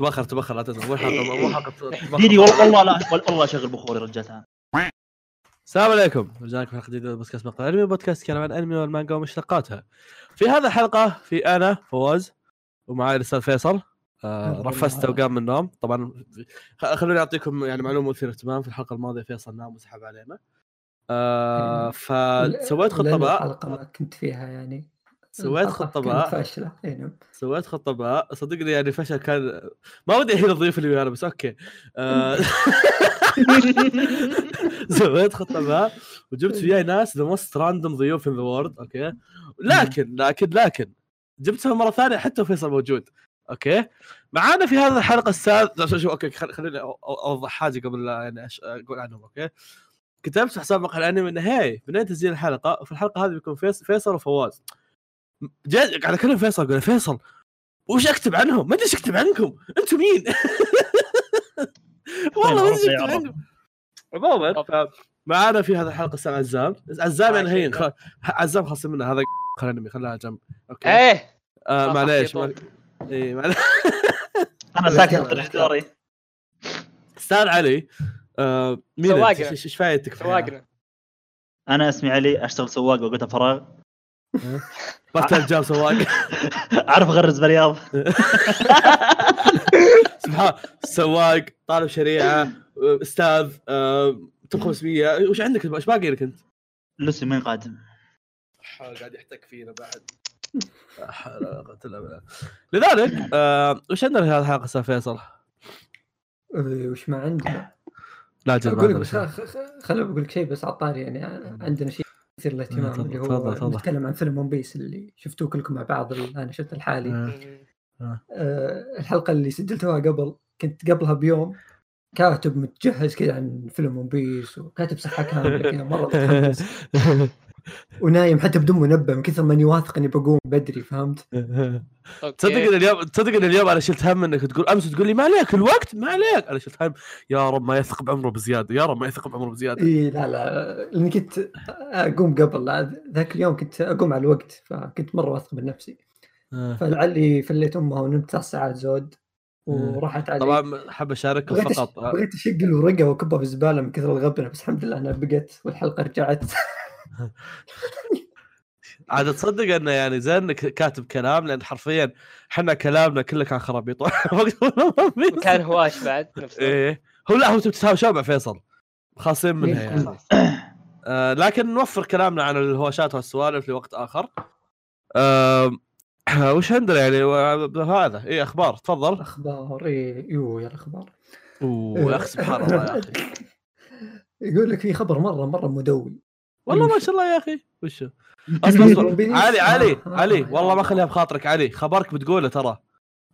تبخر تبخر لا تزعل. مو حلقه مو حلقه تبخر. ديدي والله لا والله اشغل بخور يا رجال. السلام عليكم. رجعنا لكم حلقة جديدة من بودكاست مقال انمي بودكاست يتكلم عن الانمي والمانجا ومشتقاتها. في هذا الحلقة في أنا فواز ومعي الأستاذ فيصل. آه رفست والله. وقام من النوم. طبعا خلوني أعطيكم يعني معلومة مثيرة اهتمام في الحلقة الماضية فيصل نام وسحب علينا. آه فسويت خطه بقى الحلقة كنت فيها يعني. سويت الحلقة خطة بقى فاشلة. نعم. سويت خطة بقى صدقني يعني فشل كان ما ودي الحين اضيف اللي ويانا بس okay. آه... سويت خطة بقى وجبت وياي ناس the most random ضيوف in the world okay. لكن لكن لكن جبتهم مرة ثانية حتى فيصل موجود أوكي. معانا في هذه الحلقة أستاذ شو- شو okay خل- خليني أوضح حاجة قبل لا يعني أقول عنهم okay. كتبت في حساب مقهى الأنمي إنه هي بنين تسجيل الحلقة؟ وفي الحلقة هذه بيكون فيصل وفواز. جاي قاعد أكلم فيصل أقول له فيصل وش أكتب عنهم؟ ما أدري إيش أكتب عنكم، أنتم مين؟ والله ما أدري إيش أكتب عرفنا. عنكم. عموما معانا في هذه الحلقة أستاذ عزام، عزام يعني هين. عزام خاص منه هذا خلينا خليها جنب okay إيه آه معليش. اي معليش أنا ساكت دوري. أستاذ علي آه مين؟ إيش فايدتك؟ سواقنا أنا اسمي علي أشتغل سواق وقتها فراغ ما ترجع سواق. أعرف أغرز بالرياض. سبحان سواق طالب شريعة أستاذ آه، توب 500 وش عندك؟ إيش باقي لك أنت؟ لسه مين قادم قاعد يحتك فينا بعد. لذلك آه وش عندنا في هذه الحلقة أستاذ فيصل؟ إيه، وش ما عندنا؟ لا جل أقول لك بقول لك شيء بس عطاري يعني. عندنا شيء مثير للاهتمام تفضل- اللي هو. نتكلم عن فيلم One Piece اللي شفتوه كلكم مع بعض أنا شفت لحالي آه، الحلقة اللي سجلتوها قبل كنت قبلها بيوم كاتب متجهز كذا عن فيلم One Piece وكاتب صفحة كاملة كذا مرة متحمس. ونايم حتى بدون منبه من كثر ماني واثق إني بقوم بدري فهمت؟ تصدق إن اليوم تصدق إن اليوم أنا شلت هم إنك تقول أمس تقول لي ما عليك الوقت ما عليك. أنا شلت هم يا رب ما يثق بعمره بزيادة يا رب ما يثق بعمره بزيادة. إي لا لا لاني كنت أقوم قبل ذاك اليوم كنت أقوم على الوقت فكنت مرة واثق من نفسي آه. فلعلي فليت أمها ونمت تسع ساعات زود وراحت علي. طبعا حاب اشارككم أش- فقط آه، بغيت أشقل ورقة وأكبها في الزباله من كثر الغبنة بس الحمد لله انها بقت والحلقة رجعت. عاد تصدق انه يعني زين انك كاتب كلام لأن حرفيا إحنا كلامنا كله كان خرابيط كان هواش بعد نفسه. إيه. هو لا هو تتهاوشون مع فيصل؟ خاصين منها. يعني. آه لكن نوفر كلامنا عن الهواشات والسوالف لوقت آخر. آه وش عندنا يعني؟ و- هذا. إيه أخبار. تفضل. أخبار. إيه، يو يا الأخبار. أوه يا أخي سبحان الله يا أخي. يقول لك في خبر مرة مرة مدوي والله ما وش؟ شاء الله يا أخي. وشو؟ اصبر اصبر. علي علي آه، علي. والله ما خليها بخاطرك علي. خبرك بتقوله ترى.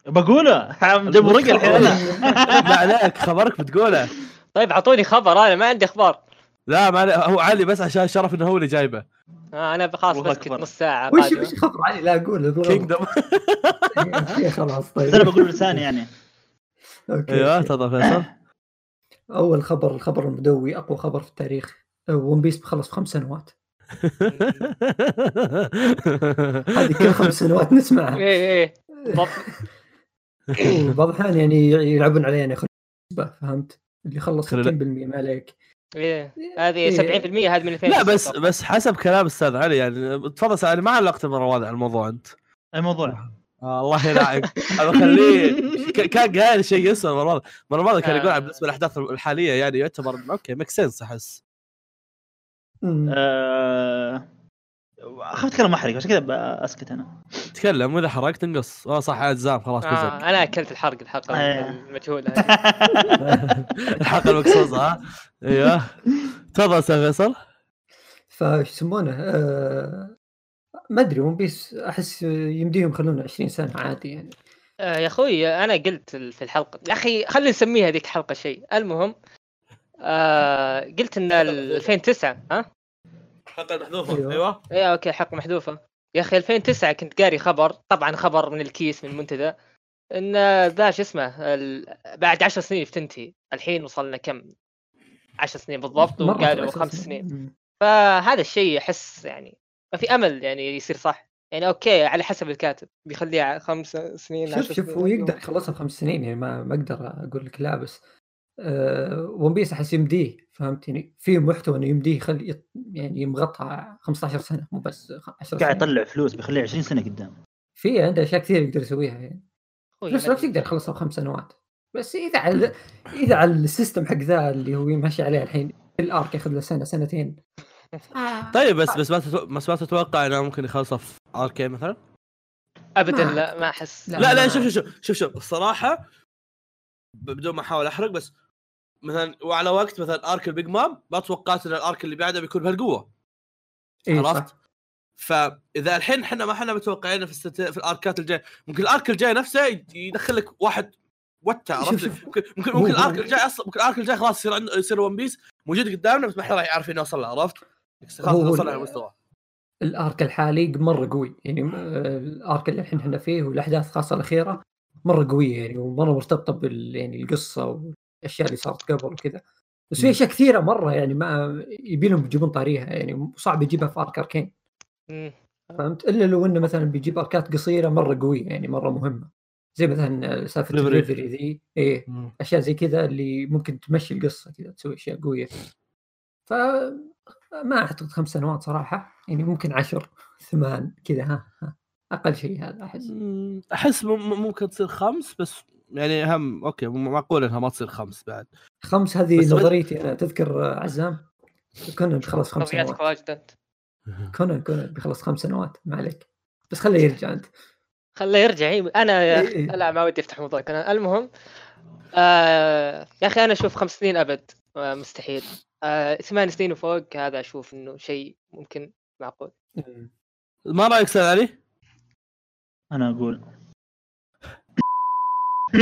بقوله؟ جابوا رقه الحين. أنا لا عليك خبرك بتقوله. طيب اعطوني خبر أنا ما عندي أخبار لا ما علي- هو علي بس عشان شرف إنه هو اللي جايبه. آه أنا خلاص بسكت. نص ساعة. وش. وش خبر علي؟ لا أقول إيه، خلاص بس أنا طيب بقول لساني يعني. أوكي أيوه. تفضل فيصل. أول خبر الخبر المدوي أقوى خبر في التاريخ. ون بيس بخلص في خمس سنوات. هذه كل خمس سنوات نسمعها. إيه إيه بالضبط وبعض الأحيان يعني يلعبون علينا نسبة، فهمت؟ اللي خلص 60% خلي- ما عليك. إيه. هذه إيه. 70% هذه من 2000 لا بس بس حسب كلام أستاذ علي يعني تفضل سأل ما علقت المره هذه على الموضوع أنت؟ اي موضوع آه الله يلعق أنا بخليه ك- كان قايل شيء الماضيه المره الماضيه كان يقول آه. بالنسبة للاحداث الحالية يعني يعتبر okay make sense أحس. اخاف أتكلم محرق عشان كذا اسكت أنا. تكلم وإذا حرقت تنقص آه صح عزام خلاص آه أنا أكلت الحرق الحلقة إيه. المجهوله. الحلقة المقصوصه ها إيوه. تفضل أستاذ فيصل. فايش يسمونه آه ما أدري ون بيس أحس يمديهم يخلونه 20 سنة عادي يعني. آه يا أخوي أنا قلت في الحلقة يا أخي خلينا نسميها ذيك الحلقة شيء. المهم آه قلت إن ال 2009 ها؟ الحلقة المحذوفه أيوة. أيوه. إيه okay حلقه محذوفة. يا أخي 2009 كنت قاري خبر طبعا خبر من الكيس من المنتدى إن ذا شو اسمه ال- بعد 10 سنين بتنتهي. الحين وصلنا كم؟ 10 سنين بالضبط وقالوا خمس سنين. فهذا الشيء احس يعني ما في أمل يعني يصير صح. يعني okay على حسب الكاتب. بيخليها خمس سنين شوف شوف. هو يقدر يخلصها في خمس سنين يعني ما ما أقدر أقول لك لا بس ون بيس أحس يمديه فهمتني؟ في محتوى إنه يمديه يخلي يط- يعني يمغطها 15 سنة مو بس 10 قاعد يطلع فلوس بيخليه 20 سنة قدام. في عنده أشياء كثير يقدر يسويها يعني. نفس الوقت يقدر يخلصها بخمس سنوات. بس إذا على إذا على ال system حق ذا اللي هو ماشي عليه الحين ال arc ياخذ له سنة سنتين. طيب بس بس ما بس ما تتوقع إنه ممكن يخلصها في arc مثلا؟ ابدا ما- لا ما أحس. لا. لا لا شوف شوف شوف شوف. الصراحة بدون ما أحاول أحرق بس مثلا وعلى وقت مثلا arc البيج مام ما توقعت إن ال arc اللي بعده بيكون بهالقوة إيه عرفت؟ فإذا الحين إحنا ما إحنا متوقعين في الست... في ال arcات الجاية ممكن ال arc الجاي نفسه يدخل لك واحد وتا عرفت؟ ممكن ممكن, ال arc الجاي أصلا ممكن ال arc الجاي خلاص يصير عنده يصير ون بيس موجود قدامنا بس ما حد راح يعرف إنه وصل له عرفت؟ خلاص هو- وصل له المستوى ال arc الحالي مرة قوي يعني ال arc اللي الحين إحنا فيه والأحداث خاصه الأخيرة مرة قوية يعني ومرة مرتبطة بال يعني القصة والاشياء اللي صارت قبل وكذا بس في. أشياء كثيرة مرة يعني ما يبي لهم يجيبون طاريها يعني صعب يجيبها في ارك اركين. فهمت إلا لو إنه مثلا بيجيب آركات قصيرة مرة قوية يعني مرة مهمة زي مثلا سالفة. الدليفري ذي إيه أشياء زي كذا اللي ممكن تمشي القصة كذا تسوي أشياء قوية ف ما أعتقد خمس سنوات صراحة يعني ممكن عشر ثمان كذا ها, ها. أقل شيء هذا أحس أحس مم- ممكن تصير خمس بس يعني هم أوكي معقول إنها ما تصير خمس بعد. خمس هذه نظريتي أنا. تذكر عزام؟ كونان بيخلص خمس نظرياتك سنوات. واجد أنت. كونان كونان بيخلص خمس سنوات. ما عليك. بس خليه يرجع أنت. خله يرجع. أنا يا إيه. لا ما ودي أفتح موضوع كان المهم آه يا أخي أنا أشوف خمس سنين أبد. آه مستحيل. آه ثمان سنين وفوق هذا أشوف إنه شيء ممكن معقول. ما رأيك أستاذ علي؟ أنا أقول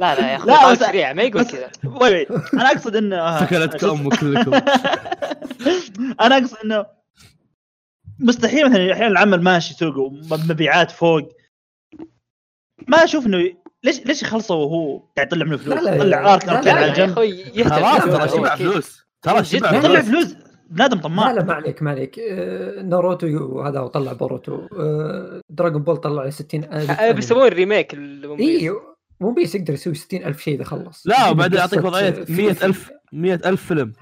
لا لا يا أخي لا، سريع ما يقول كذا. أنا أقصد انه سكنتك شو- أمك كلكم. أنا أقصد إنه مستحيل مثلا أحيانا العمل ماشي سوق ومبيعات فوق. ما أشوف إنه ليش ليش يخلصوا وهو قاعد يطلع منه فلوس؟ لا، لا، يطلع arc لا، arcين لا، على يا الجنب أخوي يهتم خلاص ترى شبع. فلوس ترى شبع فلوس. بنادم لا طماع. لا ما عليك ما عليك. آه، ناروتو وهذا وطلع بوروتو. آه، دراغون بول طلع 60 آه، بيسوون remake ال ون بيس. اي ون بيس يقدر يسوي 60 ألف شيء إذا خلص. لا وبعدين قصة أعطيك وضعية في- 100000 100000 فيلم.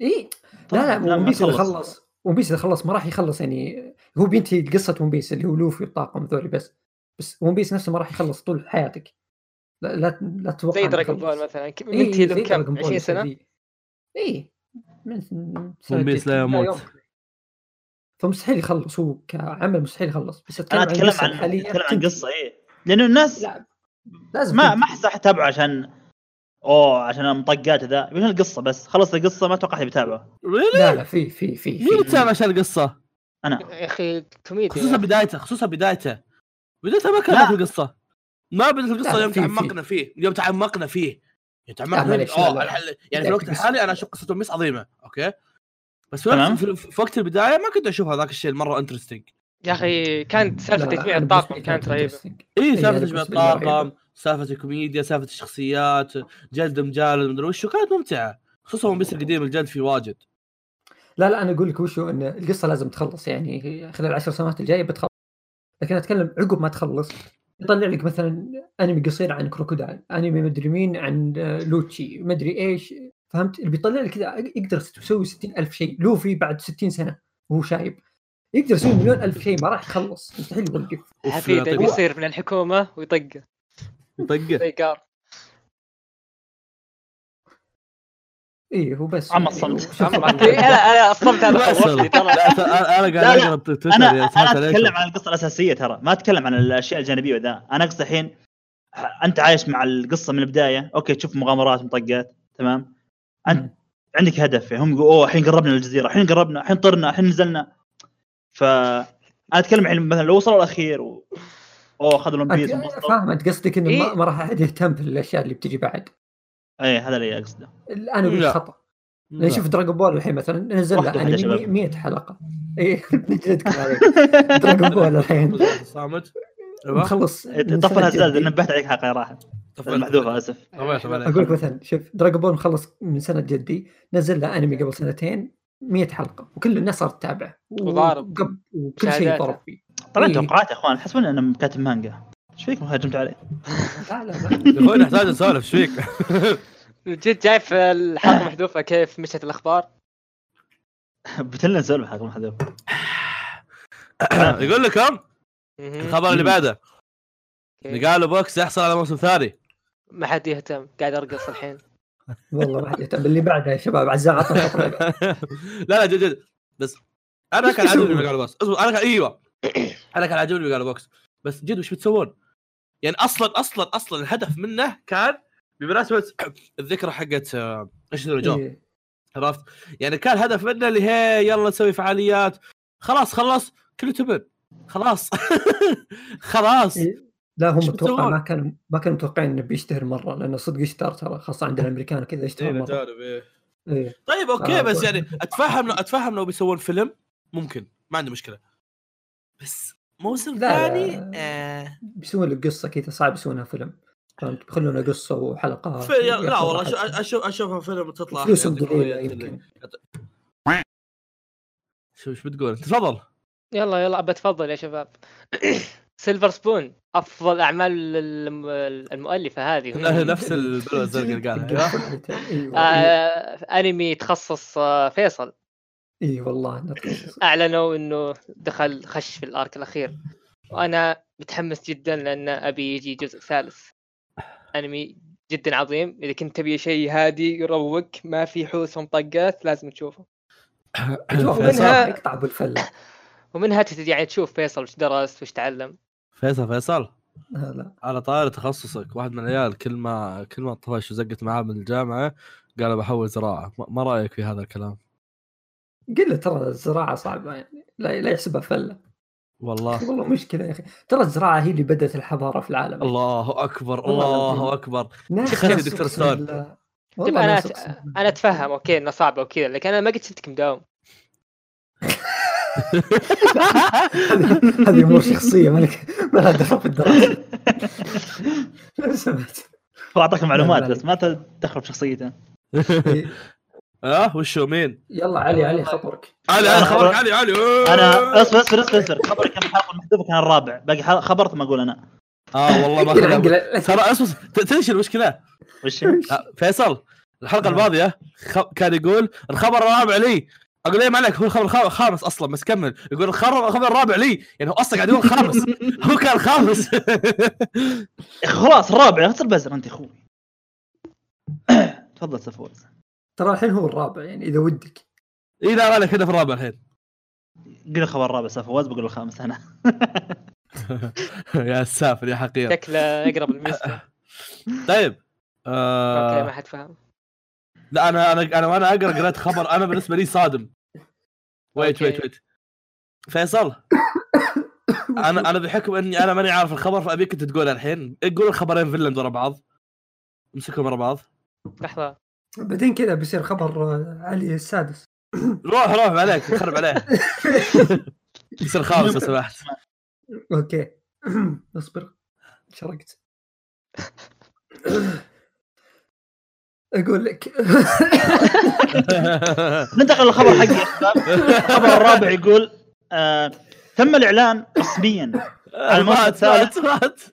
اي لا لا ون بيس إذا خلص. ون بيس إذا خلص ما راح يخلص يعني. هو بينتهي قصة ون بيس اللي هو لوفي والطاقم ذولي بس. بس ون بيس نفسه ما راح يخلص طول حياتك. لا لا, لا تتوقع زي دراجون. بول مثلا. ك- إيه، كم؟ دراغون بول 20 سنة. اي ون بيس لا يموت. فمستحيل يخلص هو كعمل مستحيل يخلص بس أنا عن أتكلم عن أتكلم عن. قصة إيه لأنه الناس لا لازم ما. ما أحس راح أتابعه عشان أوه عشان المطقات ذا يبون القصة بس خلص القصة ما توقعت بتابعه really لا لا في في في مين يتابع عشان القصة؟ أنا يا أخي كوميديا خصوصا بدايته خصوصا بدايته بدايته ما. كانت القصة ما بدأت القصة يوم. تعمقنا فيه يوم تعمقنا فيه لا. الحل- يعني في الوقت. الحالي أنا أشوف قصه ون بيس عظيمة okay بس في تمام. في, في وقت البداية ما كنت أشوف هذاك الشيء مرة interesting يا أخي كانت سالفة تجميع الطاقم كانت رهيبة. إي إيه، سالفة هذا تجميع. الطاقم سالفة الكوميديا سالفة الشخصيات جلد مجالد مدري وشو كانت ممتعة خصوصا ون بيس القديم الجلد فيه واجد لا لا أنا أقول لك وشو إن القصة لازم تخلص يعني خلال العشر سنوات الجاية بتخلص لكن أتكلم عقب ما تخلص يطلع لك مثلا أنمي قصير عن كروكودايل أنمي مدري مين عن لوتشي مدري إيش فهمت؟ اللي بيطلع لك كذا يقدر يسوي 60 ألف شيء لوفي بعد 60 سنة وهو شايب يقدر يسوي مليون ألف شيء ما راح يخلص مستحيل يوقف. حفيده بيصير من الحكومة ويطقه. يطقه. إيه هو بس عم يعني الصمت. شوف- عم- أنا أنا الصمت هذا لا، خوفني ترى أنا قاعد. أقرأ تويتر أنا أتكلم. عن القصة الأساسية ترى. ما أتكلم عن الأشياء الجانبية وذا. أنا أقصد الحين أنت عايش مع القصة من البداية. أوكي تشوف مغامرات مطقات تمام؟ أنت. عندك هدف. هم يقولوا أوه الحين قربنا للجزيرة. الحين قربنا. الحين طرنا. الحين نزلنا. ف أنا أتكلم الحين مثلا لو وصلوا الأخير و... أوه اخذوا ون بيس أنت- وانبسطوا. فاهم. أنت قصدك إنه ما, إيه. ما راح أحد يهتم في الأشياء اللي بتجي بعد. إيه هذا اللي أقصده الان أقول. خطأ لأن شوف دراجون بول الحين مثلا نزل له واحدة يا انمي شباب. 100 حلقة اي نجلدكم عليك دراجون بول الحين صامت أيوه مخلص من طفل سنة هزاز جدي. نبهت عليك حلقة راحت طفل. محذوفه أسف. أقول لك مثلا شوف دراجون بول مخلص من سنة جدي نزل له أنمي قبل سنتين 100 حلقة وكل الناس صارت تتابعه وضارب. وكل شيء. ضرب فيه طلعت إيه. توقعات يا أخوان حسبوني أنا كاتب مانجا إيش فيكم هاجمتوا علي؟ لا لا لا. يا أخوي نحتاج نسولف إيش فيك؟ جد شايف الحلقة محذوفه كيف مشت الأخبار؟ بتلنا نسولف حق محذوف. يقول لكم. الخبر اللي بعده. قالوا بوكس يحصل على موسم ثاني. ما حد يهتم. قاعد أرقص الحين. والله ما حد يهتم. اللي بعدها يا شباب عزام عطنا. لا لا جد جد. بس أنا كان عاجبني اللي قالوا بوكس. اصبر أنا كان أيوه. أنا كان عاجبني اللي قالوا بوكس. بس جد وش بتسوون؟ يعني أصلا أصلا أصلا الهدف منه كان بمناسبة الذكرى حقت آه، إيش جو إيه. عرفت؟ يعني كان هدف منه اللي هي يلا نسوي فعاليات خلاص خلص كله تبن خلاص خلاص إيه. لا هم بتسوون؟ ما كانوا ما كانوا متوقعين إنه بيشتهر مرة لأنه صدق اشتهر ترى خاصة عند الأمريكان كذا اشتهر إيه، مرة إيه. إيه. طيب أوكي آه، بس. يعني اتفهم لو أتفهم لو بيسوون فيلم ممكن ما عندي مشكلة بس موسم. ثاني آه. بيسوون لك قصة كذا صعب يسوونها فيلم. فهمت؟ بيخلونها قصة وحلقات في... لا والله. أشوف أشوفها فيلم تطلع فلوسهم يعطيك قليلة رؤية يمكن. شو إيش بتقول؟ تفضل. يلا يلا بتفضل يا شباب. سيلفر سبون أفضل أعمال الم- المؤلفة هذه. نفس البلوه الزرقاء اللي قالها. أيوة. آه أنمي تخصص آه فيصل. إي والله. أعلنوا إنه دخل خش في ال arc الأخير. وأنا متحمس جدا لأن أبي يجي جزء ثالث. أنمي جدا عظيم. إذا كنت تبي شيء هادي يروق ما في حوس ومطقات لازم تشوفه. شوف ومنها- يقطع بالفله ومنها يعني تشوف فيصل وش درس وش تعلم. فيصل فيصل. لا على طاري تخصصك واحد من العيال كل ما كل ما طفش وزقت معاه من الجامعة قال بحول زراعة. ما- ما رأيك في هذا الكلام؟ قل له ترى الزراعة صعبة يعني لا لا يحسبها فلة والله والله مشكله يا أخي ترى الزراعة هي اللي بدأت الحضارة في العالم الله أكبر الله. أكبر تخيل دكتور. بالله. طيب أنا. أنا أتفهم أوكي إنه صعبة وكذا لكن أنا ما قد شفتك مداوم هذه أمور شخصية ما لك ما لها دخل في الدراسة لو سمحت أعطاك معلومات. بس ما تدخل بشخصيته إيه. آه وشو مين؟ يلا علي علي خبرك. علي علي خبرك علي علي. أنا اصبر اصبر اصبر اصبر. خبري كان الحلقة المحذوفه كان الرابع. باقي حلقة خبر ثم أقول أنا. آه والله ما ترى أصبر تدري شو المشكلة؟ وش؟ فيصل الحلقة الماضية خ... كان يقول الخبر الرابع لي. أقول ليه ما عليك؟ هو الخبر الخ- الخامس أصلا بس كمل. يقول الخبر الخبر الرابع لي. يعني هو أصلا قاعد يقول الخامس هو كان الخامس خلاص الرابع. غسل بزر أنت يا أخوي. تفضل سفوز. ترى الحين هو الرابع يعني إذا ودك. اي لا مالك كذا في الرابع الحين. قل الخبر الرابع سفوز بقول الخامس أنا. يا سافل يا حقير. شكله يقرب المسلم طيب okay ما آه حد فهم لا أنا أنا أنا وأنا أقرأ قريت خبر أنا بالنسبة لي صادم. wait. wait wait فيصل أنا أنا بحكم إني أنا ماني عارف الخبر فأبيك أنت تقول الحين. قول الخبرين فيلند ورا بعض. امسكهم ورا بعض. لحظة. بعدين كذا بيصير خبر آه، علي السادس. روح روح عليك خرب عليه يصير خامس لو سمحت أوكي. اصبر شرقت. أقول لك. ننتقل للخبر حقي الخبر الرابع يقول آه تم الإعلان رسميا على الموسم مات الثالث.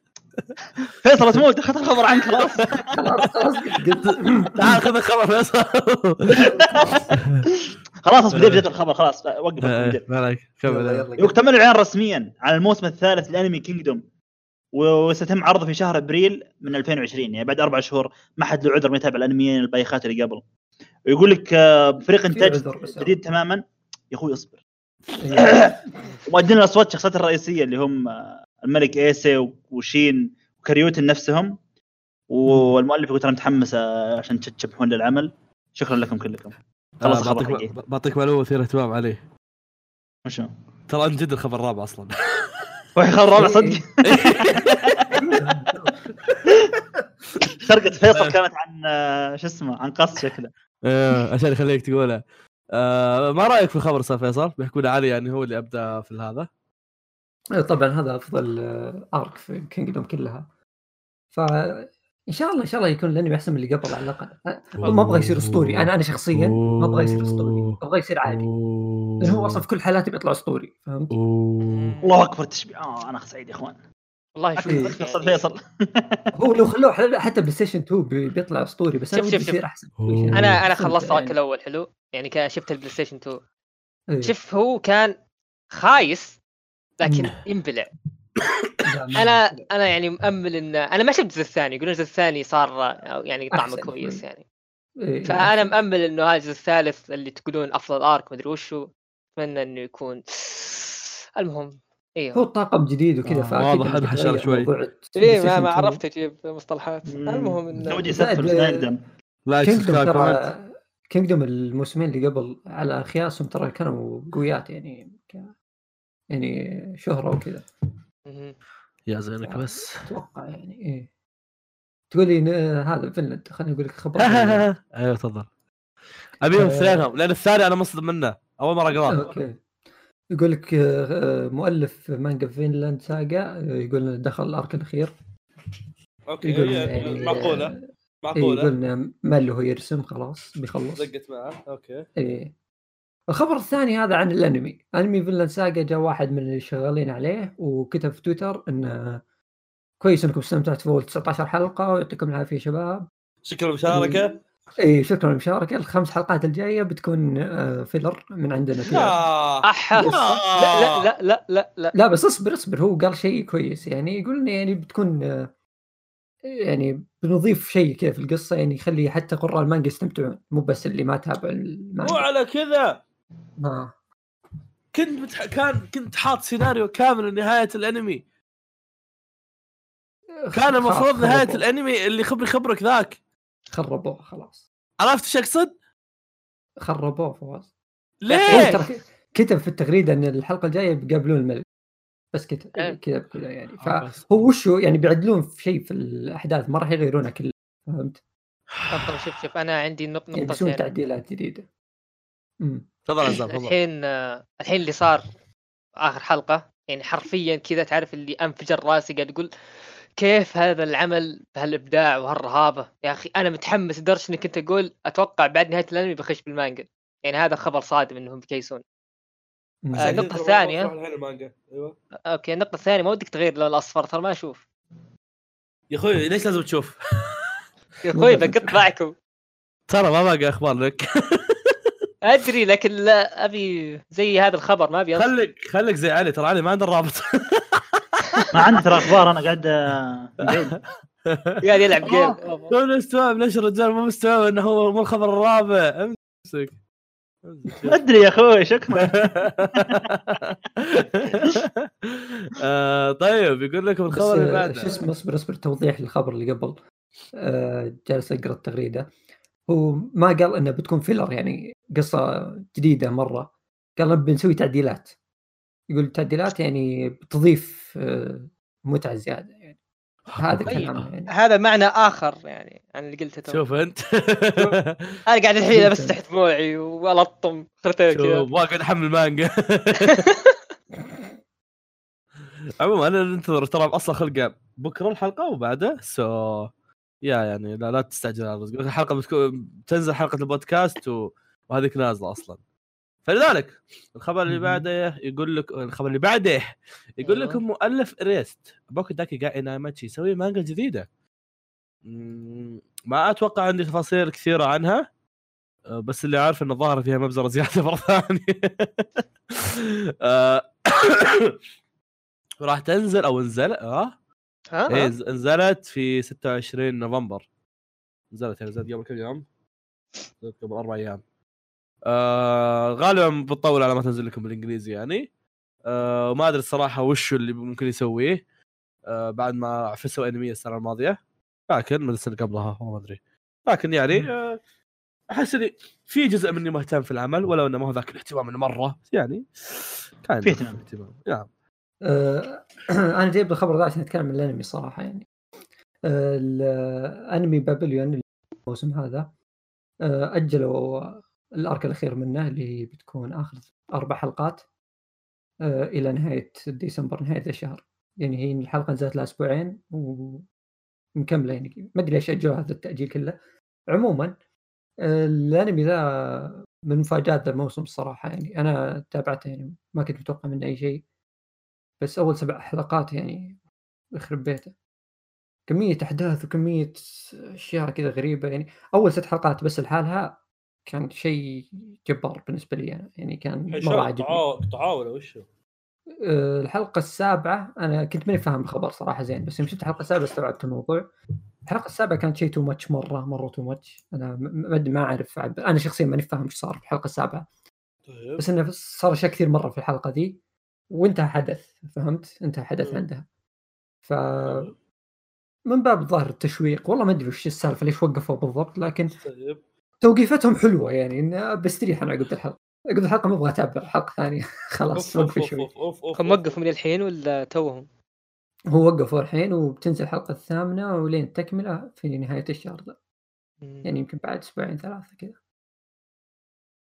فيصل تموت اخذت الخبر عنك خلاص خلاص خلاص قلت تعال خذ الخبر فيصل خلاص اصبر بديت الخبر خلاص وقف. ما عليك كمل تم الاعلان رسميا على الموسم الثالث لأنمي كينجدوم وسيتم عرضه في شهر أبريل من 2020 يعني بعد أربع شهور ما حد له عذر ما يتابع الانميين البايخات اللي قبل ويقول لك آه، فريق انتاج. جديد تماما يا أخوي اصبر. مؤدين الأصوات الشخصيات الرئيسية اللي هم آه، الملك إيسي وشين وكريوتن نفسهم والمؤلف يقول ترى متحمس آه، عشان تشبحون للعمل. شكرا لكم كلكم. خلاص آه، الخبر بعطيك بعطيك معلومة مثيرة اهتمام عليه. وشو؟ ترى أنت جد الخبر الرابع أصلا. وحي خبر رابع صدق؟ سرقة فيصل كانت عن آه، شو اسمه عن قص شكله. آه، عشان يخليك تقولها. آه، ما رأيك في الخبر أستاذ فيصل؟ بيحكون علي يعني هو اللي أبدأ في هذا. طبعا هذا أفضل آه، arc في Kingdom كلها. ف إن شاء الله إن شاء الله يكون الأنمي أحسن من اللي قبل على الأقل. ما أبغى يصير اسطوري أنا أنا شخصيا ما أبغى يصير اسطوري أبغى يصير عادي. لأنه هو أصلا في كل حالاته بيطلع اسطوري فهمت؟ الله أكبر تشبيه. آه أنا سعيد يا إخوان. والله شوف إيه. فيصل فيصل. هو لو خلوه حتى بلاي ستيشن 2 بي- بيطلع اسطوري بس أنا شوف- شوف- يصير شوف. أحسن. أنا أنا خلصت ال arc يعني. الأول حلو؟ يعني شفت البلاي ستيشن 2 إيه. شوف هو كان خايس لكن. ينبلع أنا أنا يعني مأمل ان أنا ما شفت الجزء الثاني يقولون الجزء الثاني صار يعني طعمه كويس. يعني. إيه، فأنا مأمل إنه هذا الجزء الثالث اللي تقولون أفضل ارك مدري وشو أتمنى إنه يكون المهم هو أيوه طاقم جديد وكذا آه، فأكيد واضح إنه إنه حشر بيتغير شوي. إيه ما ما 2. عرفت أجيب مصطلحات. المهم انه ودي يندم like Kingdom subscribe الموسمين اللي قبل على خياسهم ترى كانوا قويات يعني يعني شهرة وكذا. يا زينك بس. أتوقع يعني إيه. تقول لي هذا فنلند خليني أقول لك خبر. أيوه تفضل. ابيهم آه. اثنينهم لأن الثاني أنا مصدم منه. أول مرة أقرأه. okay. يقول لك آه، مؤلف مانجا Vinland Saga آه، يقول دخل ال arc الأخير. okay يقول يعني معقولة؟ إيه، معقولة؟ يقول إنه مال له يرسم خلاص بيخلص. دقت معه. okay. إيه. الخبر الثاني هذا عن الانمي. انمي Vinland Saga جاء واحد من اللي شغالين عليه وكتب في تويتر انه كويس إنكم استمتعتوا في أول 19 حلقة ويعطيكم العافية شباب. شكرا المشاركه إي شكرا للمشاركه الخمس حلقات الجاية بتكون آه، filler من عندنا آه. أح لا. لا لا لا لا لا لا. بس اصبر اصبر. هو قال شيء كويس. يعني يقول انه يعني بتكون آه، يعني بنضيف شيء كذا في القصة يعني يخلي حتى قراء المانجا يستمتعون. مو بس اللي ما تابعوا مو المانجا على كذا. آه. كنت بتح... كان كنت حاط سيناريو كامل لنهاية الانمي كان المفروض نهاية. الانمي اللي خبري خبرك ذاك خربوه خلاص عرفت إيش اقصد؟ خربوه فواز هو ليه؟ ترى كتب في التغريدة إن الحلقة الجاية بيقابلون الملك بس كتب إيه. كذا كذا يعني آه،. فهو وشو يعني بيعدلون في شيء في الأحداث ما راح يغيرونها كلها فهمت؟ طب شوف شوف أنا عندي يعني بيسوون نقطتين تعديلات جديدة امم تفضل عزام تفضل. الحين الحين اللي صار آخر حلقة يعني حرفيا كذا تعرف اللي أنفجر راسي قاعد أقول كيف هذا العمل بهالإبداع وهالرهابة؟ يا أخي أنا متحمس لدرجه إني كنت أقول أتوقع بعد نهاية الأنمي بخش بالمانجا. يعني هذا خبر صادم إنهم بيكيسون. أمم. آه،. الحين المانجا. أيوه. okay النقطة الثانية ما ودك تغير اللون الاصفر ترى ما أشوف. يا أخوي ليش لازم تشوف؟ يا أخوي بقط معكم. ترى ما باقي أخبار لك. أدري لكن لا أبي زي هذا الخبر ما أبي. خليك خليك زي علي ترى علي ما عنده الرابط. ما عندي ترى أخبار أنا قاعد آه،. قاعد يلعب game هو مستوعب ليش الرجال مو مستوعب إنه هو مو الخبر الرابع؟ امسك. امسك. أدري يا أخوي شكرا آه، طيب يقول لكم الخبر اللي آه، بعده. شو اسمه اصبر اصبر توضيح للخبر اللي قبل. آه، جالس أقرأ التغريدة. هو ما قال إنه بتكون فيلر يعني قصة جديدة مرة. قال بنسوي تعديلات. يقول تعديلات يعني بتضيف آه، متعة زيادة يعني. هذا طيب. كلامه يعني. هذا معنى آخر يعني عن اللي قلته. شوف أنت. أنا قاعد الحين امسح دموعي وألطم خرتين كذا. شوف واقعد أحمل مانجا. عموما أنا ننتظر ترى أصلا حلقة بكرة الحلقة وبعده. so يا يعني لا لا تستعجل على الرزق الحلقة بتكون تنزل حلقة البودكاست و... وهذيك نازلة أصلا. فلذلك الخبر اللي. بعده يقول لك الخبر اللي بعده يقول أيوه. لكم مؤلف Erased. Boku dake ga Inai Machi يسوي مانجا جديدة. ما أتوقع عندي تفاصيل كثيرة عنها. أه، بس اللي عارف انه ظاهر فيها مبزرة زيادة مرة ثانية. أه، راح تنزل أو نزل آه. ها؟ إيه نزلت في 26 نوفمبر. نزلت يعني نزلت قبل كم يوم؟ قبل أربع أيام. آه غالبا بتطول على ما تنزل لكم بالإنجليزي يعني. آه وما أدري الصراحة وش اللي ممكن يسويه. آه بعد ما فسوا انمي السنة الماضية. لكن من السنة اللي قبلها والله ما أدري. لكن يعني آه، أحس إني في جزء مني مهتم في العمل ولو إنه ما هو ذاك الاهتمام إنه مرة يعني كان في اهتمام. اهتمام. نعم. آه، أنا جايب الخبر ذا عشان أتكلم عن الأنمي صراحة يعني. آه، الانمي بابليون الموسم هذا آه، أجلوا الأرك الأخير منه اللي بتكون آخر أربع حلقات آه، إلى نهاية ديسمبر نهاية الشهر. يعني هي الحلقة نزلت لها أسبوعين و مكمله يعني ما أدري ليش اجلوا هذا التأجيل كله. عموما الأنمي ذا من مفاجآت الموسم الصراحة يعني. أنا تابعته يعني ما كنت متوقع منه أي شيء. بس أول سبع حلقات يعني يخرب بيته. كمية أحداث وكمية أشياء كذا غريبة يعني. أول ست حلقات بس لحالها كان شيء جبار بالنسبة لي أنا يعني كان مرة عجبني قطعاه ولا وش آه، الحلقة السابعة أنا كنت ماني فاهم الخبر صراحة زين بس يوم شفت الحلقة السابعة استوعبت الموضوع الحلقة السابعة كانت شيء too much مرة مرة too much أنا ما ما أعرف أنا شخصيا ماني فاهم إيش صار في الحلقة السابعة طيب. بس إنه صار اشياء كثير مرة في الحلقة دي وانتهى حدث فهمت انتهى حدث طيب. عندها ف طيب. من باب الظاهر التشويق والله ما أدري وش السالفة ليش وقفوا بالضبط لكن طيب. توقيفتهم حلوة يعني بستريح أنا عقب الحلقة. عقب الحلقة ما أبغى أتابع حلقة ثانية. خلاص وقف شوي. هم وقفوا من الحين ولا توهم؟ هو وقفوا الحين وبتنزل الحلقة الثامنة ولين تكمله في نهاية الشهر ذا. يعني يمكن بعد أسبوعين ثلاثة كذا.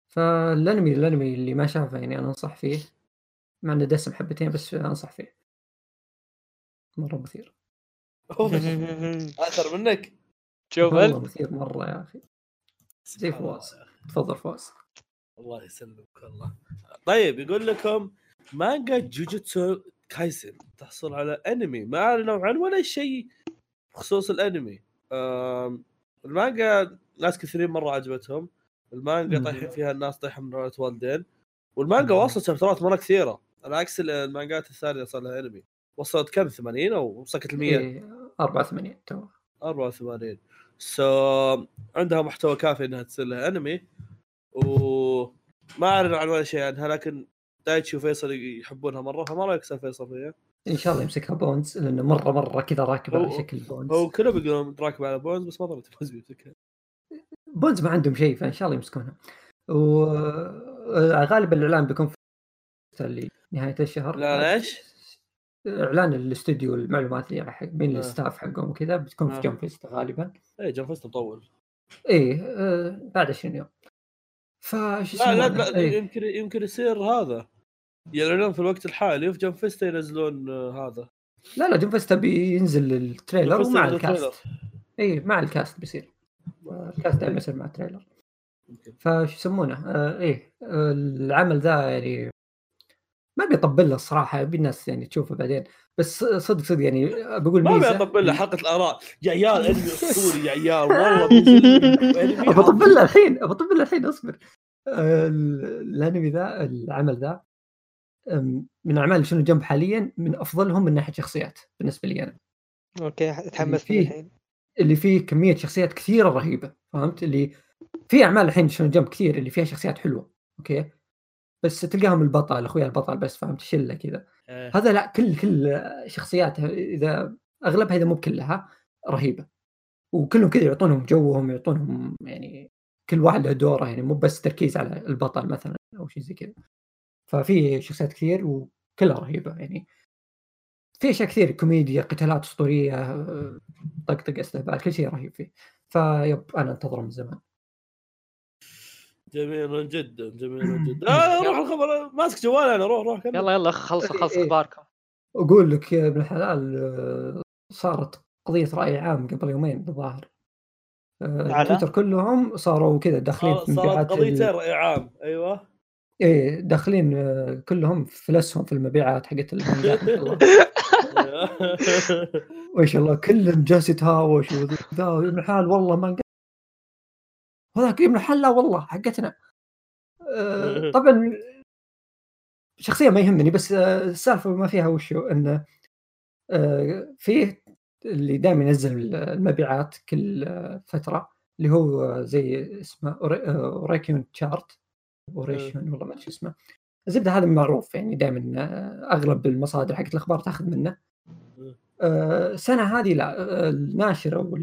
فالأنمي الأنمي اللي ما شافه يعني أنا أنصح فيه مع إنه دسم حبتين بس أنصح فيه. مرة مثير. اثر منك. شوف والله مثير مرة يا أخي. زي فواز. تفضل فواز. الله يسلمك والله طيب يقول لكم مانجا Jujutsu Kaisen تحصل على انمي. ما اعلنوا عنه ولا شيء بخصوص الانمي. المانجا ناس كثيرين مرة عجبتهم. المانجا طايحين فيها الناس طايحه من رؤية والدين. والمانجا وصلت شابترات مرة كثيرة. على عكس المانجات الثانية صار لها انمي. وصلت كم؟ 80 أو وصلت ال 100 إيه 84 تو 84 so عندها محتوى كافي إنها تصير لها انمي وما أعلن عن ولا شيء عنها لكن دايتشي وفيصل يحبونها مرة فما رأيك فيصل فيها؟ إن شاء الله يمسكها Bones لأنه مرة مرة كذا راكب على شكل Bones. هو كلهم يقولون راكب على Bones بس ما ظنيت Bones بيمسكها Bones ما عندهم شيء فإن شاء الله يمسكونها. وغالبا الإعلان بيكون في اللي نهايه الشهر. لا ليش؟ إعلان الاستوديو المعلومات اللي حق مين آه. ال staff حقهم وكذا بتكون آه. في Jump Festa غالبا. اي Jump Festa مطول. إيه آه بعد 20 يوم. فش لا لا, لا إيه؟ يمكن يمكن يصير هذا. يعلنون في الوقت الحالي وفي Jump Festa ينزلون آه هذا. لا لا Jump Festa بينزل ال trailer ومع ال cast. اي مع ال cast بيصير. ال cast دائما يصير مع ال trailer. فش يسمونه؟ آه إيه آه العمل ذا يعني ما بيطبل له الصراحة ابي الناس يعني تشوفه بعدين. بس صدق صدق يعني بقول ما بيطبل له حلقة الآراء. يا عيال أنمي أسطوري يا عيال والله بطبل له الحين بطبل له الحين أصبر. الأنمي ذا العمل ذا من أعمال Shonen Jump حاليا من أفضلهم من ناحية شخصيات بالنسبة لي أنا. okay تحمست الحين. اللي فيه كمية شخصيات كثيرة رهيبة فهمت؟ اللي في أعمال الحين شنو جنب كثير اللي فيها شخصيات حلوة أوكي؟ بس تلقاهم البطل أخويا البطل بس فهمت؟ شلة كذا. إيه. هذا لا كل كل شخصيات إذا أغلبها إذا مو كلها رهيبة. وكلهم كذا يعطونهم جوهم يعطونهم يعني كل واحد له دوره يعني مو بس تركيز على البطل مثلا أو شيء زي كذا. ففي شخصيات كثير وكلها رهيبة يعني. في أشياء كثير كوميديا قتالات أسطورية طقطقه استهبال كل شيء رهيب فيه. فيب أنا انتظره من زمان. جميل جدا جميل جدا. آه روح الخبر. ماسك جوال أنا روح روح يلا يلا خلص خلص إيه، إيه. أخباركم. أقول لك يا ابن الحلال صارت قضية رأي عام قبل يومين بالظاهر آه، تويتر كلهم صاروا كذا داخلين في مبيعات قضيتين رأي عام أيوه. إيه داخلين آه، كلهم فلسهم في المبيعات حقت المانجات ما شاء الله. كلهم جالس يتهاوش وذا ابن الحلال والله ما وذاك ابن الحلال لا والله حقتنا. آه، طبعا شخصيا ما يهمني بس آه، السالفة ما فيها وشو إنه آه، فيه اللي دائما ينزل المبيعات كل فترة اللي هو زي اسمه Oricon chart. Oricon والله ما أدري اسمه. الزبدة هذا معروف يعني دائما أغلب المصادر حقت الأخبار تأخذ منه. السنة هذه لا الناشر أو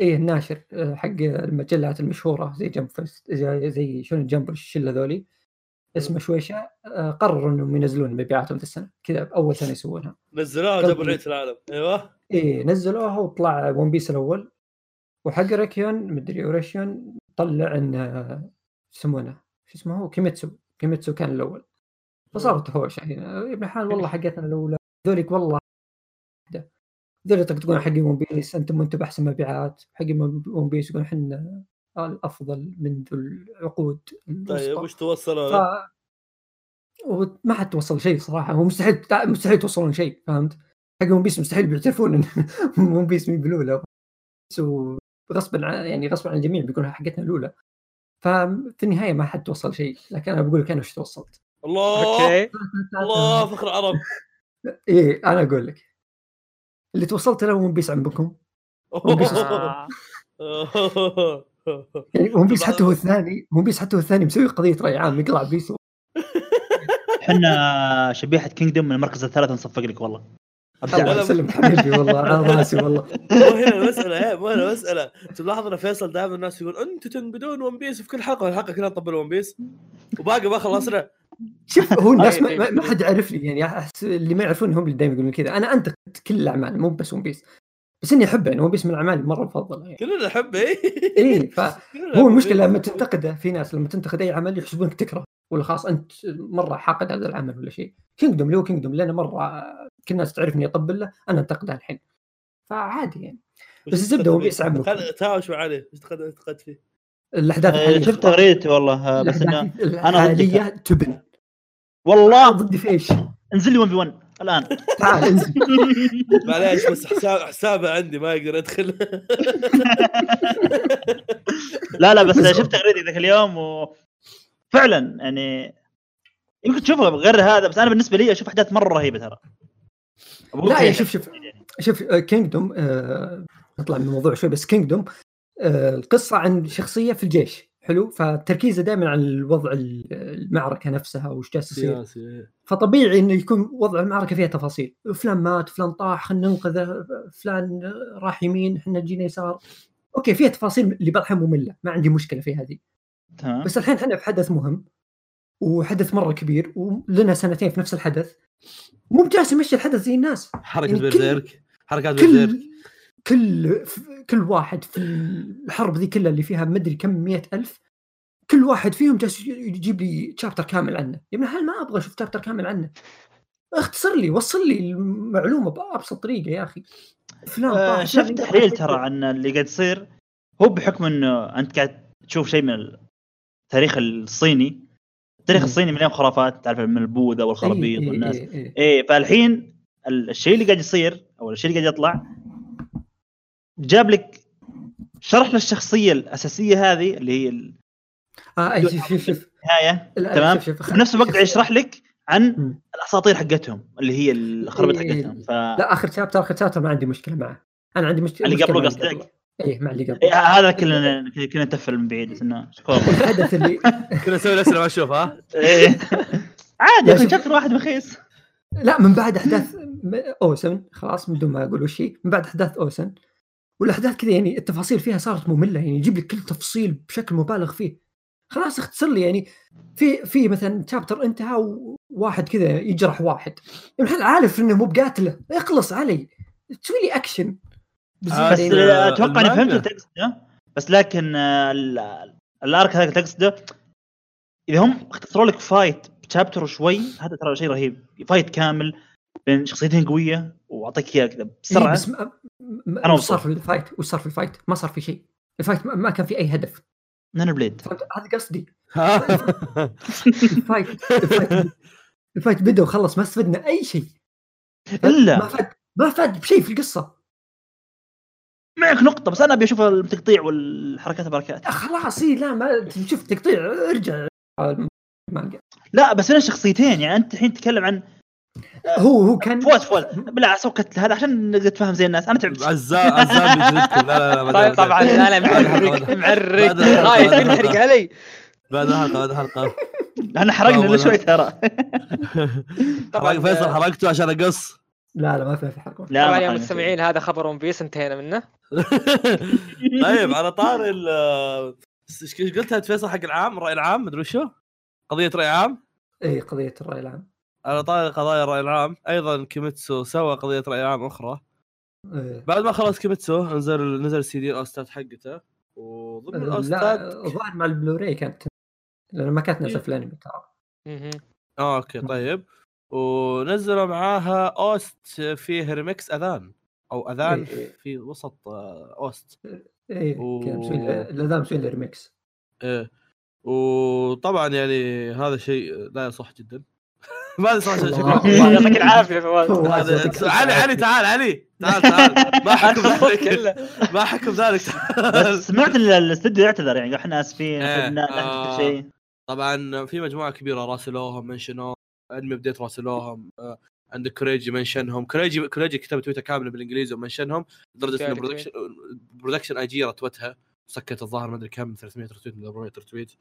إيه الناشر آه، حق المجلات المشهورة زي Jump Festa زي شلون Jump الشلة ذولي اسمه شويشة آه، قرروا إنهم ينزلون مبيعاتهم ذي السنة كذا أول سنة يسوونها. نزلوها جابوا ريت العالم. إيوه. إيه نزلوها وطلع One Piece الأول. وحق Oricon مدري Oricon طلع انه يسمونه؟ شو اسمه هو؟ كيميتسو. كيميتسو كان الأول. فصاروا تهوش يعني ابن حال والله حقتنا الأولى. ذوليك والله ذول يطقطقون حق One Piece أنتم أنتم أحسن مبيعات. حق One Piece يقولون إحنا الأفضل منذ العقود. طيب وش توصلوا ف... وما حد توصل شيء صراحة. هو مستحيل مستحيل توصلون شيء فهمت؟ حق One Piece مستحيل بيعترفون إن One Piece مي بالاولى غصبا عن يعني غصبا عن الجميع بيقولون حقتنا الاولى ففي النهاية ما حد توصل شيء. لكن أنا بقول لك أنا وش توصلت. الله! أوكي. الله فخر عرب إيه أنا أقول لك. اللي توصلت له ون بيس عمكم One Piece. يعني One Piece حتى هو الثاني One Piece حتى هو الثاني مسوي قضية رأي عام يقلع بيس إحنا شبيحة Kingdom من المركز الثالث نصفق لك والله. الله. يسلمك حبيبي والله على راسي والله. مو هنا المساله مو هنا المساله تلاحظ ان فيصل دائما الناس يقول أنتم تنقدون One Piece في كل حلقة الحلقة كلها نطبل One Piece وباقي ما خلصنا. شوف هو الناس ما, طيب. ما- حد يعرفني يعني أحس اللي ما يعرفون هم اللي دائما يقولون كذا. أنا أنتقد كل الأعمال مو بس One Piece بس إني أحبه يعني One Piece من الأعمال مرة مفضله يعني. كلنا نحبه إيه. فهو المشكلة لما تنتقده في ناس لما تنتقد أي عمل يحسبونك تكره ولا خلاص أنت مرة حاقد هذا العمل ولا شيء. Kingdom هو Kingdom لأنه مرة كل الناس تعرفني اطبل له أنا أنتقده الحين. فعادي يعني. بس الزبدة One Piece عمك. خل- تهاوش عليه إيش تقد- انتقدت فيه؟ الأحداث آه، شفت تغريدته والله آه، بس ضدك. الحالية. تبن والله. ضدي في إيش؟ انزل لي 1 في 1 الآن. تعال انزل. معليش بس حساب حسابه عندي ما يقدر يدخل لا لا بس شفت تغريدي ذاك اليوم وفعلا يعني يمكن تشوفها غير هذا بس أنا بالنسبة لي أشوف أحداث مرة رهيبة ترى. لا يا شوف شوف. شوف Kingdom نطلع من الموضوع شوي بس Kingdom القصة عن شخصية في الجيش. حلو؟ فتركيزه دائما على الوضع ال- المعركة نفسها وش جالس يصير. سياسي فطبيعي انه يكون وضع المعركة فيها تفاصيل. فلان مات فلان طاح خلينا ننقذه. فلان راح يمين إحنا جينا يسار. أوكي فيها تفاصيل اللي بعضها مملة. ما عندي مشكلة في هذه. تمام. بس الحين إحنا في حدث مهم وحدث مرة كبير ولنا سنتين في نفس الحدث. مو بجالس يمشي الحدث زي الناس. حركة يعني بيرزيرك. حركات بيرزيرك. كل كل واحد في الحرب ذي كلها اللي فيها مدري كم مئة ألف كل واحد فيهم جالس يجيب لي شابتر كامل عنه يا ابن الحلال ما أبغى أشوف شابتر كامل عنه اختصر لي وصل لي المعلومة بأبسط طريقة يا أخي فلان آه، شفت. تحليل ترى عن اللي قاعد يصير هو بحكم إنه أنت قاعد تشوف شيء من التاريخ الصيني التاريخ. الصيني مليان خرافات تعرف من البوذا إيه، والخرابيط إيه، والناس إيه، إيه. إيه فالحين ال- الشيء اللي قاعد يصير أو الشيء اللي قاعد يطلع جاب لك شرح للشخصيه الأساسية هذه اللي هي آه أي، شوف شوف شوف. النهاية. تمام؟ شوف شوف بنفس الوقت يشرح لك عن. الأساطير حقتهم اللي هي الخرابيط إيه، إيه. حقتهم. ف لا آخر شابتر آخر شابتر ما عندي مشكلة معه. أنا عندي مشكله اللي قبله قصدك؟ إيه مع اللي قبله. إيه، هذا كلنا كلنا نتفل من بعيد بس انه الحدث اللي كنا نسوي الأسئلة ما نشوف ها إيه. عادي أخي شابتر واحد رخيص. لا من بعد أحداث أوسن خلاص من دون ما أقول وش هي. من بعد أحداث أوسن والأحداث كذا يعني التفاصيل فيها صارت مملة يعني يجيب لك كل تفصيل بشكل مبالغ فيه. خلاص اختصر لي يعني في في مثلا chapter انتهى وواحد كذا يجرح واحد. يعني الحين عارف إنه مو بقاتله اخلص علي. تسوي لي اكشن بس يعني آه، أتوقع إني فهمت تقصده بس لكن آه، ال- ال arc هذا اللي تقصده إذا هم اختصروا لك fight ب chapter شوي هذا ترى شيء رهيب. fight كامل بين شخصيتين قوية وأعطيك اياه كذا. إيه بسرعة بس ما ما أنا وش صار مبسوط. في ال fight؟ وش صار في ال fight؟ ما صار في شيء. ال fight ما- ما كان في أي هدف. نانو بليد هذا قصدي؟ ال fight ال fight ال fight بدأ وخلص ما استفدنا أي شيء. إلا. ما فاد ما فاد بشيء في القصة. معك نقطة بس أنا أبي أشوف التقطيع والحركات البركات يا خلاص إيه لا ما شوف تقطيع ارجع. المانجا لا بس هنا شخصيتين يعني أنت الحين تتكلم عن هو هو كان فوز فوز أسوي كتل هذا عشان نقدر نتفاهم زي الناس. أنا تعبت. عزام عزام بيجلدكم لا لا لا طيب طبعا. أنا معرق معرق خايف ينحرق علي. بعد الحلقة بعد الحلقة. إحنا حرقنا. له شوي ترى. طبعا حرق فيصل حرقته عشان أقص؟ لا لا ما في في حركه لا يا مستمعين هذا خبر ون بيس انتهينا منه. طيب على طار ال إيش إيش قلتها؟ فيصل حق العام الرأي العام مدري وشو؟ قضية رأي عام؟ اي قضية الرأي العام. على طاري قضايا الراي العام أيضا كيميتسو سوى قضية رأي عام أخرى. إيه. بعد ما خلص كيميتسو نزل نزل CD ال OST ات حقته. وضمن لا ال OST ات الظاهر مع البلوراي كانت لأنه ما كانت نازله في الأنمي ترى. آه، أوكي طيب. ونزلوا معاها OST فيه ريمكس أذان. أو أذان إيه، إيه. في وسط آه، OST. إيه و- كان مسوي له- الأذان مسوي ريمكس إيه. وطبعا يعني هذا شيء لا يصح جدا. ما ادري صراحة الله. شكله الله يعطيك العافية فواز. علي. علي تعال علي. تعال تعال. ما حكم ذلك. ما حكم ذلك. بس سمعت ان الاستوديو يعتذر يعني إحنا آسفين إيه، اخذنا آه. كل شيء. طبعا في مجموعة كبيرة راسلوهم منشنوهم أنمي بديت راسلوهم آه، عندك كريجي منشنهم. كريجي كريجي كتب تويتر كاملة بالإنجليزي ومنشنهم لدرجة ان Production Production I.G رتوتها سكت الظاهر ما أدري كم 300 retweet من 400 retweet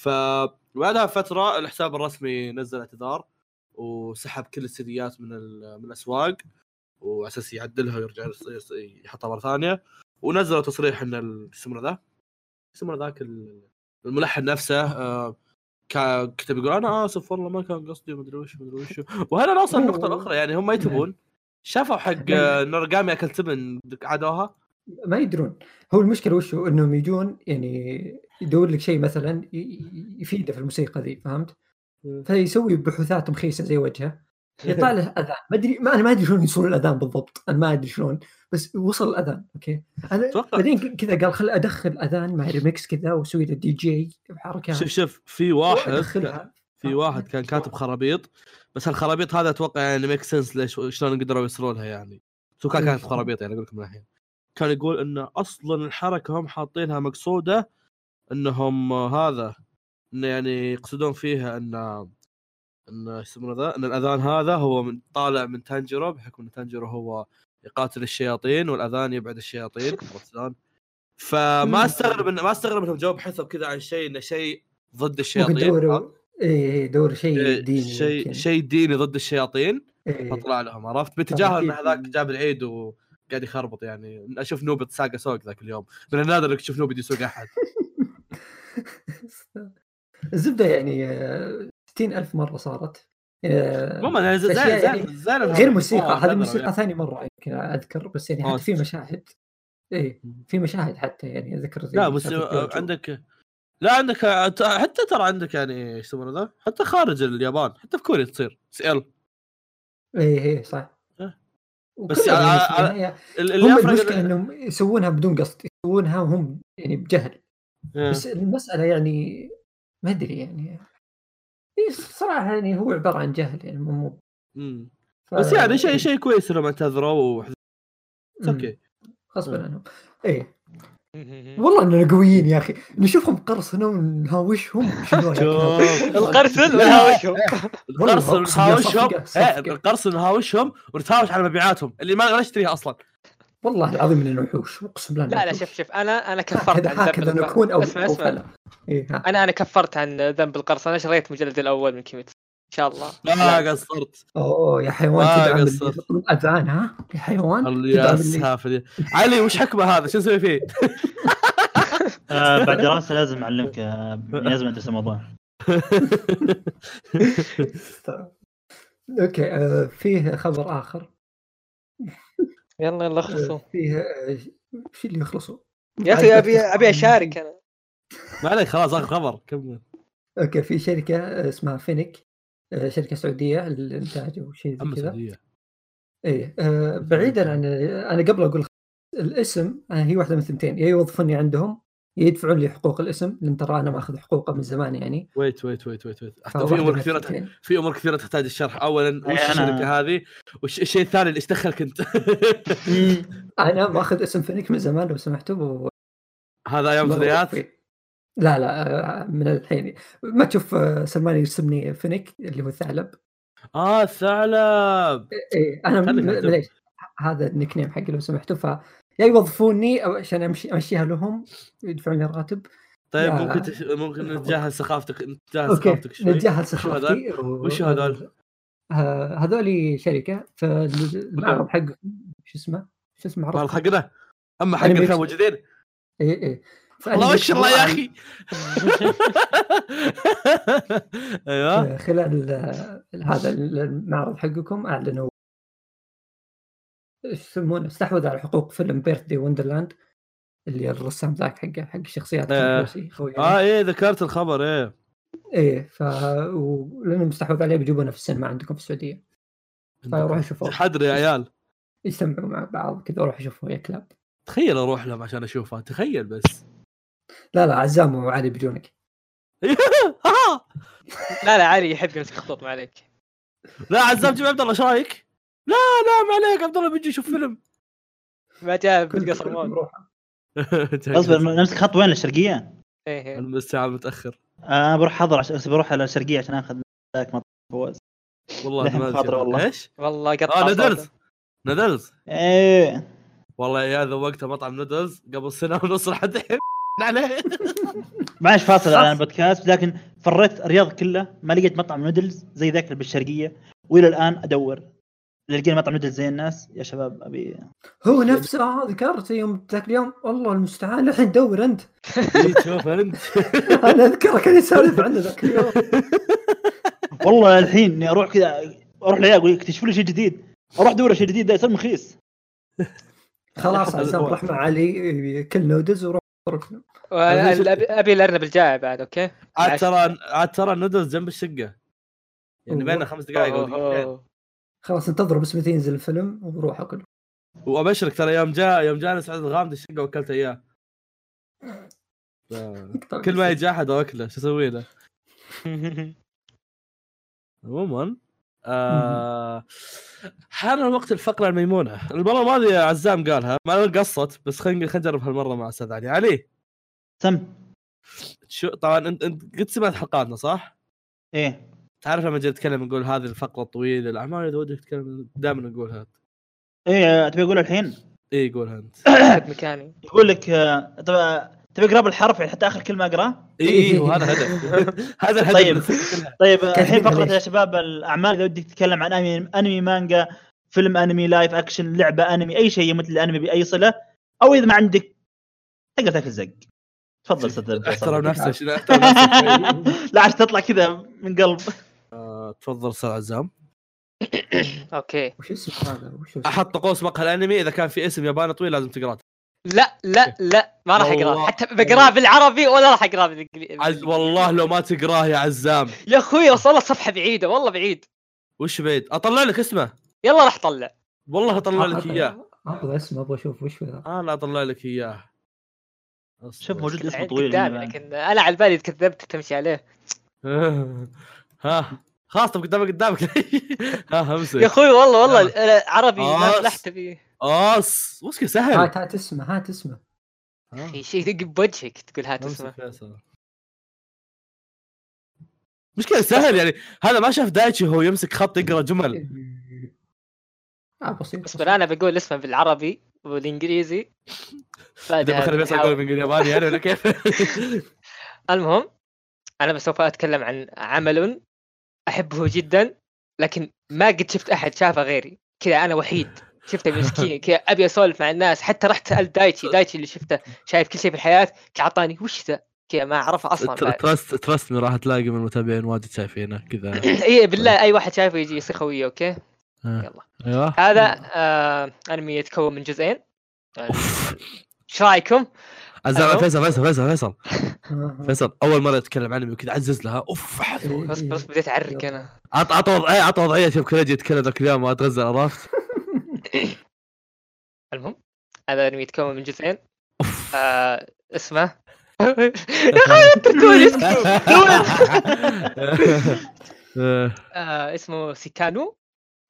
فبعدها فترة الحساب الرسمي نزل اعتذار. وسحب كل السيديات من من الأسواق وعلى أساس يعدلها ويرجع يحطها مرة ثانية. ونزلوا تصريح إن اسمه ذا؟ اسمه ذاك ال- الملحن نفسه آه، كتب يقول أنا آسف والله ما كان قصدي مدري وش مدري وش. وهنا نوصل النقطة الأخرى يعني هم ما يتبون. شافوا حق آه، نورجامي اكل تبن عادوها؟ ما يدرون. هو المشكلة وش إنهم يجون يعني يدور لك شيء مثلا يفيده في الموسيقى ذي فهمت؟ فيسوي بحوثات مخيسه زي وجهه يطلع له اذان ما ادري ما أنا ما أدري شلون يوصلون الأذان بالضبط. أنا ما أدري شلون بس وصل الأذان أوكي. أنا. بعدين كذا قال خل أدخل أذان مع ريمكس كذا وأسوي له دي جي بحركات شوف شوف في واحد. في واحد كان كاتب خرابيط بس الخرابيط هذا أتوقع يعني make sense ليش شلون قدروا يوصلوا لها يعني. شو كان كاتب خرابيط يعني أقول لكم من الحين كان يقول إن أصلا الحركة هم حاطينها مقصودة إنهم هذا إنه يعني يقصدون فيها إن إن يسمونه ذا إن الأذان هذا هو من طالع من تانجيرو بحكم إن تانجيرو هو يقاتل الشياطين والأذان يبعد الشياطين شلون؟ فما استغرب ما استغرب إنهم جو بحثوا كذا عن شيء إنه شيء ضد الشياطين إيه دور شيء إيه، ديني شيء. شيء ديني ضد الشياطين إيه. فطلع لهم عرفت باتجاه إن. هذاك جاب العيد وقاعد يخربط يعني أشوف نوبة ساقة سوق ذاك اليوم من النادر إنك تشوف نوبة يسوق أحد الزبدة يعني آه، 60 ألف مرة صارت آه، عموما يعني زين يعني غير موسيقى آه، هذه موسيقى. ثاني مرة يمكن أذكر بس يعني حتى في. مشاهد إيه في مشاهد حتى يعني أذكر زي لا بس. عندك لا عندك حتى ترى عندك يعني إيش يسمونه ذا حتى خارج اليابان حتى في كوريا تصير سيل إيه إيه صح إيه. بس يعني على- اللي هم إن- إنهم يسوونها بدون قصد يسوونها وهم يعني بجهل إيه. بس المسألة يعني ما أدري يعني. إيه صراحة يعني هو عبارة عن جهل يعني مو مو. ف- بس يعني شيء شيء كويس إنهم اعتذروا وحز-. أوكي غصبا. عنهم. إيه. والله إننا قويين يا أخي. نشوفهم قرصنا ونهاوشهم؟ القرصن والهاوشهم والله القرص أقسم يا نهاوشهم صفقة- إيه، صفقة. القرص نهاوشهم ونتهاوش على مبيعاتهم اللي ما نشتريها أصلا. والله العظيم اننا وحوش أقسم بالله لا لا. شوف شوف أنا أنا كفرت هكذا عن ذنب هكذا نكون أو اسمع اسمع فلا إيه. أنا أنا كفرت عن ذنب القرصنه شريت المجلد الأول من كيميتسو إن شاء الله. ما قصرت. أوه يا حيوان اللي قصرت. أذان ها؟ يا حيوان يا دي علي وش حكمه هذا؟ شو نسوي فيه؟ آه بعد دراسة لازم أعلمك آه لازم أدرس الموضوع. أوكي آه، فيه خبر آخر. يلا يلا آه، اخلصوا فيه آه، اللي يخلصوا؟ يا أخي ابي أبي أشارك أنا. ما عليك خلاص آخر خبر كمل. أوكي في شركة آه، اسمها فينيك شركة سعودية للانتاج وشيء زي أما كذا. آه، بعيدا عن أنا قبل أقول الاسم هي واحدة من ثنتين يا يوظفوني عندهم يدفعون لي حقوق الاسم لأن ترى أنا مأخذ حقوقه من زمان يعني. wait wait wait wait wait. في أمور كثيرة الثنتين. في أمور كثيرة تحتاج الشرح. اولا وش الشركة هذه؟ والشيء الشيء الثاني اللي إيش دخلك انت أنا مأخذ اسم فينيك من زمان لو سمحتوا و... هذا أيام ثنائيات لا لا آه، من الحين. ما تشوف آه، سلمان يرسمني فينيك اللي هو الثعلب؟ آه الثعلب! إيه أنا من- أكتب. من إيش هذا ال nickname حقي لو سمحتوا ف يا يوظفوني عشان امشي أمشيها لهم يدفعون لي راتب طيب يا- ممكن تش... ممكن نتجاهل سخافتك نتجاهل سخافتك شوي. نتجاهل هذول؟ سخافتي وش هذول؟ آه، هذولي شركة فالمعرض حق شو اسمه؟ شو اسمه؟ مال معرض حقنا؟ أما حقنا موجودين؟ اي اي الله شاء الله يا أخي. أيوه. خلال ال- هذا المعرض حقكم أعلنوا يسمونه استحوذ على حقوق فيلم بيرث دي وندرلاند اللي الرسام ذاك حقه حق الشخصيات آه. آه إيه ذكرت الخبر إيه. إيه ف ولأنه مستحوذ عليه بيجيبونه في السينما عندكم في السعودية. فروحوا شوفوه حدر يا عيال. يجتمعوا مع بعض كذا أروح أشوفه يا كلاب. تخيل أروح لهم عشان اشوفها تخيل بس. لا لا عزام وعلي بيجونك. لا لا علي يحب يمسك خطوط ما عليك. لا عزام جيب عبد الله إيش رأيك؟ لا لا ما عليك عبد الله بيجي يشوف فيلم ما جاء بالقصر بروح. اصبر نمسك خط وين الشرقية؟ إيه، إيه. المستعان متأخر أنا بروح حضر عشان بروح على الشرقية عشان آخذ ذاك مطعم فواز والله ما خاطر. والله. إيش؟ والله قطع آه صوته. نودلز نودلز إيه والله يا ذوقت مطعم نودلز قبل سنة ونص راح الحين عليه معلش فاصل عن البودكاست لكن فريت الرياض كله ما لقيت مطعم نودلز زي ذاك اللي بالشرقية وإلى الآن أدور لقينا مطعم نودلز زي الناس يا شباب أبي هو نفسه آه، ذكرت يوم ذاك اليوم والله المستعان الحين دور أنت. شوف أنت. أنا أذكرك كان يسولف عنه ذاك اليوم. والله الحين إني أروح كذا أروح لعيال أقول اكتشفوا لي شيء جديد. أروح أدور على شيء جديد ده يصير مخيس. خلاص عزام مع علي كل نودلز وروح أبي الأرنب الجاي بعد أوكي؟ عاد ترى عاد ترى النودلز جنب الشقة. يعني بيننا خمس دقائق. خلاص انتظروا بس متى ينزل الفيلم وروح اكل وأبشرك ترى يوم جاء يوم جانا سعود الغامدي الشقه وكلت إياه. كل ما يجي أحد واكله شو أسوي له؟ عموما آه حان الوقت الفقرة الميمونة. المره الماضيه عزام قالها ما قصت بس خلينا خلينا نجرب هالمره مع أستاذ علي. علي! سم. شو طبعا انت أنت قد سمعت حلقاتنا صح؟ إيه. تعرف لما جيت نتكلم نقول هذه الفقرة الطويلة الاعمال اذا ودك تتكلم دائما نقولها إيه تبي أقول الحين؟ اي قولها أنت. مكاني. يقول لك آه، تبى تبي أقرأ بالحرف يعني حتى آخر كلمة اقراه اي اي وهذا هدف. هذا الهدف طيب. طيب الحين فقرة. يا شباب الأعمال اذا ودك تتكلم عن أنمي أنمي مانجا فيلم أنمي live action لعبة أنمي أي شيء يمثل الأنمي بأي صلة أو إذا ما عندك تقدر تاكل زق. تفضل أستاذ أحترم. نفسك شنو أحترم نفسك؟ لا عشان تطلع كذا من قلب. آه، تفضل أستاذ عزام. أوكي. وش اسمه هذا؟ وش؟ أحط قوس مقهى الأنمي إذا كان في اسم ياباني طويل لازم تقرأه. لا لا لا ما راح أقرأه. حتى بقرأه بالعربي ولا راح أقرأه بالإنجليزي. والله لو ما تقراه يا عزام. يا أخوي وصل الصفحه بعيدة والله بعيد. وش بعيد؟ أطلع لك اسمه. يلا راح طلع والله أطلع لك إياه. أبغى اسمه أبغى أشوف وش أنا أطلع لك إياه. شوف موجود اسمه طويل قدامي يعني. لكن أنا على بالي كذبت تمشي عليه. ها. خلاص طب قدامك قدامك. ها يا امسك أخوي والله والله أنا عربي ما آه. فلحت فيه. اوس وش سهل هات هات اسمه هات اسمه. ها، في شيء يدق بوجهك تقول هات اسمه. مشكلة سهل يعني؟ هذا ما شاف دايتشي هو يمسك خط يقرأ جمل. آه بسيط اصبر أنا بقول اسمه بالعربي والانجليزي اذا بخلي فيصل يقول بالياباني يعني ولا كيف؟ المهم أنا سوف أتكلم عن عمل أحبه جدا لكن ما قد شفت أحد شافه غيري. كذا أنا وحيد. شفته مسكين كذا أبي أسولف مع الناس. حتى رحت سألت دايتشي. دايتشي اللي شفته شايف كل شيء في الحياة أعطاني وش ذا؟ كذا ما اعرفه أصلا. ترست ترست راح تلاقي من المتابعين واجد شايفينه كذا. اي بالله أي واحد شايفه يجي يصير خويه أوكي؟ آه. يلا. أيوه. هذا آه أنمي يتكون من جزئين. إيش رأيكم؟ أيوه. فيصل فيصل فيصل فيصل. فيصل أول مرة يتكلم عنه وكذا عزز لها. أوف بس إيه. بس بديت أعرق أنا. عط عط وضعيه عط وضعية شوف كذا يتكلم ذاك اليوم ما تغزل عرفت؟ المهم هذا أنمي يتكون من جزئين. أوف. آه اسمه؟ يا أخي تقول؟ اسمه اسمه سيكانو.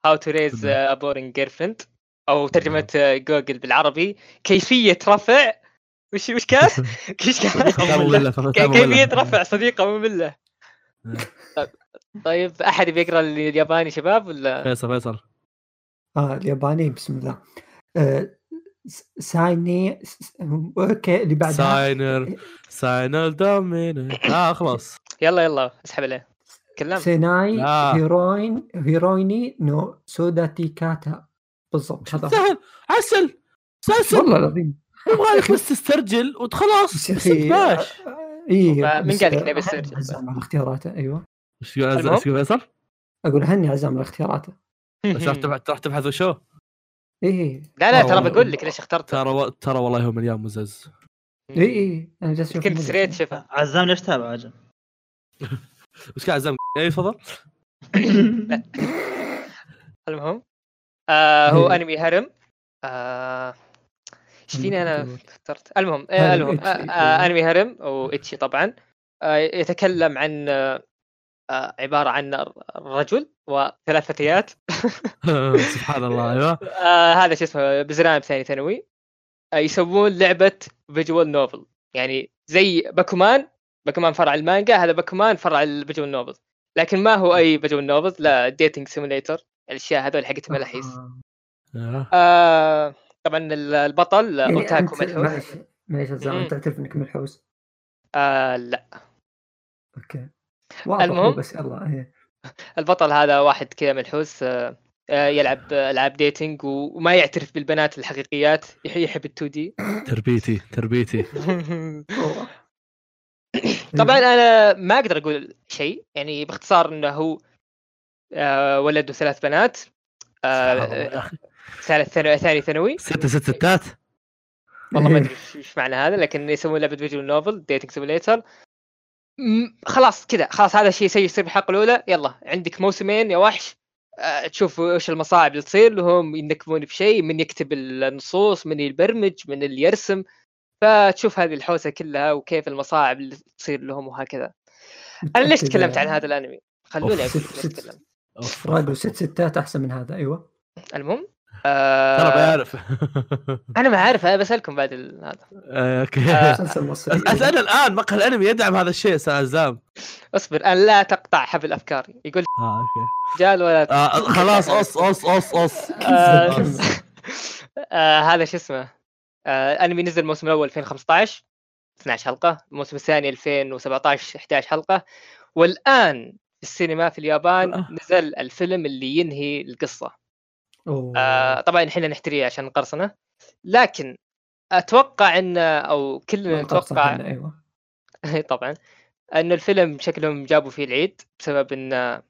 How to Raise a Boring Girlfriend أو ترجمة آه، جوجل بالعربي كيفية رفع وش وش كان؟ وش كان؟ فتاة مملة، فتاة ك- مملة. كيفيه رفع صديقه ممله طيب أحد بيقرأ الياباني شباب ولا؟ فيصل فيصل. آه الياباني بسم الله. آه سايني أوكي اللي بعدها. ساينر ساينر دومينر آه خلاص. يلا يلا اسحب عليه. كلام. سيناي. هيروين هيرويني نو سوداتي كاتا. بالضبط. سهل. عسل. سلسل والله العظيم. يبغى لك بس تسترجل وتخلاص بس يا أخي باش اي من قال لك نبي السيرجل؟ عزام على اختياراته أيوه إيش المهم. إيش فيصل؟ أقول هني عزام على اختياراته بس راح تبحث وشو؟ اي لا لا ترى. بقول لك ليش اخترته ترى. ترى والله هو مليان مزز اي اي أنا جالس أشوف كنت. سريت شفه عزام ليش تابع أجل وش كان عزام اي تفضل المهم آه هو إيه. أنمي harem آه، إيش فيني أنا. اخترت. المهم آه، المهم آه، エッチ. آه، أنمي harem أو エッチ طبعا. آه، يتكلم عن عبارة عن رجل وثلاث فتيات. سبحان الله أيوه. هذا شو اسمه بزران ثاني ثانوي. يسوون لعبة visual novel يعني زي باكومان باكومان فرع المانجا هذا باكومان فرع ال visual novel لكن ما هو أي visual novel لا dating simulator الأشياء هذول حقت ملاحيس. آه. طبعا ال- البطل يعني オタク ملحوس معليش معليش عزام مم. انت تعترف انك ملحوس آه لا okay واضح المهم. بس يلا إيه. البطل هذا واحد كذا ملحوس آه آه، يلعب ألعاب dating و- وما يعترف بالبنات الحقيقيات يح- يحب ال 2D تربيتي تربيتي. طبعا أنا ما أقدر أقول شيء يعني باختصار إنه هو آه ولد وثلاث بنات ثالث ثانوي ثاني ثانوي؟ ستة ست ستات؟ والله ما إيه. أدري إيش معنى هذا لكن يسوون لعبه visual novel dating simulator خلاص كذا خلاص هذا الشيء سيء يصير بالحلقة الأولى. يلا عندك موسمين يا وحش. آه، تشوف وش المصاعب اللي تصير لهم ينكبون بشيء من يكتب النصوص من يبرمج من اللي يرسم. فتشوف هذه الحوسة كلها وكيف المصاعب اللي تصير لهم وهكذا. أنا ليش تكلمت عن هذا الأنمي؟ خلوني. أقول ليش. راجل ست ستات أحسن من هذا أيوه. المهم؟ ترى آه بعرف. أنا ما عارف أنا بسألكم بعد ال- هذا. آه، okay. آه. أسأل الآن مقهى الأنمي يدعم هذا الشيء أستاذ عزام. أصبر ان لا تقطع حبل أفكاري. يقول آه okay. رجال ولا آه خلاص قص آه، كمل. آه هذا شو اسمه؟ آه انمي نزل الموسم الأول 2015 12 حلقة. الموسم الثاني 2017 11 حلقة. والآن في السينما في اليابان. نزل الفيلم اللي ينهي القصة. أوه. آه طبعا إحنا نحتريه عشان القرصنه لكن أتوقع إن أو كلنا نتوقع أيوه طبعا إن الفيلم شكلهم جابوا فيه العيد بسبب إن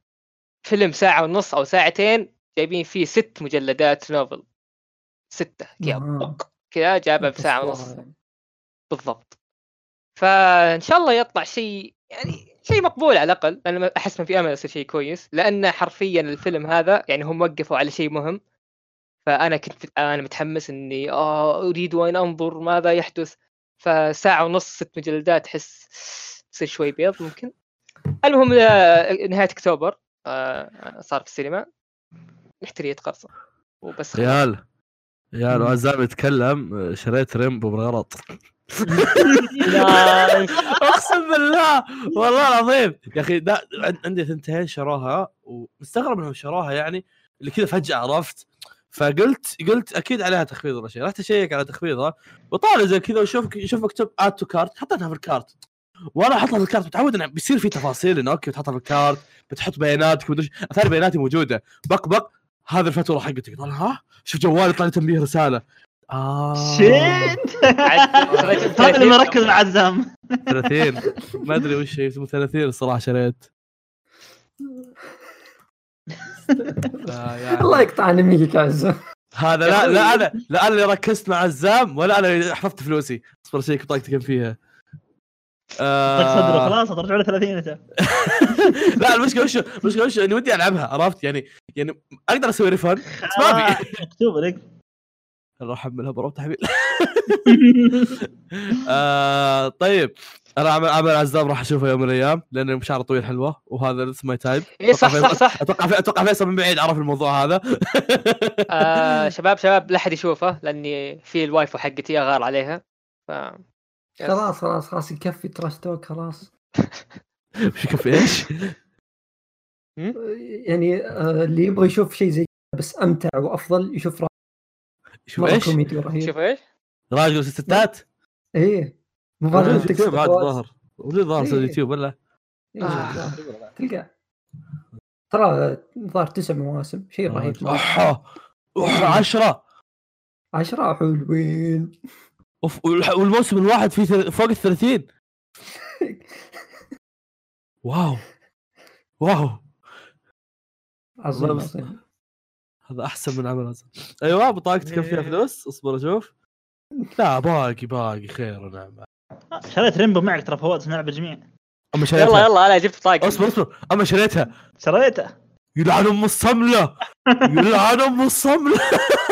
فيلم ساعة ونص أو ساعتين جايبين فيه ست مجلدات نوفل ستة كذا. بوك كذا جابها بساعة قصة ونص. بالضبط فإن شاء الله يطلع شيء يعني شيء مقبول على الأقل. أنا أحس ما في أمل يصير شيء كويس. لأن حرفيا الفيلم هذا يعني هم وقفوا على شيء مهم. فأنا كنت أنا متحمس إني آه أريد ان أنظر؟ ماذا يحدث؟ فساعة ونص ست مجلدات أحس تصير شوي بيض ممكن. المهم آه، نهاية أكتوبر آه، صار في السينما. نحتري قرصة وبس. ريال. ريال مم. وعزام يتكلم شريت Rainbow بالغلط. اقسم بالله والله العظيم. يا أخي عندي ثنتين شروها ومستغرب إنهم شروها يعني اللي كذا فجأة عرفت. فقلت قلت أكيد عليها تخفيض ولا شيء. رحت أشيك على تخفيضها. وطالع زي كذا وشوف شوف مكتوب add to cart حطيتها في ال cart وأنا أحطها في ال cart متعود انه بيصير في تفاصيل إنه okay بتحطها في الكارت بتحط بياناتك مدري. اتاري بياناتي موجودة. بق بق هذه الفاتوره حقتك. طالع ها؟ شوف جوالي طلع لي تنبيه رسالة. آه. شيت؟ هذا اللي مركز مع عزام 30 ما أدري وش هي اسمه 30 الصراحه شريت. آه، يعني. الله يقطع انميك يا عزام. هذا لا. لا أنا لا أنا اللي ركزت مع عزام ولا أنا اللي حفظت فلوسي. اصبر اشيك بطاقتي كم فيها. صدره آه. خلاص ترجع له 30 أنت. لا المشكلة وش المشكلة وش إني ودي ألعبها عرفت؟ يعني يعني أقدر أسوي refund بس ما ابي مكتوب لك. أروح احملها برا تحميل آه طيب أنا عمل عمل عزام راح أشوفه يوم من الأيام لأن شعره طويل حلوة وهذا لسه my type. إيه صح صح صح. أتوقع في- أتوقع فيصل من بعيد عرف الموضوع هذا. آه شباب شباب لا أحد يشوفه لأني في ال waifu حقتي أغار عليها ف. خلاص خلاص خلاص يكفي تراش توك خلاص. وش كيف إيش؟ يعني آه، اللي يبغى يشوف شيء زي كذا بس أمتع وأفضل يشوف شوف إيش؟ كوميدي رهيب. شوف إيش؟ راجل ستات إيه. في اليوتيوب بعد ظاهر. موجود ظاهر في إيه. اليوتيوب ولا؟ إيه، آه. تلقاه. ترى ظهر تسع مواسم. شيء رهيب. مرة. اوح اوح 10 عشرة حلوين. أوف والموسم الواحد فيه فوق ال 30 واو. واو. عظيم عظيم. هذا أحسن من عمل هذا أيوه بطاقتي كم فيها فلوس؟ اصبر أشوف. لا باقي باقي خير ونعم. شريت ريمبو معك ترى فوز نلعب الجميع أما شريتها. يلا يلا أنا جبت طاقه اصبر اصبر. أما شريتها. شريته يلعن أم الصملة. يلعن أم الصملة.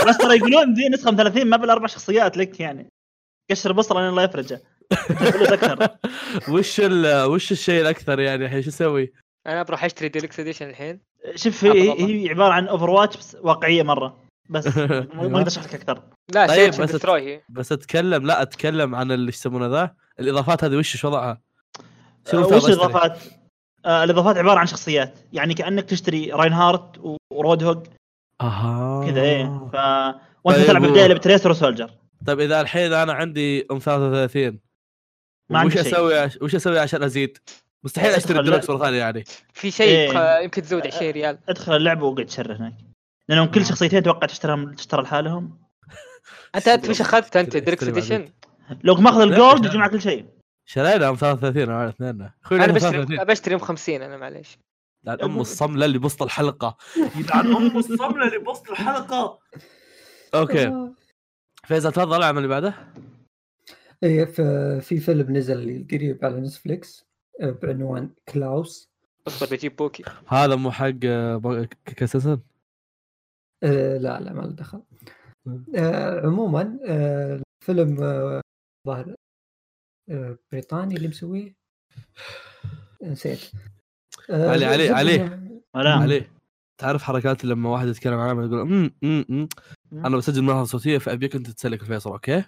بس ترى يقولون دي نسخة من 30 ما بالأربع شخصيات لك يعني. قشر بصرة الله يفرجه. فلوس أكثر. وش ال... وش الشيء الأكثر يعني الحين؟ شو أسوي؟ أنا بروح أشتري deluxe edition الحين. شوف هي هي عبارة عن Overwatch بس واقعية مرة. بس ما أقدر أشرح لك أكثر. لا طيب، طيب بس- بس أتكلم لا أتكلم عن اللي يسمونه ذا. الإضافات هذه وش شو وضعها؟ مثال وش؟ الإضافات؟ آه الإضافات عبارة عن شخصيات. يعني كأنك تشتري Reinhardt و Roadhog أها. كذا إيه. ف وأنت طيب. تلعب و- البدايه ب Tracer و Soldier طيب إذا الحين أنا عندي ام 33 ما عندي وش. أسوي عش... وش أسوي عشان أزيد؟ مستحيل ادخل أشتري الديلكس مرة ثانية يعني. في شيء إيه. يمكن تزود 20 ريال. أدخل اللعبة وقعد تشر هناك. لأنهم كل شخصيتين أتوقع تشتريهم تشترى لحالهم. أنت أنت إيش أخذت أنت ديلكس بعدين. اديشن لو ماخذ الجولد. يجي معك كل شيء. شرينا أم 33 أنا اثنين أخوي أنا بشتري 33 بشتري ام 50 أنا معليش. لعن ام الصملة اللي بسط الحلقة. يلعن ام الصملة اللي بسط الحلقة. أوكي. فيصل تفضل العمل اللي بعده. إيه في فيلم نزل قريب على نتفليكس. بعنوان كلاوس. اصبر بجيب بوكي هذا مو حق آه، كاساسن آه لا لا ما له دخل. آه عموما آه فيلم آه ظاهر آه بريطاني اللي مسويه. نسيت. آه علي- علي- علي. عليه تعرف حركات لما واحد يتكلم عنها يقول امم امم. أنا بسجل ملحظه صوتية فأبيك أنت تسلك الفيصل okay؟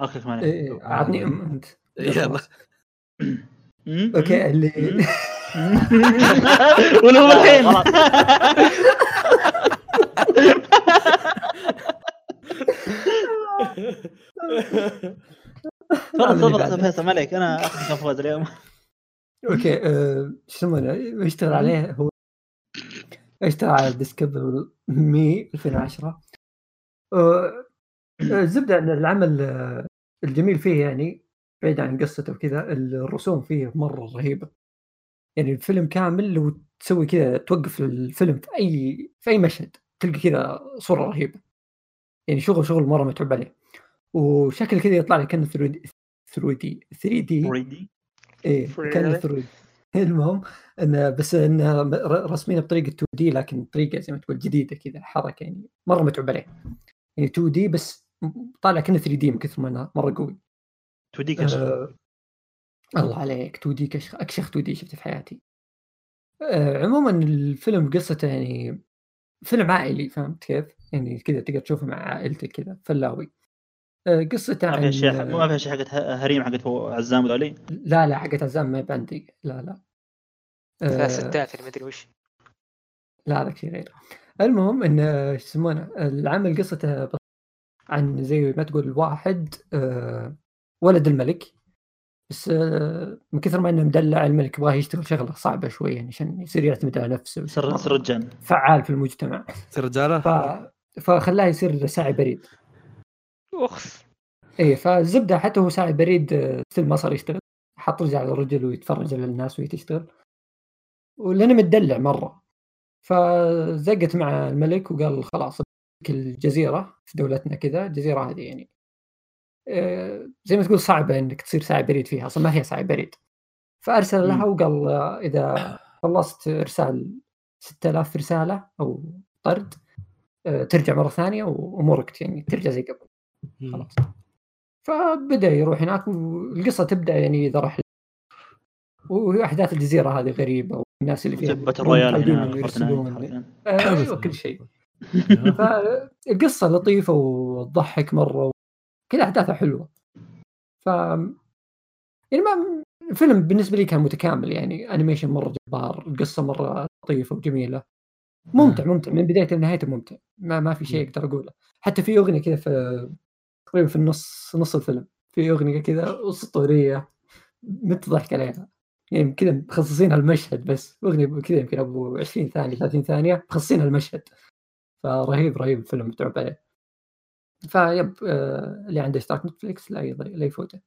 okay كمان إيه، عطني أم أنت. يلا. okay اللي ولو الحين. تفضل تفضل فيصل ما عليك أنا أخذ فوز اليوم. okay آه، شو يسمونه يشتغل عليه؟ هو اشتغل على Despicable Me 2010 آه، الزبده ان العمل آه، الجميل فيه يعني بعيد عن قصته وكذا الرسوم فيه مرة رهيبة. يعني الفيلم كامل لو تسوي كذا توقف الفيلم في أي في أي مشهد تلقى كذا صورة رهيبة. يعني شغل شغل مرة متعب عليه. وشكل كذا يطلع لك كأنه 3 دي 3 دي 3 دي. إيه كان 3 المهم إنه بس إنه رسمينه بطريقة 2 دي لكن طريقة زي ما تقول جديدة كذا حركة يعني مرة متعوب عليه. يعني 2 دي بس طالع كأنه 3 دي من كثر ما إنه مرة قوي. توديك آه الله عليك 2 دي كشخ أكشخ 2 دي شفته في حياتي. آه عموما الفيلم قصته يعني فيلم عائلي فهمت كيف؟ يعني كذا تقدر تشوفه مع عائلتك كذا فلاوي. آه قصته ما عن في اشياء ما في اشياء حقت هريم حقت عزام وذولي لا لا حقت عزام ما عندي لا لا. لا آه، ستات ما أدري وش. لا هذاك شيء غير. المهم إن شو يسمونه؟ العمل قصته عن زي ما تقول واحد آه، ولد الملك بس آه، من كثر ما إنه مدلع الملك يبغاه يشتغل شغلة صعبة شوي يعني عشان يصير يعتمد على نفسه. سر الجن فعال في المجتمع. تصير رجاله ف... فخلاه يصير ساعي بريد. أخس. إيه فالزبدة حتى هو ساعي بريد آه، ستيل ما صار يشتغل. حط رجل على رجل ويتفرج على الناس وهي تشتغل. ولأنه متدلع مرة. فزقت مع الملك وقال خلاص الجزيرة في دولتنا كذا الجزيرة هذه يعني زي ما تقول صعبة إنك تصير ساعي بريد فيها أصلا ما هي ساعي بريد فأرسل لها. وقال آه، إذا خلصت إرسال 6000 رسالة أو طرد آه، ترجع مرة ثانية وأمورك يعني ترجع زي قبل. خلاص. فبدأ يروح هناك والقصة تبدأ يعني إذا راح واحداث الجزيرة هذه غريبة والناس اللي فيها battle royale متعودين هنا إنهم Fortnite يرسلون. حرفياً. آه، أيوه كل شيء. فالقصة لطيفة وتضحك مرة كل أحداثها حلوة. ف يعني ما الفيلم بالنسبة لي كان متكامل يعني animation مرة جبار القصة مرة لطيفة وجميلة. ممتع ممتع من بدايته لنهايته ممتع. ما ما في شيء أقدر أقوله. حتى في أغنية كذا في تقريبا في النص نص الفيلم في أغنية كذا أسطورية مت ضحك عليها. يعني كذا مخصصينها المشهد بس. أغنية كذا يمكن أبو 20 ثانية 30 ثانية مخصصينها المشهد فرهيب رهيب الفيلم متعوب عليه. فيب آه اللي عنده اشتراك نتفليكس لا يضيع لا يفوته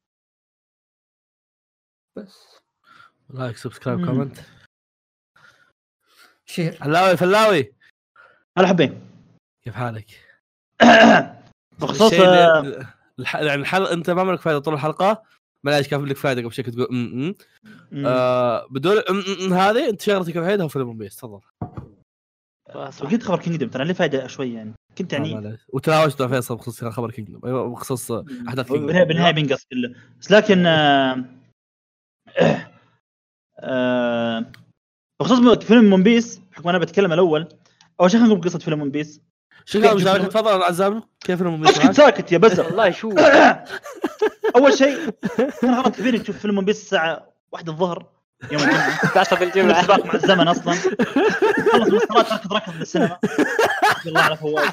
بس like subscribe. comment share فلاوي فلاوي هلا حبين كيف حالك؟ بخصوص آه،. يعني الحلقة انت ما لك فائده طول الحلقة معليش كان لك فائده قبل شوي تقول م- م. مم. آه بدون م- م- م هذه انت شغلتك الوحيده هو فيلم ون بيس تفضل وقلت خبر كينجدم ترى له فائده شوي يعني كنت يعني وتناوشت مع فيصل بخصوص خبر كينجدم أيوه بخصوص أحداث بالنهايه كينجدم بالنهايه بينقص كله بس لكن آه، آه، بخصوص فيلم ون بيس بحكم أنا بتكلم الأول أول شيء خلينا نقول قصة فيلم ون بيس شو قال مشارك تفضل عزام كيف المميز اسكت معك؟ ساكت يا بزر. والله شو؟ أول شيء كان غلط كبير تشوف فيلم ون بيس الساعة 1 الظهر. يوم الجمعة. تعصب الجمعة. سباق مع الزمن أصلا. خلص الصلاه تركض ركض بالسينما الله على فواز.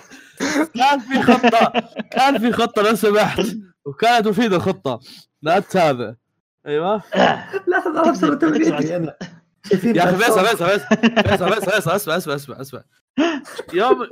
كان في خطة. كان في خطة لو سمحت. وكانت مفيدة الخطة. لا تتابع. أيوه. لحظه ابصر توقيتي أنا شايفين يا أخي؟ فيصل فيصل فيصل فيصل فيصل اسمع اسمع اسمع اسمع يوم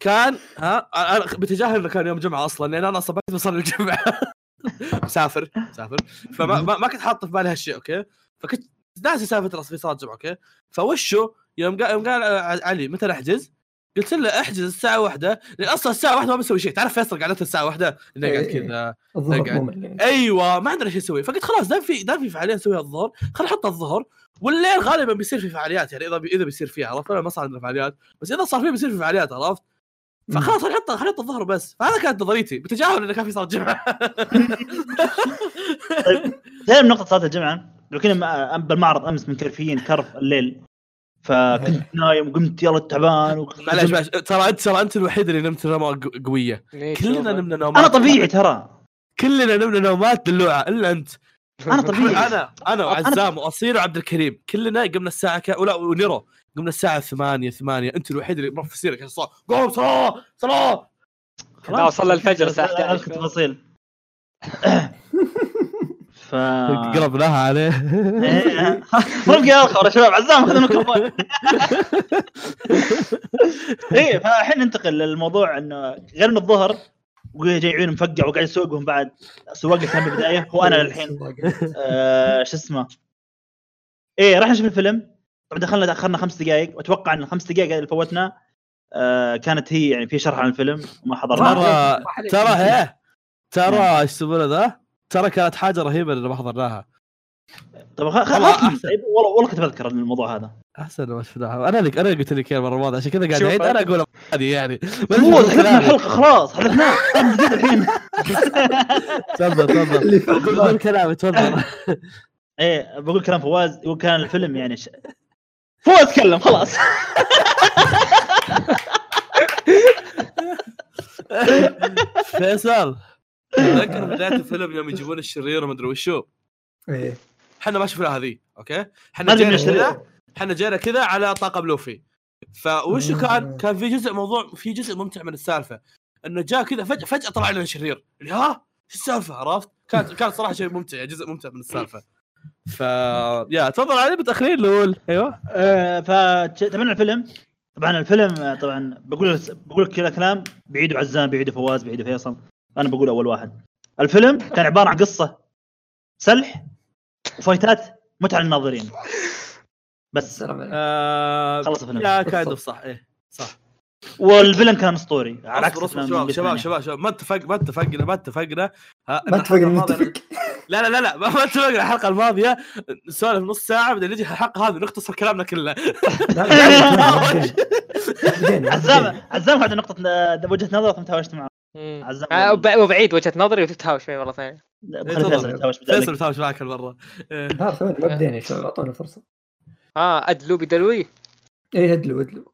كان ها أنا بتجاهل إنه كان يوم جمعة أصلا لأن أنا كنت بصلي الجمعة. مسافر مسافر. فما ما, ما كنت حاطه في بالي هالشيء okay؟ فكنت ناسي سالفة في صلاه الجمعة okay؟ فوشو يوم قال يوم قال آه، علي متى نحجز؟ قلت له احجز الساعة واحدة. لأن أصلا الساعة واحدة ما بسوي شيء. تعرف فيصل قعدته الساعة واحدة؟ إنه قاعد إيه. كذا قاعد. ممل يعني. أيوه ما عندنا شيء نسوي فقلت خلاص دام في دام في فعاليات نسويها الظهر خل نحط الظهر. والليل غالبا بيصير في فعاليات يعني إذا بي إذا بيصير فيها عرفت؟ ما صار عندنا فعاليات. بس إذا صار فيه بيصير في فعاليات عرفت؟ فخلاص خل نحط خل نحط الظهر بس. فهذا كانت نظريتي. بتجاهل إنه كان في صلاة جمعة. زي نقطة صلاة الجمعة؟ لو كنا مع- بالمعرض أمس منكرفين كرف الليل. فكنت نايم وقمت يلا تعبان و... معليش معليش. ترى انت ترى أنت الوحيد اللي نمت نومه ق- قوية. كلنا نمنا نومات. أنا طبيعي ترى. كلنا نمنا نومات دلوعه إلا أنت. أنا طبيعي. أنا أنا وعزام واصيل وعبد الكريم. كلنا قمنا الساعة ك... ولا ونيرو. قمنا الساعة 8 8 أنت الوحيد اللي مرفع سيرك الصلاه قوم صلاة! صلاة! لا وصلنا الفجر الساعة 11 تفاصيل. ف قربناها عليه. إيه. رفقي يا الخبر يا شباب عزام خذ الميكروفون. إيه فالحين ننتقل للموضوع إنه غير من الظهر وجاي عيون مفقع وقاعد يسوقهم بعد. سواق كان بالبداية هو أنا الحين آه، شو اسمه؟ إيه راح نشوف الفيلم. طبعا دخلنا تاخرنا خمس دقائق وأتوقع إن الخمس دقائق اللي فوتنا آه، كانت هي يعني في شرح عن الفيلم وما حضرنا ترى ترى هي ترى إيش يسمونه ذا؟ ترى كانت حاجة رهيبة اللي ما حضرناها. طب خ- خ- والله خلاص. والله والله كنت بذكر الموضوع هذا. أحسن ما شفناها. أنا اللي أنا قلت لك اياها المرة الماضية عشان كذا قاعد أعيد أنا أقول هذه يعني. هو حذفنا. الحلقة خلاص حذفناه. أنا جديد الحين تفضل تفضل قول قول كلامي تفضل. إيه بقول كلام فواز يقول كان الفيلم يعني ش... فواز تكلم خلاص. فيصل. تذكر بداية الفيلم يوم يجيبون الشرير وما أدري وشو. إيه. إحنا ما شفنا هذه okay؟ إحنا جينا. كذا إحنا جينا كذا على طاقم لوفي. فوشو كان كان في جزء موضوع في جزء ممتع من السالفة. إنه جاء كذا فجأة فجأة طلع لنا شرير اللي ها؟ شو السالفة؟ عرفت؟ كانت كان صراحة شيء ممتع جزء ممتع من السالفة. ف يا تفضل علي متاخرين الأول. أيوه. آه، فتابعنا الفيلم؟ طبعا الفيلم آه، طبعا بقول بقول لك كذا كلام بعيده عزام بعيده فواز بعيده فيصل. أنا بقول اول واحد الفيلم كان عباره عن قصه سلح وفايتات متعه للناظرين بس آه خلص الفيلم يا كايند صح إيه صح والفيلم كان اسطوري على عكس شباب شباب شباب شباب ما اتفق ما اتفقنا ما اتفقنا ما اتفقنا نتفق لا لا لا لا ما ما اتفقنا الحلقة الماضيه نسولف نص ساعه بعدين نجي الحلقة هذه نختصر كلامنا كله لا، لا،. عزام عزام هذه نقطه آه، وجهه نظر ثم تهاوشت معه عزام آه، وب- وبعيد وجهة نظري وتتهاوش معي مرة ثانية. تفضل. فيصل بتهاوش معك المره إيه. لا ثواني ما بدينا يا شباب اعطونا فرصة. آه أدلو بدلوي؟ إيه ادلوا ادلوا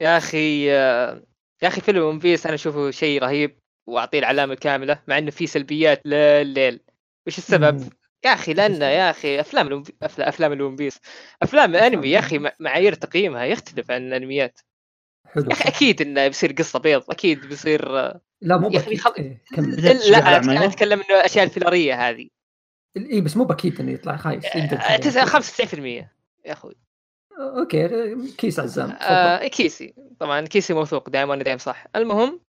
يا أخي آه، يا أخي فيلم ون بيس أنا أشوفه شيء رهيب وأعطيه العلامة الكاملة مع إنه في سلبيات لليل وش السبب؟ مم. يا أخي لأن يا أخي أفلام الون أفلا- أفلام الون بيس. أفلام الانمي يا أخي مع- معايير تقييمها يختلف عن الأنميات. حلو. يا أخي أكيد إنه بيصير قصة بيض أكيد بيصير آه، لا مو بأكيد. خل- إيه، لا أنا؟ أتكلم إنه الاشياء الفيلريه هذه. اي بس مو بأكيد إنه يطلع خايس يقدر آه، كذا. تسعة- 95% يا أخوي. okay كيس عزام. آه كيسي. طبعا كيسي موثوق دائما وأنا دائما صح. المهم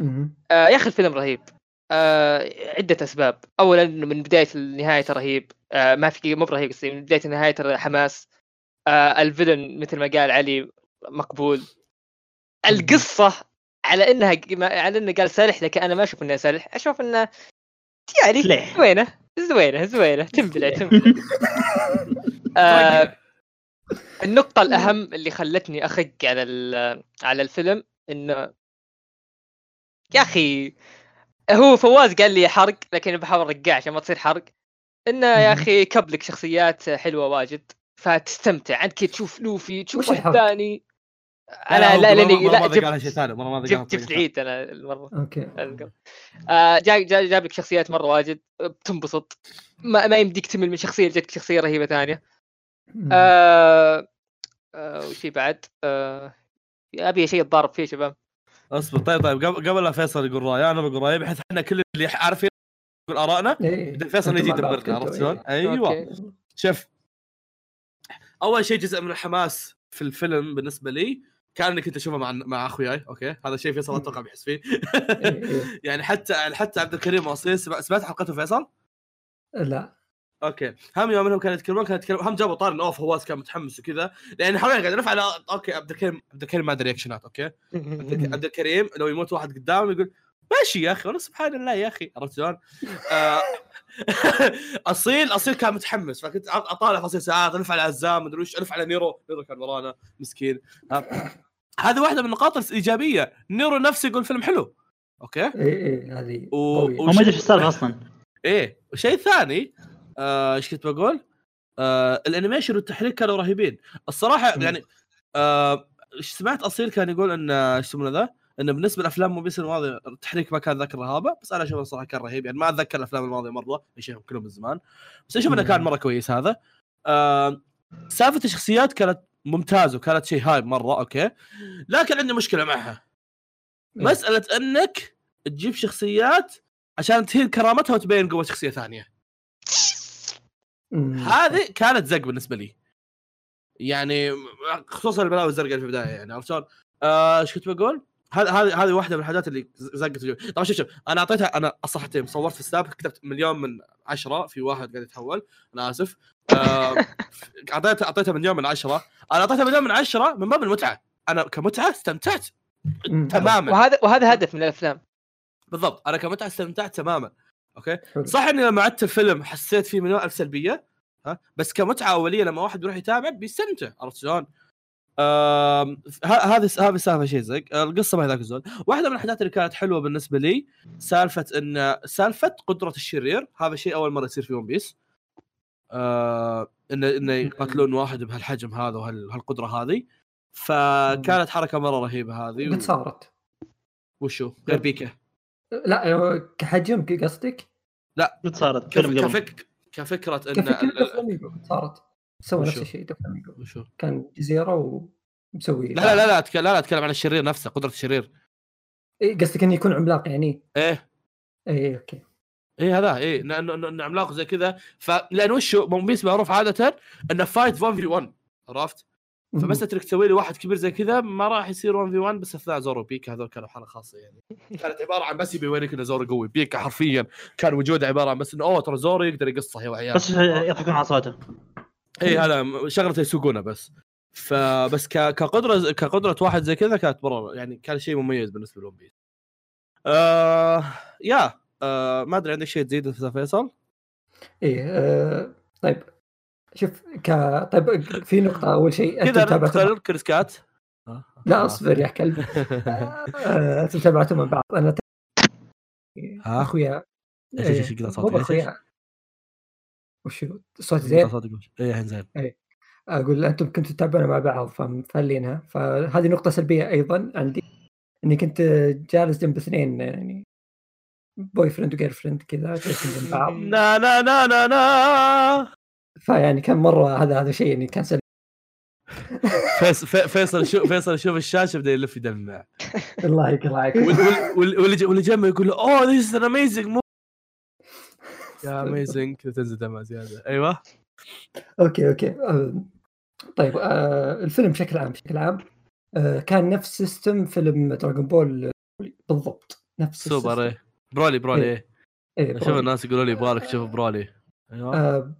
مهم. آه يا أخي الفيلم رهيب. آه عدة أسباب. اولا إنه من بداية لنهايه رهيب. آه ما في مو برهيب قصدي من بداية لنهايه حماس. آه ال villain مثل ما قال علي مقبول. القصة على إنها على إنه قال سالح لكن أنا ما أشوف إنه سالح أشوف إنه يعني. زوينة. زوينة زوينة. تنبلع تنبلع. آه النقطة الأهم اللي خلتني أخق على على الفيلم إنه يا أخي هو فواز قال لي حرق لكن بحاول ارجع عشان ما تصير حرق. إنه يا. أخي كبلك شخصيات حلوة واجد فتستمتع عندك تشوف لوفي تشوف واحد؟ ثاني. أنا لا لا لا لا لا شيء ثاني مرة ما جبت جبت العيد أنا المرة أوكي آه، جا جا جاب لك شخصيات مرة واجد بتنبسط ما, ما يمديك تمل من شخصية جتك شخصية رهيبة ثانية. آه آه وش في بعد آه أبي شيء اتضارب فيه شباب أصبر طيب طيب قبل قبل لا فيصل يقول رايه أنا بقول رأيي بحيث إحنا كل اللي عارفين يقول آرائنا إيه. فيصل يجي يدبرنا عرفت شلون؟ إيه. أيوه okay. شوف أول شيء جزء من الحماس في الفيلم بالنسبة لي كان كنت اشوفه مع مع اخوياي okay؟ هذا شيء فيصل أتوقع بيحس فيه. إيه، إيه. يعني حتى حتى عبد الكريم واصيل سمع- سمعت حلقته فيصل؟ لا. okay. هم يوم إنهم كانوا يتكلمون كانوا يتكلمون هم جابوا طاري فواز كان متحمس وكذا. لأن حرفيا قاعد نرفع على okay عبد الكريم عبد الكريم ما أدري رياكشنات okay؟ عبد الكريم لو يموت واحد قدامه يقول ماشي يا أخي والله سبحان الله يا أخي عرفت شلون؟ آه، اصيل اصيل كان متحمس فكنت أطالع فيصل ساعات ألف على عزام مدري وش ألف على نيرو نيرو كان ورانا مسكين. هذه واحدة من النقاط الإيجابية نيرو نفسه يقول فيلم حلو okay اي اي هذه هو ما ادري إيش السالفة أصلا إيه وشيء ثاني آه، إيش كنت بقول؟ آه ال animation والتحريك كانوا رهيبين الصراحة. يعني آه سمعت أصيل كان يقول إن آه، إيش يسمونه ذا؟ إنه بالنسبة للافلام الون بيس الماضية التحريك ما كان ذاك الرهابه بس أنا أشوف الصراحه كان رهيب يعني ما أتذكر الأفلام الماضية مرة اشوفهم كلهم من زمان بس أشوف إنه كان. مرة كويس هذا آه سالفة الشخصيات كانت ممتازة وكانت شيء hype مرة okay لكن عندي مشكلة معها إيه. مسألة إنك تجيب شخصيات عشان تهين كرامتها وتبين قوة شخصية ثانية. هذه كانت زق بالنسبة لي يعني خصوصا البلاوي الزرقاء في البداية يعني عرفت شلون؟ آه، إيش كنت بقول؟ هذه هذه هذه واحدة من الحاجات اللي زقت الجو. طبعا شوف شوف أنا اعطيتها أنا الصحتين صورت في سناب كتبت مليون من عشرة في واحد قاعد يتحول. أنا آسف. اعطيتها أعطيتها مليون من عشرة. أنا أعطيتها مليون من عشرة من باب المتعة. أنا كمتعة استمتعت. تماما. وهذا وهذا هدف من الأفلام. بالضبط. أنا كمتعة استمتعت تماما. okay. صح إني لما عدت الفيلم حسيت فيه مليون ألف سلبية ها؟ بس كمتعة أولية لما واحد يروح يتابع بيستمتع. عرفت شلون؟ هذه هذه السالفة شيء زق القصة ما هي ذاك الزود. واحدة من الحاجات اللي كانت حلوة بالنسبة لي سالفة إن سالفة قدرة الشرير هذا شيء أول مرة يصير في ون بيس آه انه انه يقتلون واحد بهالحجم هذا وهالقدره هذه. فكانت حركة مرة رهيبة هذه قد صارت. وشو؟ غير بيكا لا كحجم قصدك؟ قد صارت. كفك... كفكرة إن قد صارت. سوى نفس؟ الشيء فلامينجو وشو؟ كان جزيرة ومسوي لا لا لا لا أتكلم لا لا أتكلم عن الشرير نفسه قدرة الشرير. إيه، قصدك إنه يكون عملاق يعني؟ إيه. اي okay. إيه هذا إيه ن- ن- عملاق زي كذا. فلأن وش ون بيس معروف عادة إنه fight 1 في 1 عرفت؟ فمساله انك تسوي لي واحد كبير زي كذا ما راح يصير 1 في 1 بس أثناء زورو وبيكا هذول كانوا حالة خاصة يعني. كانت عبارة عن بس يبي يوريك إنه زورو قوي بيكا حرفيا كان وجوده عبارة عن بس إنه أوه ترى زورو يقدر يقصه يا وعيال بس يضحكون على صوته. اي هذا شغلته يسوقونه بس فبس. كقدرة كقدرة واحد زي كذا كانت مرة يعني كان شيء مميز بالنسبة لون بيس. آه... يا آه... ما أدري عندك شيء تزيد أستاذ فيصل؟ إيه آه، طيب شوف ك طيب في نقطة أول شيء كذا ندخل كريس كات لا أصبر يا كلب آه، أنتم تابعتوا من بعض أنا ها؟ أخويا إيش إيش إيش وشو الصوت زين؟ صوتك وش؟ اي الحين زين. أقول أنتم كنتوا تتابعون مع بعض فمفلينها فهذه نقطة سلبية أيضا عندي إني كنت جالس جنب اثنين يعني boyfriend و girlfriend كذا جالسين جنب بعض. نا نا نا نا نا. فيعني كان مرة هذا هذا شيء يعني كان سلبي. فيصل في- فيصل شوف فيصل يشوف الشاشة بدأ يلف يدمع. الله وال- واللي جنبه يقول له oh this is amazing يا amazing تنزل دمع زيادة. أيوه. أوكي أوكي. طيب آه، الفيلم بشكل عام بشكل عام آه، كان نفس system فيلم دراغون بول بالضبط. نفس سوبر ال system. إيه. برولي برولي إيه. إيه شوف. الناس يقولوا لي يبغالك تشوف برولي. أيوه. آه،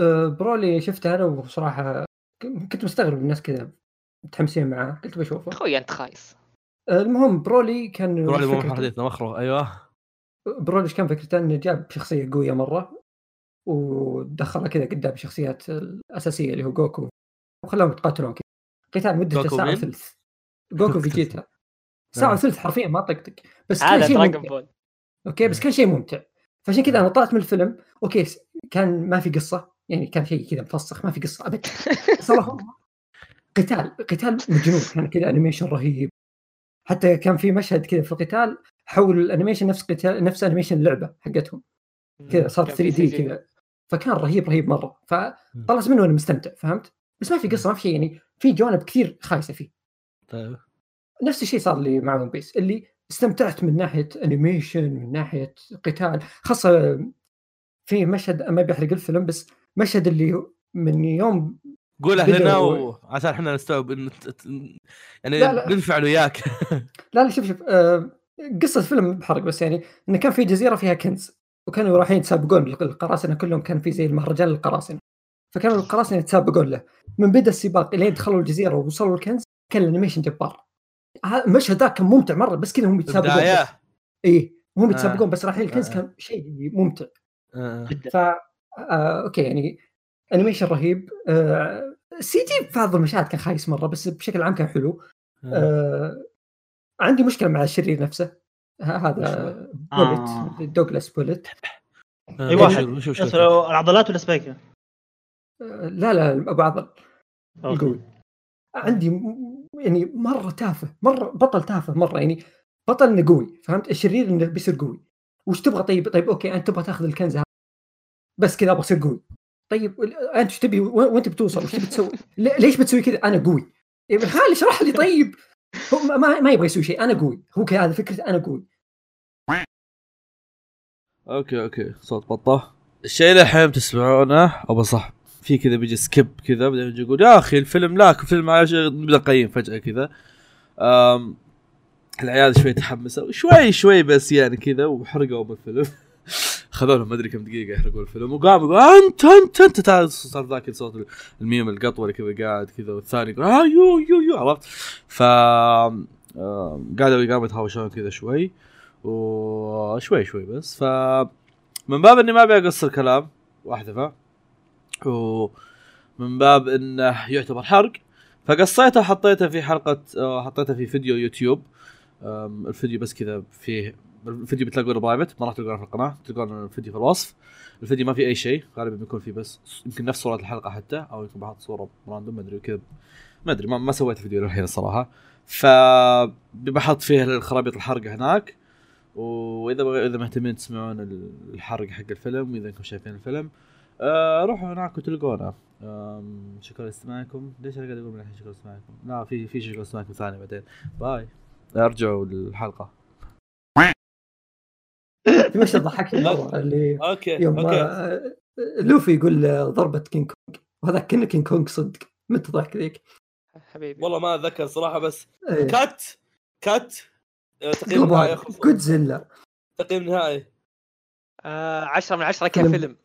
آه، برولي شفته أنا وصراحه كنت مستغرب الناس كذا متحمسين معاه. قلت بشوفه. أخوي أنت خايس. المهم برولي كان برولي مو حديثنا مخرو أيوه. برولي إيش كان فكرته إنه جاب شخصية قوية مرة ودخلها كذا قدام الشخصيات الأساسية اللي هو جوكو. وخلاهم يتقاتلون كذا. قتال مدته جوكو ساعة؟ وثلث. جوكو فيجيتا ساعة نعم. وثلث حرفيا ما طقطق. بس كان شيء ممتع. بول okay بس كان شيء ممتع. فعشان كذا أنا طلعت من الفيلم. okay كان ما في قصة. يعني كان شيء كذا مفسخ ما في قصة ابدا. صراحة قتال قتال مجنون. كان كذا animation رهيب. حتى كان في مشهد كذا في القتال حول ال animation نفس قتال نفس animation اللعبة حقتهم. كذا صار كان 3D. كذا. فكان رهيب رهيب مرة. فطلعت منه وأنا مستمتع فهمت؟ بس ما في قصة ما في شيء يعني في جوانب كثير خايسة فيه. طيب. نفس الشيء صار لي مع ون بيس اللي استمتعت من ناحية animation من ناحية قتال. خاصة في مشهد ما بيحرق الفيلم بس مشهد اللي من يوم قول بدأوا- اهلنا و... عشان إحنا نستوعب انه ت- ت- يعني لا، لا. ننفعل وياك. لا لا شوف شوف آه قصة الفيلم مو بحرق بس يعني إنه كان في جزيرة فيها كنز وكانوا رايحين يتسابقون القراصنه كلهم كان في زي المهرجان للقراصنة. فكانوا القراصنة يتسابقون له. من بدا السباق إلين دخلوا الجزيرة ووصلوا الكنز كان ال animation جبار. المشهد ذاك كان ممتع مرة بس كذا هم يتسابقون اي هم آه. يتسابقون بس رايحين الكنز آه. كان شيء ممتع. آه. جدا. ف آه، okay يعني animation رهيب. آه، CG في بعض المشاهد كان خايس مرة بس بشكل عام كان حلو. آه. عندي مشكلة مع الشرير نفسه. هذا بوليت آه. دوغلاس بوليت آه. أي وش- واحد العضلات ولا سبايكه؟ لا لا أبو عضل. القوي عندي يعني مرة تافه مرة بطل تافه مرة يعني بطل إنه قوي فهمت؟ الشرير إنه بيصير قوي. وش تبغى طيب؟ طيب أوكي أنت تبغى تاخذ الكنز هذا. بس كذا أبغى أصير قوي. طيب أنت إيش تبي؟ وين وين تبي توصل وش تبي تسوي؟ لي- ليش بتسوي كذا؟ أنا قوي. إيه، خالي اشرح لي طيب. هو ما- ما, يبغى يسوي شيء. أنا قوي هو كذا فكره أنا قوي okay okay. صوت بطة. الشيء اللي الحين تسمعونه أو صح في كذا بيجي skip كذا بعدين يجي يقول يا أخي الفيلم لا الفيلم على شيء نبدأ نقيم فجأة كذا. العيال شوي تحمسوا شوي شوي بس يعني كذا وحرقوا بالفيلم خذوا لهم ما أدري كم دقيقة يحرقوا الفيلم. وقاموا يقول أنت أنت أنت. تعال صار ذاك صوت الميم القطوة اللي كذا قاعد كذا والثاني يقول آه يو يو يو. عرفت؟ ف آم، قعدوا قاموا يتهاوشون كذا شوي وشوي شوي بس. ف من باب إني ما أبي اقصر كلام واحذفه ومن باب إنه يعتبر حرق. فقصيته حطيته في حلقة آه، حطيته في فيديو يوتيوب. الفيديو بس كذا فيه الفيديو بتلاقونه private ما راح تلقونه في القناة تلقون الفيديو في الوصف. الفيديو ما فيه أي شيء غالبا بيكون فيه بس يمكن نفس صورة الحلقة حتى أو يمكن بحط صورة random ما أدري كذا. ما أدري ما, سويت الفيديو للحين الصراحة. ف بحط فيه الخرابيط الحرق هناك. وإذا بغ... إذا مهتمين تسمعون الحرق حق الفيلم وإذا أنكم شايفين الفيلم آه روحوا هناك وتلقونه. شكرا لاستماعكم. ليش أنا قاعد أقول من الحين شكرا لاستماعكم؟ لا في في شكرا لاستماعكم ثاني بعدين. bye. أرجعوا للحلقة. في مشهد ضحكني مرة اللي okay يوم آه، لوفي يقول آه، ضربة كينج كونج. وهذاك كنا كينج كونج صدق. متى ضحك ذيك؟ حبيبي. والله ما أتذكر صراحة بس إيه. cut cut آه، تقييم نهائي. جودزيلا تقييم نهائي. آه 10 من 10 فيلم. كفيلم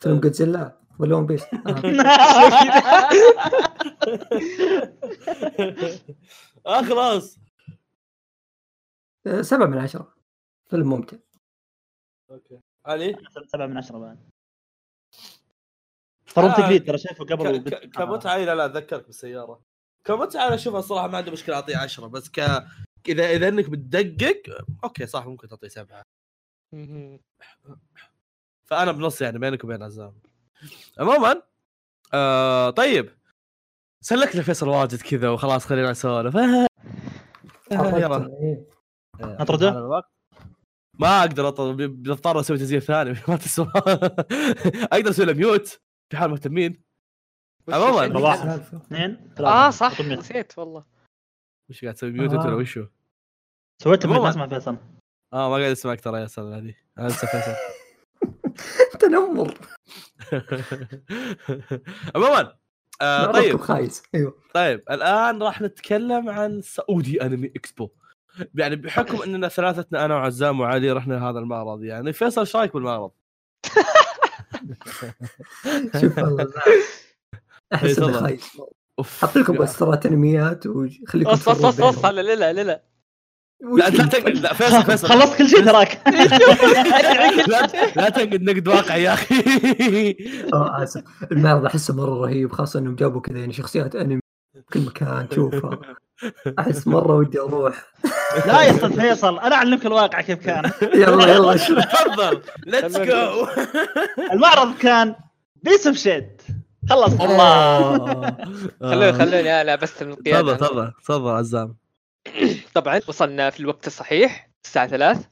فيلم جودزيلا ولا ون بيس آه. آه خلاص. آه، سبعة من عشرة. فيلم ممتع. okay. علي؟ سبعة من عشرة بعد. آه، تقليد ترى شايفه قبل ك- كمتعه لا لا أتذكرك بالسيارة. كمتعه أنا اشوفها صراحة ما عندي مشكلة أعطيه 10 بس ك اذا إذا إنك بتدقق okay صح ممكن تعطيه مهم. فأنا بنص يعني بينك وبين عزام. عموما آه طيب. سلكنا فيصل واجد كذا وخلاص خلينا نسولف. آه، آه، يلا إيه. نطرده؟ ما أقدر بي- بضطر أسوي تسجيل ثاني. ما تسوى أقدر أسوي له mute في حال مهتمين. عموماً. واحد. اثنين آه صح. نسيت والله. وش قاعد تسوي؟ mute أنت ولا آه. وشو؟ سويت mute. ما اسمع فيصل. آه ما قاعد أسمعك ترى يا سلام هذه. أنا لسه فيصل. تنمر. عموما آه طيب طيب. خايس. أيوه. طيب الآن راح نتكلم عن سعودي أنمي إكسبو. يعني بحكم إننا ثلاثتنا أنا وعزام وعلي رحنا هذا المعرض يعني فيصل إيش رأيك بالمعرض؟ شوف والله أحس. خايس. أوف حط لكم بوسترات انميات وخليكم وص وص وص وص. لا لا لا لا لا تنقد لا فيصل فيصل. خلصت كل شيء تراك. لا تنقد نقد واقع يا أخي. آه، آسف. المعرض أحسه مرة رهيب خاصة إنهم جابوا كذا يعني شخصيات أنمي. كل مكان تشوفها أحس مرة ودي أروح. لا يا أستاذ فيصل أنا أعلمك الواقع كيف كان. يلا يلا. تفضل. let's go المعرض كان piece of shit. خلص. خلوني خلوني أنا بس من تفضل القيادة. تفضل تفضل عزام. طبعا وصلنا في الوقت الصحيح الساعة 3 آه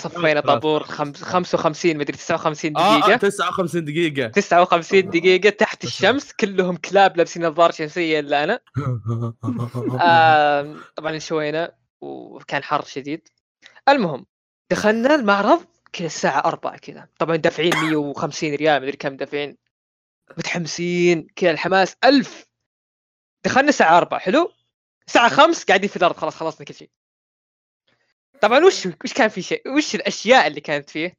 صفينا طابور خمس- 55 مدري 59 آه دقيقة. 59 دقيقة. 59 دقيقة تحت الشمس كلهم كلاب لابسين نظارة شمسية إلا أنا. آه طبعا شوينا وكان حر شديد. المهم دخلنا المعرض كذا الساعة 4 كذا. طبعا دافعين 150 ريال مدري كم دافعين. متحمسين كذا الحماس. ألف. دخلنا الساعة 4 حلو؟ الساعة 5 قاعدين في الأرض خلاص خلصنا كل شيء. طبعا وش وش كان في شيء؟ وش الأشياء اللي كانت فيه؟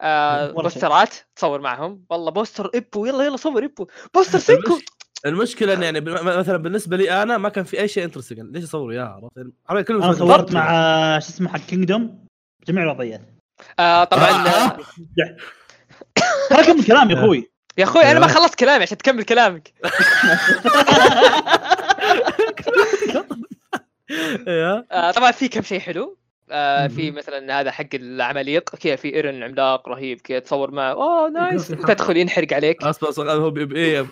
آه. بوسترات تصور معهم. والله بوستر ابو يلا يلا صور ابو بوستر سينكو المشكلة انه يعني مثلا بالنسبة لي أنا ما كان في أي شيء interesting ليش أصور اياها عرفت؟ يعني أنا صورت مع شو اسمه حق Kingdom جميع الوضعيات. آه طبعا. آه. آه. ترى كمل كلام يا أخوي. يا أخوي أنا ما أيوه. خلصت كلامي عشان تكمل كلامك. أيوه آه طبعا في كم شيء حلو. آه في مثلا هذا حق العماليق كذا في إيرن عملاق رهيب كذا تصور معه أوه nice. تدخل ينحرق عليك. أصبر أصبر هو بي- بي- إيه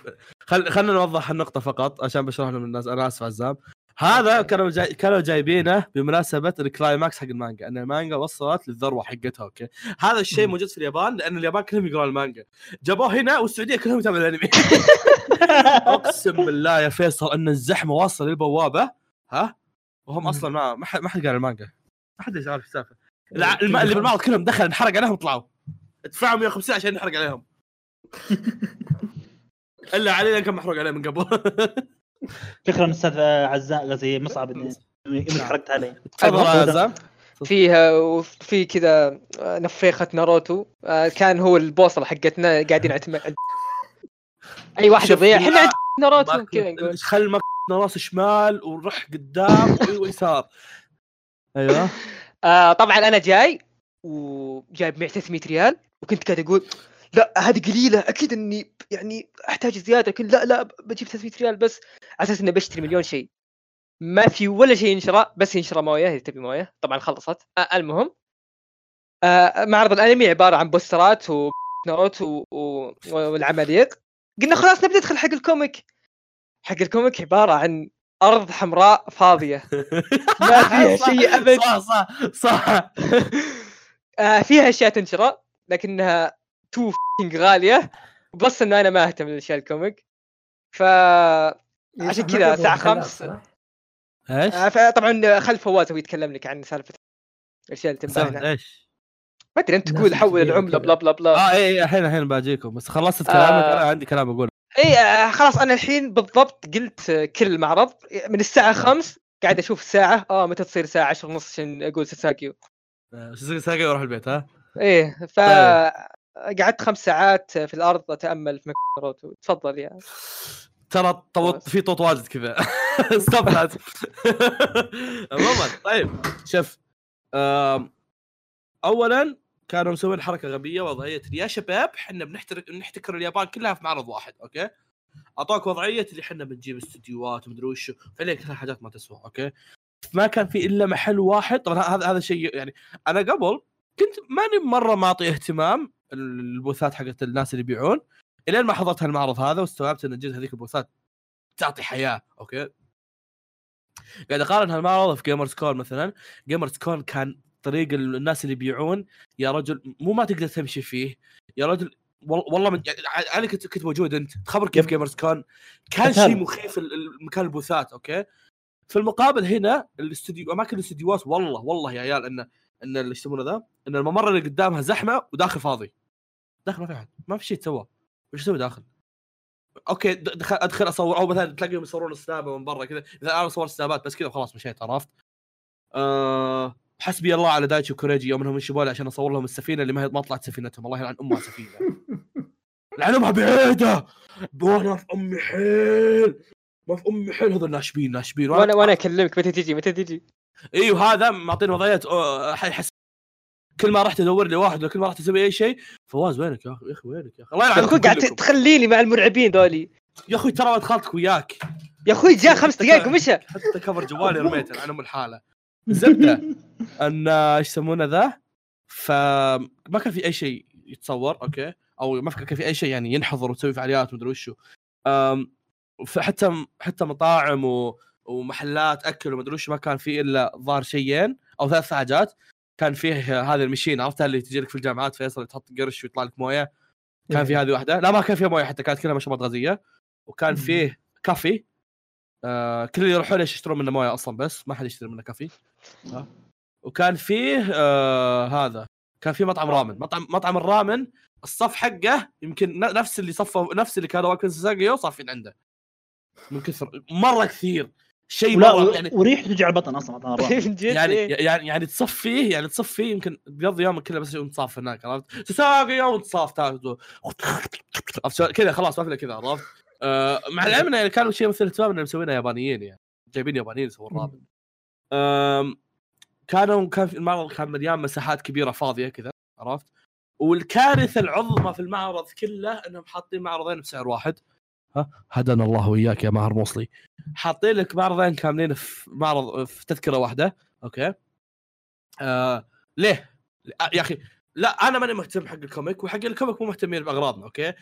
خل خلينا نوضح النقطة فقط عشان بشرح لهم الناس. أنا آسف عزام. هذا كانوا جاي كانوا جايبينه بمناسبة ال climax حق المانجا ان المانجا وصلت للذروة حقتها okay. هذا الشيء. موجود في اليابان لأن اليابان كلهم يقرون المانجا. جابوه هنا والسعودية كلهم يتابعون الأنمي. أقسم بالله يا فيصل إن الزحمة واصلة للبوابة ها؟ وهم. أصلا ما ما حد قال المانجا. ما حد عارف السالفة الع- الم- اللي بالمعرض كلهم دخل انحرق عليهم طلعوا دفعوا 150 عشان نحرق عليهم. إلا علينا كم محروق عليه من قبل. شكرا أستاذ عزاء غزي مصعب اني إني حرقت علي تفضل يا عزام فيها وفي كذا آه، نفيخة ناروتو. آه كان هو البوصلة حقتنا قاعدين نعتمد أي واحد يضيع. إحنا عند ناروتو كذا نقول خل ما راس شمال ورح قدام ويسار. أيوه. آه طبعا أنا جاي وجايب 100 300 ريال وكنت قاعد أقول لا هذه قليلة أكيد إني يعني أحتاج زيادة لكن لا لا بجيب 300 ريال بس على أساس إني بشتري مليون شيء. ما في ولا شيء ينشرى بس ينشرى موية إذا تبي موية. طبعا خلصت. آه المهم آه معرض الأنمي عبارة عن بوسترات وناروتو و... و... والعماليق. قلنا خلاص نبي ندخل حق ال comic. حق ال comic عبارة عن أرض حمراء فاضية ما فيها شيء أبد صح صح صح آه فيها أشياء تنشرى لكنها تو غالية بس إنه أنا ما أهتم بالاشياء ال comic ف عشان كذا الساعة خمس. إيش؟ آه فطبعا خلف فواز هو يتكلم لك عن سالفة الأشياء اللي تنبهنا إيش؟ ما أدري أنت تقول حول العملة. بلا بلا بلا آه اي اي الحين الحين باجيكم بس خلصت كلامك آه. أنا عندي كلام أقول اي آه خلاص أنا الحين بالضبط قلت آه، كل معرض. من الساعة 5 قاعد أشوف الساعة. آه متى تصير الساعة 10 ونص؟ عشان أقول sasageyo. آه، ساقي وأروح البيت ها؟ إيه ف طيب. قعدت خمس ساعات في الأرض أتأمل في ناروتو تفضل يا. ترى طوط في طوط واجد كذا. stop that عموما طيب شوف اولا كانوا مسوين حركة غبية وضعية. يا شباب إحنا بنحترق نحتكر اليابان كلها في معرض واحد okay؟ أعطوك وضعية اللي إحنا بنجيب استديوهات ومدري وش فعليا كلها حاجات ما تسوى okay؟ ما كان في إلا محل واحد. طبعا هذا هذا شيء يعني أنا قبل كنت ماني مرة معطي اهتمام البوثات حقت الناس اللي يبيعون. إلين ما حضرت هالمعرض هذا واستوعبت إن جد هذيك البوثات تعطي حياة okay؟ قاعد أقارن هالمعرض في Gamers Con مثلا. Gamers Con كان طريق ال- الناس اللي يبيعون يا رجل مو ما تقدر تمشي فيه يا رجل وال- والله من يعني أنا كنت كنت موجود أنت تخبر كيف. Gamers كان قتال. شيء مخيف مكان البوثات okay في المقابل هنا الاستوديو أماكن الاستديوهات والله والله يا عيال إن إن اللي يسمونه ذا إن الممر اللي قدامها زحمة وداخل فاضي داخل ما في أحد ما في شيء تسوى وش أسوي داخل؟ okay دخل أدخل أصور أو مثلا تلاقيهم يصورون سنابه من برا كذا إذا أنا صورت سنابات بس كذا وخلاص مشيت عرفت؟ أه حسبي الله على دايتشي وكوريجي يوم انهم يشبوا لي عشان اصور لهم السفينة اللي ما هي ما طلعت سفينتهم. الله يلعن أمها سفينة. لعن امها بعيدة! وأنا في أمي حيل! ما في أمي حيل هذول ناشبين ناشبين. وأنا وأنا أكلمك متى تجي؟ متى تجي؟ أيوه هذا معطيني وضعيات حيحس كل ما رحت ادور لي واحد كل ما رحت أسوي أي شيء فواز وينك يا أخي؟ يا أخي وينك يا أخي؟ الله أخوي قاعد. تخليني مع المرعبين ذولي. يا أخوي ترى ولد خالتك وياك. يا أخوي جاء خمس دقائق ومشى. حتى كفر جوالي رميته عن ام الحالة. الزبده أن إيش يسمونه ذا؟ فما كان في أي شيء يتصور okay؟ أو ما كان في أي شيء يعني ينحضر وتسوي فعاليات ومدري وشو. فحتى حتى مطاعم و... ومحلات أكل ومدري وش ما كان فيه إلا ظاهر شيئين أو ثلاث حاجات كان فيه هذه ال machine عرفتها اللي تجي لك في الجامعات فيصل تحط قرش ويطلع لك موية؟ كان في هذه واحدة. لا ما كان فيها موية حتى كانت كلها مشروبات غازية. وكان. فيه كافي. آه كل اللي يروحون يشترون منه موية أصلا بس ما حد يشتري منه كافي آه. وكان فيه آه هذا كان في مطعم رامن مطعم مطعم الرامن الصف حقه يمكن نفس اللي صفوا نفس اللي كانوا واقفين ساقيو صافين عنده من كثر مرة كثير شيء مرة يعني وريحته تجي على البطن أصلا مطعم الرامن. يعني إيه. يعني يعني تصفيه يعني تصفيه يمكن تقضي يومك كله بس يوم تصاف هناك عرفت؟ تاخذه عرفت شلون؟ كذا خلاص ما في كذا عرفت؟ آه مع العلم إنه يعني كانوا شيء مثل اهتمام انهم مسوينه يابانيين يعني. جايبين يابانيين يسوون الرابط كانوا كان في المعرض كان مليان مساحات كبيرة فاضية كذا عرفت؟ والكارثة العظمى في المعرض كله إنهم حاطين معرضين بسعر واحد. ها؟ هدانا الله وإياك يا ماهر موصلي. حاطين لك معرضين كاملين في معرض في تذكرة واحدة. okay؟ آه ليه؟ يا أخي لا أنا ماني مهتم حق ال comic وحق ال comic مو مهتمين بأغراضنا okay؟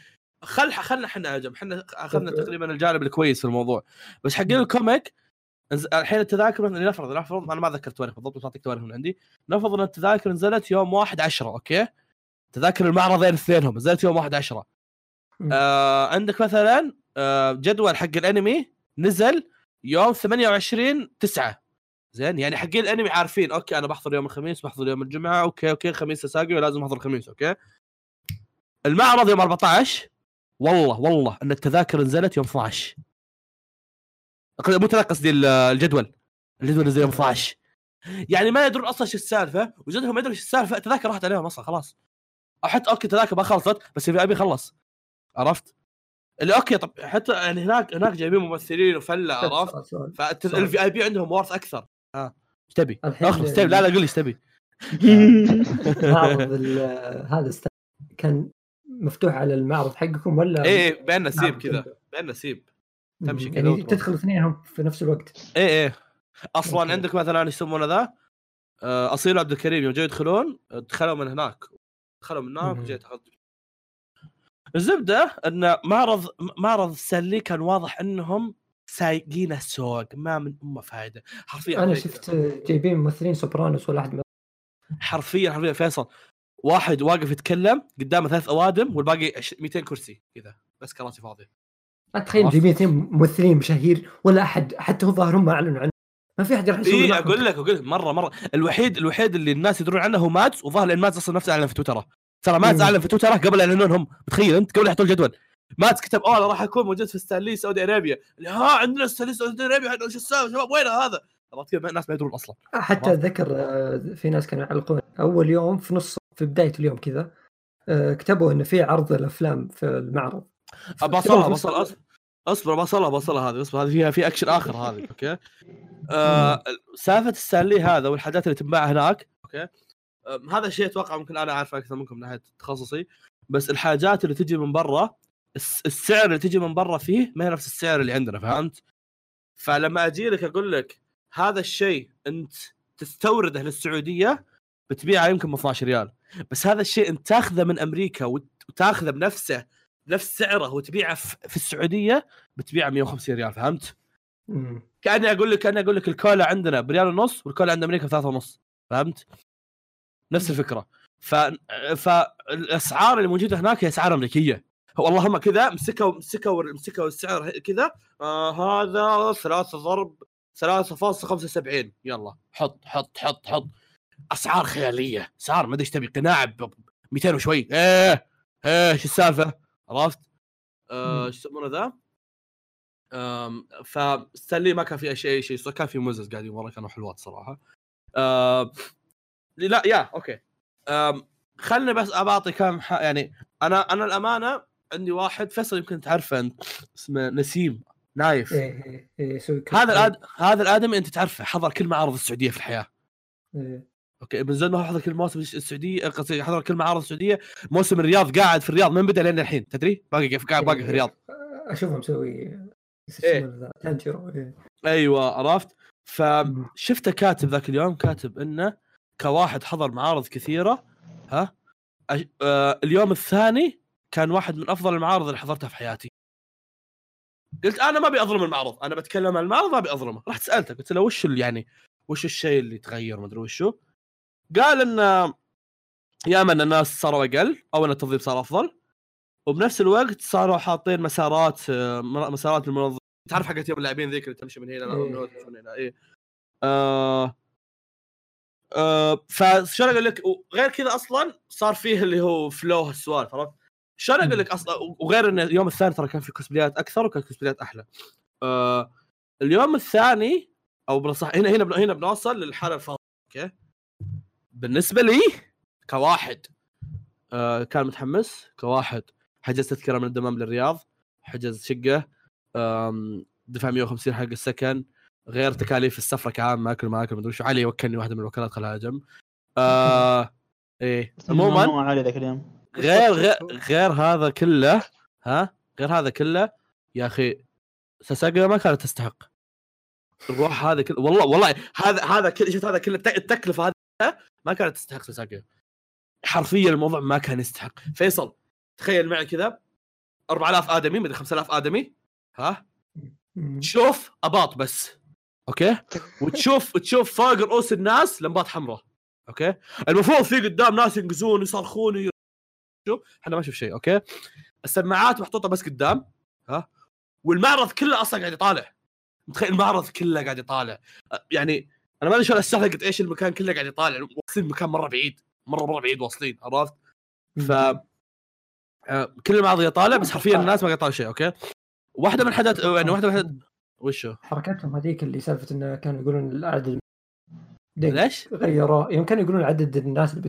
خل خلنا إحنا على جنب إحنا اخذنا تقريبا الجانب الكويس في الموضوع. بس حق ال comic انز- الحين التذاكر مثلا نفرض نفرض أنا ما ذكرت تواريخ بالضبط بس أعطيك تواريخ من عندي. نفرض إن التذاكر نزلت يوم 1 10 okay؟ تذاكر المعرضين اثنينهم نزلت يوم 1 10 مم. آه عندك مثلا آه جدول حق الأنمي نزل يوم 28 9 زين؟ يعني حقين الأنمي عارفين okay أنا بحضر يوم الخميس بحضر يوم الجمعة okay okay الخميس اساقي ولازم أحضر الخميس okay؟ المعرض يوم 14 والله والله أن التذاكر نزلت يوم 12 مو تذاكر قصدي ال- الجدول الجدول نزل يوم 12 يعني ما يدرون أصلا شو السالفة وجدهم ما يدرون شو السالفة التذاكر راحت عليهم أصلا خلاص حتى okay التذاكر ما خلصت بس ال VIP خلص عرفت؟ اللي okay طب حتى يعني هناك هناك جايبين ممثلين وفلة عرفت؟ فال VIP عندهم worth أكثر ها إيش تبي؟ إيش تبي؟ لا لا قول لي إيش تبي؟ ال- هذا كان مفتوح على المعرض حقكم ولا إيه إيه بين نسيب كذا؟ بين نسيب. تمشي كذا يعني. تدخل اثنينهم في نفس الوقت إيه إيه أصلا أوكي. عندك مثلا يسمونه ذا؟ آه، أصيل عبد الكريم يوم جاي يدخلون دخلوا من هناك دخلوا من هناك مم. وجاي تاخذ الزبدة إن معرض معرض سلي كان واضح إنهم سايقين السوق ما من امه فائده حرفيا أنا شفت جايبين ممثلين سوبرانوس ولا أحد حرفيا حرفيا فيصل واحد واقف يتكلم قدامه ثلاث أوادم والباقي عش- 200 كرسي كذا. بس كراسي فاضية. اتخيل عرفت؟ جايبين اثنين ممثلين مشاهير ولا أحد حتى هو ظاهر هم ما أعلنوا عنه. ما في أحد راح يسوي اي معهم. أقول لك أقول لك. مرة مرة. الوحيد الوحيد اللي الناس يدرون عنه هو ماتس وظهر لأن ماتس أصلا نفسه اعلن في تويتره ترى ماتس. أعلن في تويتره قبل يعلنون هم. متخيل أنت؟ قبل يحطون الجدول ماتس كتب أوه راح أكون موجود في ستانلي Saudi Arabia. اللي ها عندنا ستانلي Saudi Arabia شو السالفة؟ شباب وين هذا؟ عرفت كيف الناس ما يدرون أصلا. حتى أتذكر آه، في ناس كانوا يعلقون أول يوم في نص في بداية اليوم كذا آه، كتبوا انه في عرض الأفلام في المعرض. نص بوصل أصبر اصبر بوصلها بوصلها هذه أصبر هذه فيها في اكشن آخر هذه okay؟ آه سالفة السالي هذا والحاجات اللي تنباع هناك okay؟ آه هذا الشيء أتوقع ممكن أنا أعرفه أكثر منكم من ناحية تخصصي بس الحاجات اللي تجي من برا الس- السعر اللي تجي من برا فيه ما هي نفس السعر اللي عندنا فهمت؟ فلما أجي لك أقول لك هذا الشيء أنت تستورده للسعودية بتبيعه يمكن ب 12 ريال. بس هذا الشيء انت تاخذه من أمريكا وت- وتاخذه بنفسه نفس سعره وتبيعه في السعودية بتبيعه 150 ريال فهمت؟ مم. كأني أقول لك كأني أقول لك الكولا عندنا بريال ونص والكولا عند أمريكا بثلاثة ونص فهمت؟ نفس الفكرة ف... فالاسعار اللي موجودة هناك هي أسعار أمريكية هو اللهم كذا مسكوا مسكوا مسكوا السعر كذا آه هذا ثلاثة ضرب 3.75 يلا حط حط حط حط أسعار خيالية اسعار ما أدري إيش تبي قناع ب 200 وشوي إيه إيه شو السالفة عرفت؟ آه،. إيش يسمونه ذا؟ فستانلي ما كان في شيء شيء صار كان في مزز قاعدين ورا كانوا حلوات صراحة لا يا okay آم، خلني بس أبعطي كم ح... يعني أنا أنا الأمانة عندي واحد فيصل يمكن تعرفه انت اسمه نسيم نايف إيه يسوي كل هذا. الآد... هذا الآدمي أنت تعرفه حضر كل معارض السعودية في الحياة إيه. أوكي ابن زلمه حضر كل موسم السعودية قصدي حضر كل معارض السعودية. موسم الرياض قاعد في الرياض من بدأ لين الحين تدري؟ باقي قاعد باقي في الرياض. اشوفه مسوي إيه. إيه. أيوه عرفت؟ فشفته كاتب ذاك اليوم كاتب إنه كواحد حضر معارض كثيرة ها؟ أش... آه اليوم الثاني كان واحد من أفضل المعارض اللي حضرتها في حياتي. قلت أنا ما أبي أظلم المعرض أنا بتكلم عن المعرض ما أبي أظلمه. رحت سألته قلت له وش يعني وش الشيء اللي تغير؟ ما أدري وشو. قال إن يا اما ان الناس صاروا أقل أو إن التنظيم صار أفضل وبنفس الوقت صاروا حاطين مسارات آه، مسارات المنظم تعرف حقت يوم اللاعبين ذيك اللي تمشي من هنا إيه. من هنا من هنا إيه آه آه فشلون أقول لك وغير كذا أصلا صار فيه اللي هو فلو السوالف عرفت؟ شلون أقول لك أصلا وغير إن اليوم الثاني ترى كان في كوسبلايات أكثر وكان كوسبلايات أحلى. آه اليوم الثاني أو بالصح هنا هنا هنا بنوصل للحالة الفاضية okay؟ بالنسبة لي كواحد. آه كان متحمس كواحد. حجز تذكرة من الدمام للرياض حجز شقة دفع 150 حق السكن غير تكاليف السفرة كعام ماكل ماكل مدري شو. علي وكلني واحدة من الوكالات خلها جنب آه إيه. عموما علي ذاك اليوم. غير غير غير هذا كله ها؟ غير هذا كله يا أخي ساساجا ما كانت تستحق. الروح هذا كله والله والله هذا هذا كل شفت هذا كله الت- التكلفة هذه ما كانت تستحق ساساجا حرفيا الموضوع ما كان يستحق. فيصل تخيل معي كذا 4000 آدمي مدري 5000 آدمي ها. تشوف أباط بس okay؟ وتشوف تشوف فوق رؤوس الناس لمبات حمراء okay؟ المفروض في قدام ناس ينقزون يصرخون شوف إحنا ما نشوف شيء okay؟ السماعات محطوطة بس قدام ها؟ والمعرض كله أصلا قاعد يطالع. متخيل المعرض كله قاعد يطالع. يعني أنا ما أدري شلون استهلك قد إيش المكان كله قاعد يطالع. واصلين مكان مرة بعيد. مره مرة بعيد واصلين عرفت؟ ف آه، كل المعرض يطالع بس حرفيا الناس ما قاعد يطالع شيء okay؟ واحدة من حدث يعني واحدة من حدث وشو؟ حركتهم هذيك اللي سالفة إنه كانوا يقولون العدد ليش؟ غيروه يوم كانوا يقولون عدد الناس اللي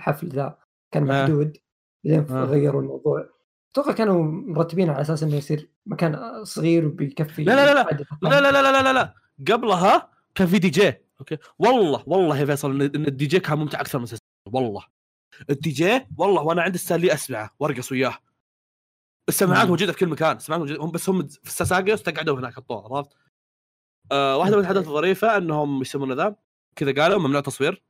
الحفل ذا كان آه. محدود. بعدين آه. غيروا الموضوع. أتوقع كانوا مرتبين على أساس إنه يصير مكان صغير وبيكفي لا لا لا لا. عدد لا لا لا لا لا لا. قبلها كان في DJ okay والله والله يا فيصل ان الدي جي كان ممتع أكثر من سلسلة. والله الدي جي والله وأنا عند السالي أسمعه وأرقص وياه السماعات مم. موجودة في كل مكان السماعات موجودة هم بس هم في الساساقيا استقعدوا هناك حطوها عرفت؟ آه واحدة من الحدث الظريفة إنهم يسمونه ذا كذا قالوا ممنوع تصوير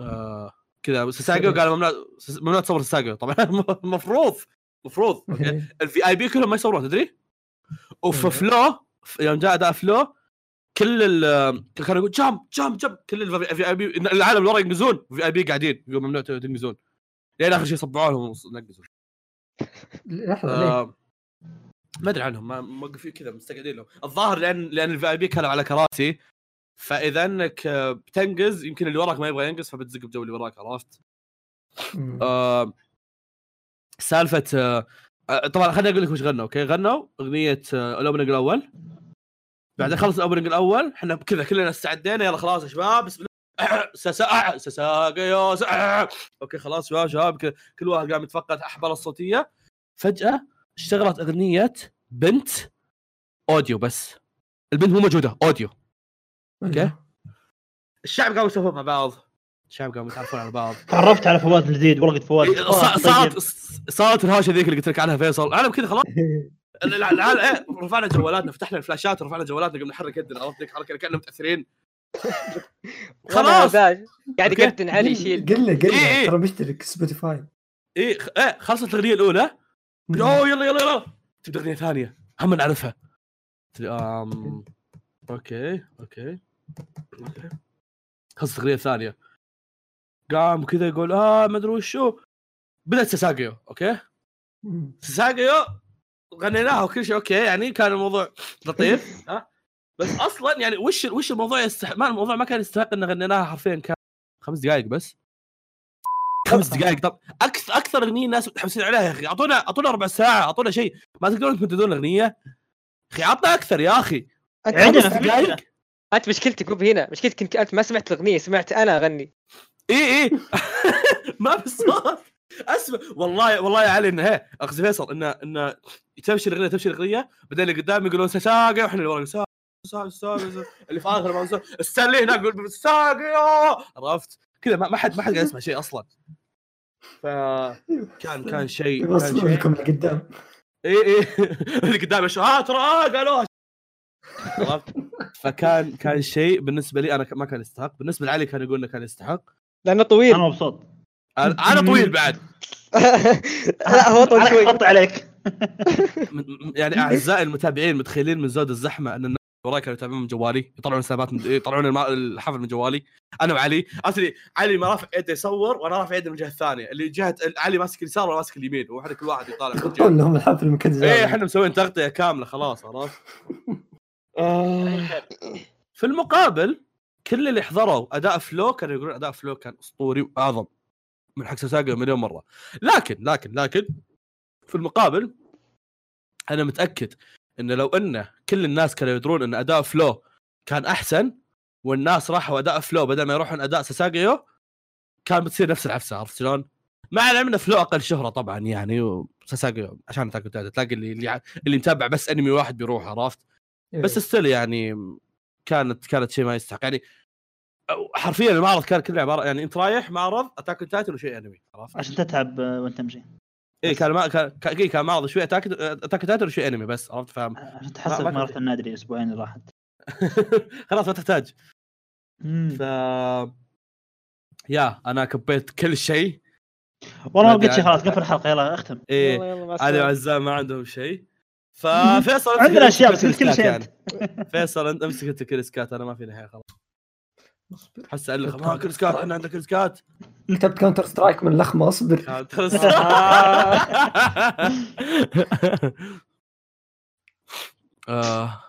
آه كذا ساساقيا قالوا ممنوع ممنوع تصور ساساقيا طبعا المفروض المفروض okay ال VIP كلهم ما يصورون تدري؟ وفي. فلو يوم جاء أداء فلو كل ال كانوا يقول jump jump jump كل ال VIP العالم اللي ورا ينقزون VIP قاعدين. يقول ممنوع تنقزون. لين آخر شيء صبعوا لهم ونقزوا لحظة؟ آه ما أدري عنهم موقفين كذا مستقعدين لهم. الظاهر لأن لأن ال VIP كانوا على كراسي. فإذا إنك آه، بتنقز يمكن اللي وراك ما يبغى ينقز فبتزق بجو اللي وراك عرفت؟ آه سالفة آه آه، طبعا خليني أقول لك وش غنوا okay؟ غنوا أغنية آه ال opening الأول. بعدين خلص ال opening الأول إحنا كذا كلنا استعدينا يلا خلاص يا شباب بسم الله. okay خلاص شباب شباب كل واحد قام يتفقد احبال الصوتية. فجأة اشتغلت أغنية بنت audio بس. البنت مو موجودة audio. okay؟ الشعب قاموا يسولفون مع بعض. الشعب قاموا يتعرفون على بعض. تعرفت على فواز الجديد ورقه فواز. إيه، صارت صارت الهوشه ذيك اللي قلت لك عنها فيصل. العالم كذا خلاص. العالم إيه رفعنا جوالاتنا فتحنا الفلاشات ورفعنا جوالاتنا قمنا نحرك يدنا عرفت ذيك الحركه كاننا متأثرين. خلاص. قاعد. يقدن علي يشيل قلنا إيه، قلنا إيه. ترى مشترك Spotify. إيه خ- إيه خلصت الأغنية الأولى. أوه يلا يلا يلا. تبدأ أغنية ثانية. هم نعرفها آم okay okay okay. خلصت الاغنيه الثانية قام كذا يقول آه ما أدري وشو. بدأت Sasageyo okay؟ مم. Sasageyo غنيناها وكل شيء okay يعني كان الموضوع لطيف ها؟ بس أصلا يعني وش وش الموضوع يستحق ما الموضوع ما كان يستحق إن غنيناها حرفيا كان خمس دقائق بس. خمس دقائق طب أكثر أكثر أغنية الناس متحمسين عليها يا أخي اعطونا أعطونا ربع ساعة أعطونا شيء. ما تقدرون تمددون الأغنية؟ أخي عطنا أكثر يا أخي. عندنا دقائق. أنت مشكلتك مو هنا مشكلتك إنك أنت ما سمعت الأغنية سمعت أنا أغني. اي اي ما في صوت أسمع والله والله يا علي إنه هي اقصد فيصل انه إنه تمشي الاغنيه تمشي الاغنيه بعدين اللي قدام يقولون ساقي وإحنا اللي ورا ساقي اللي في آخر ما ستانلي هناك يقول ساقي عرفت؟ كذا ما ما حد ما حد قاعد يسمع شيء أصلا. فكان كان شيء كان شيء. لكم لقدام اي إي اللي قدام ها ترى آه قالوها عرفت؟ فكان كان شيء بالنسبة لي أنا ما كان يستحق. بالنسبة لعلي كان يقول إنه كان يستحق. لأنه طويل. أنا مبسوط. أنا أنا طويل بعد. لا هو طويل. شوي حط عليك. يعني أعزائي المتابعين متخيلين من زود الزحمة أن الناس وراي كانوا يتابعون من جوالي يطلعون سنابات من يطلعون الحفل من جوالي. أنا وعلي. أصلي علي ما رافع يده يصور وأنا رافع يده من الجهة الثانية. اللي جهه علي ماسك اليسار وأنا ماسك اليمين واحد كل واحد يطالع من يغطون الجهه لهم الحفل من كل إيه إحنا مسوين تغطية كاملة خلاص عرفت؟ آه. في المقابل كل اللي حضروا أداء فلو كانوا يقولون أداء فلو كان أسطوري وأعظم. من حق ساساجا مليون مرة لكن لكن لكن في المقابل أنا متأكد انه لو إنه كل الناس كانوا يدرون إن أداء فلو كان أحسن والناس راحوا أداء Flow بدل ما يروحون أداء Sasageyo كان بتصير نفس العفسة عرفت شلون؟ مع العلم إن Flow أقل شهرة طبعا يعني و Sasageyo عشان Attack تلاقي اللي اللي, اللي متابع بس أنمي واحد بيروح عرفت؟ بس still يعني كانت كانت شيء ما يستحق يعني حرفيا المعرض كان كله عباره يعني أنت رايح معرض Attack Titan وشيء أنمي عرفت؟ عشان تتعب آه، وأنت تمشي اي كان ما كان كان إيه، كان معرض شوي Attack Attack Titan وشيء أنمي بس عرفت فاهم؟ عشان تحسب ما- رحت النادي الاسبوعين اللي راحت خلاص ما تحتاج. ف يا أنا كبيت كل شيء والله ما قلت شيء. خلاص قفل الحلقة يلا اختم إيه يلا يلا مع علي. وعزام ما عندهم شيء ففيصل عندنا أمسك بس كل شيء يعني. فيصل انت امسك انت كريسكات أنا ما فيني حيل خلاص اصبر حس الخ ما كريسكات إحنا عندنا كريسكات كتبت كاونتر سترايك من لخمه اصبر كاونتر آه.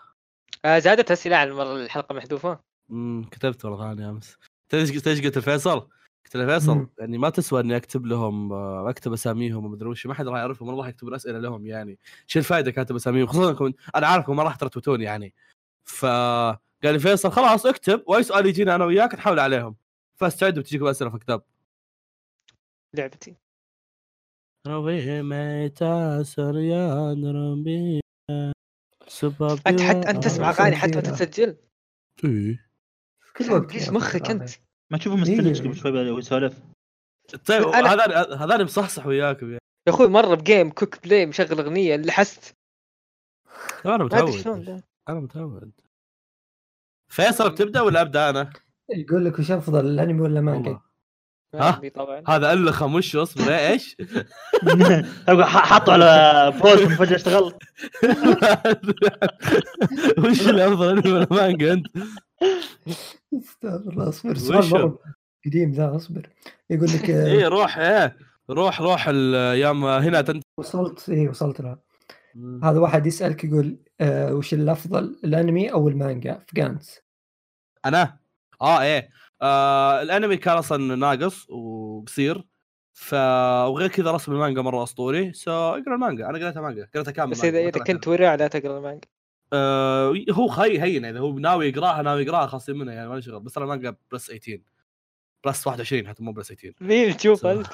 آه، زادت أسئلة على المره الحلقة محذوفة؟ أمم، كتبت والله ثاني أمس. تدري إيش قلت لفيصل؟ قلت له فيصل. يعني ما تسوى إني أكتب لهم آه، أكتب أساميهم ومدري وش ما حد راح يعرفهم ولا راح يكتبون اسئله لهم يعني. شو الفائده كاتب أساميهم؟ خصوصا انكم أنا عارفكم ما راح ترتبتون يعني. ف قال لي فيصل خلاص اكتب واي سؤال يجينا أنا وياك نحاول عليهم. فاستعدوا بتجيكم اسئله في كتاب لعبتي. روي ميتا سريان ربي سبب أنت حتى أنت تسمع أغاني حتى وأنت تسجل؟ إيه. كل وقت يا مخك. أنت؟ ما تشوفه مستنيش إيه. قبل شوي بدأ يسولف طيب هذا هذا مصحصح وياكم يعني. يا أخوي مرة بجيم كوك بلاي مشغل أغنية أنا ما أدري شلون متعود. أنا متعود. فيصل بتبدأ ولا أبدأ أنا؟ يقول لك وش أفضل الأنمي ولا مانجا؟ ها؟ هذا اللخم وش اصبر إيش؟ أقول ح- حطوا على بوست فجاه اشتغل وش الأفضل أنمي ولا مانجا أنت؟ استغفر الله أصبر سؤال قديم ذا أصبر يقول لك إيه روح إيه روح روح الأيام هنا تنت وصلت اي وصلت لها هذا واحد يسألك يقول آه وش الافضل الأنمي أو المانجا؟ في جانتس أنا؟ آه إيه. آه الأنمي كان أصلا ناقص وقصير ف وغير كذا رسم المانجا مرة أسطوري. so أقرأ المانجا. أنا قريتها مانجا قريتها كامل بس إذا إذا. كنت ورع لا تقرأ المانجا. آه هو خي هين إذا هو ناوي يقرأها ناوي يقرأها خاصين منها يعني ما له شغل. بس أنا مانجا plus 18 plus 21 حتى مو plus 18 مين؟ تشوف أنت.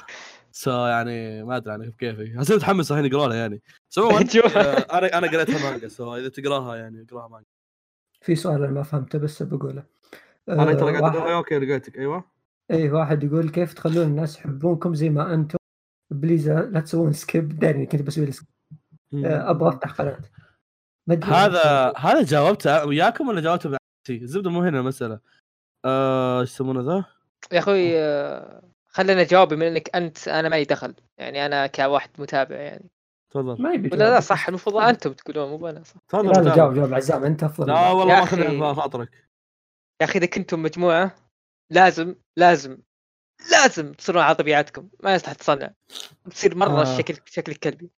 so يعني ما أدري أنا كيف كيفي. حسيت متحمس الحين يقرونها يعني. so. آه، أنا أنا قريتها مانجا. so إذا تقراها يعني اقراها مانجا. في سؤال أنا ما فهمته بس بقوله. أنا ترى آه قاعد واحد... okay لقيتك أيوه. اي واحد يقول كيف تخلون الناس يحبونكم زي ما أنتم؟ please لا تسوون skip داري كنت بسوي لي آه أبغى أفتح قناة. هذا هذا. جاوبته وياكم ولا جاوبته بعكسي الزبدة مو هنا المسألة. آه، إيش يسمونه ذا؟ يا أخوي آه، خلينا نجاوب بما إنك أنت أنا معي دخل. يعني أنا كواحد متابع يعني. تفضل. ما يبي ولا لا. صح المفروض أنتم تقولون مو أنا صح. تفضل. لا جاوب. جاوب عزام أنت افضل لا والله ما. في خاطرك يا أخي إذا كنتم مجموعة لازم لازم لازم تصيرون على طبيعتكم. ما يصلح تصنع. تصير مرة آه. شكل شكلك كلبي.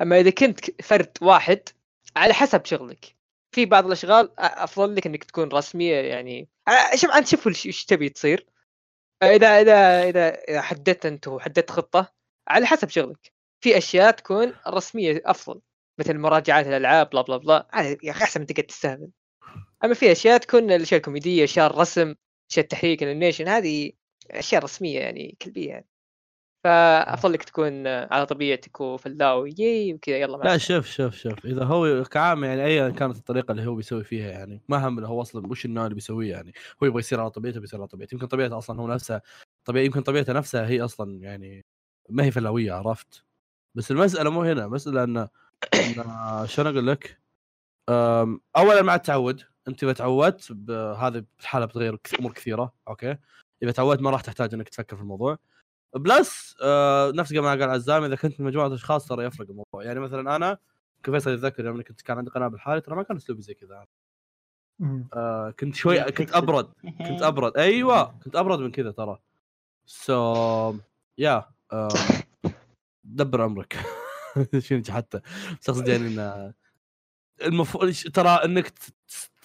أما إذا كنت فرد واحد على حسب شغلك. في بعض الأشغال أفضل لك إنك تكون رسمية يعني. شوف أنت شوف وش وش تبي تصير. إذا إذا إذا إذا حددت أنت وحددت خطة على حسب شغلك. في أشياء تكون الرسميه أفضل مثل مراجعات الألعاب بلا بلا بلا. يا أخي أحسن من تقعد تستهبل. أما في أشياء تكون الأشياء الكوميدية اشياء الرسم اشياء التحريك الانيميشن هذه أشياء رسمية يعني كلبية يعني. فأفضل لك تكون على طبيعتك وفلاوي يي وكذا. يلا لا. شوف شوف شوف. إذا هو كعام يعني ايا كانت الطريقة اللي هو بيسوي فيها يعني ما هم هو أصلا وش النوع اللي بيسويه يعني هو يبغى يصير على طبيعته بيصير على طبيعته. يمكن طبيعته أصلا هو نفسه طبيعي يمكن طبيعته نفسها هي أصلا يعني ما هي فلاوية عرفت؟ بس المسألة مو هنا. المسألة إن إن شلون أقول لك؟ اولا مع التعود. أنت إذا تعودت هذه الحاله بتغير أمور كثيرة okay؟ إذا تعودت ما راح تحتاج إنك تفكر في الموضوع. plus آه نفس ما قال عزام إذا كنت من مجموعة أشخاص ترى يفرق الموضوع. يعني مثلا أنا كفيصل يتذكر يوم كنت كان عندي قناة بالحالي ترى ما كان أسلوبي زي كذا. آه كنت شوي كنت أبرد كنت أبرد. أيوه كنت أبرد من كذا ترى. سو يا آه، دبر عمرك شنو حتى؟ بس اقصد يعني إنه المفروض ترى إنك ت-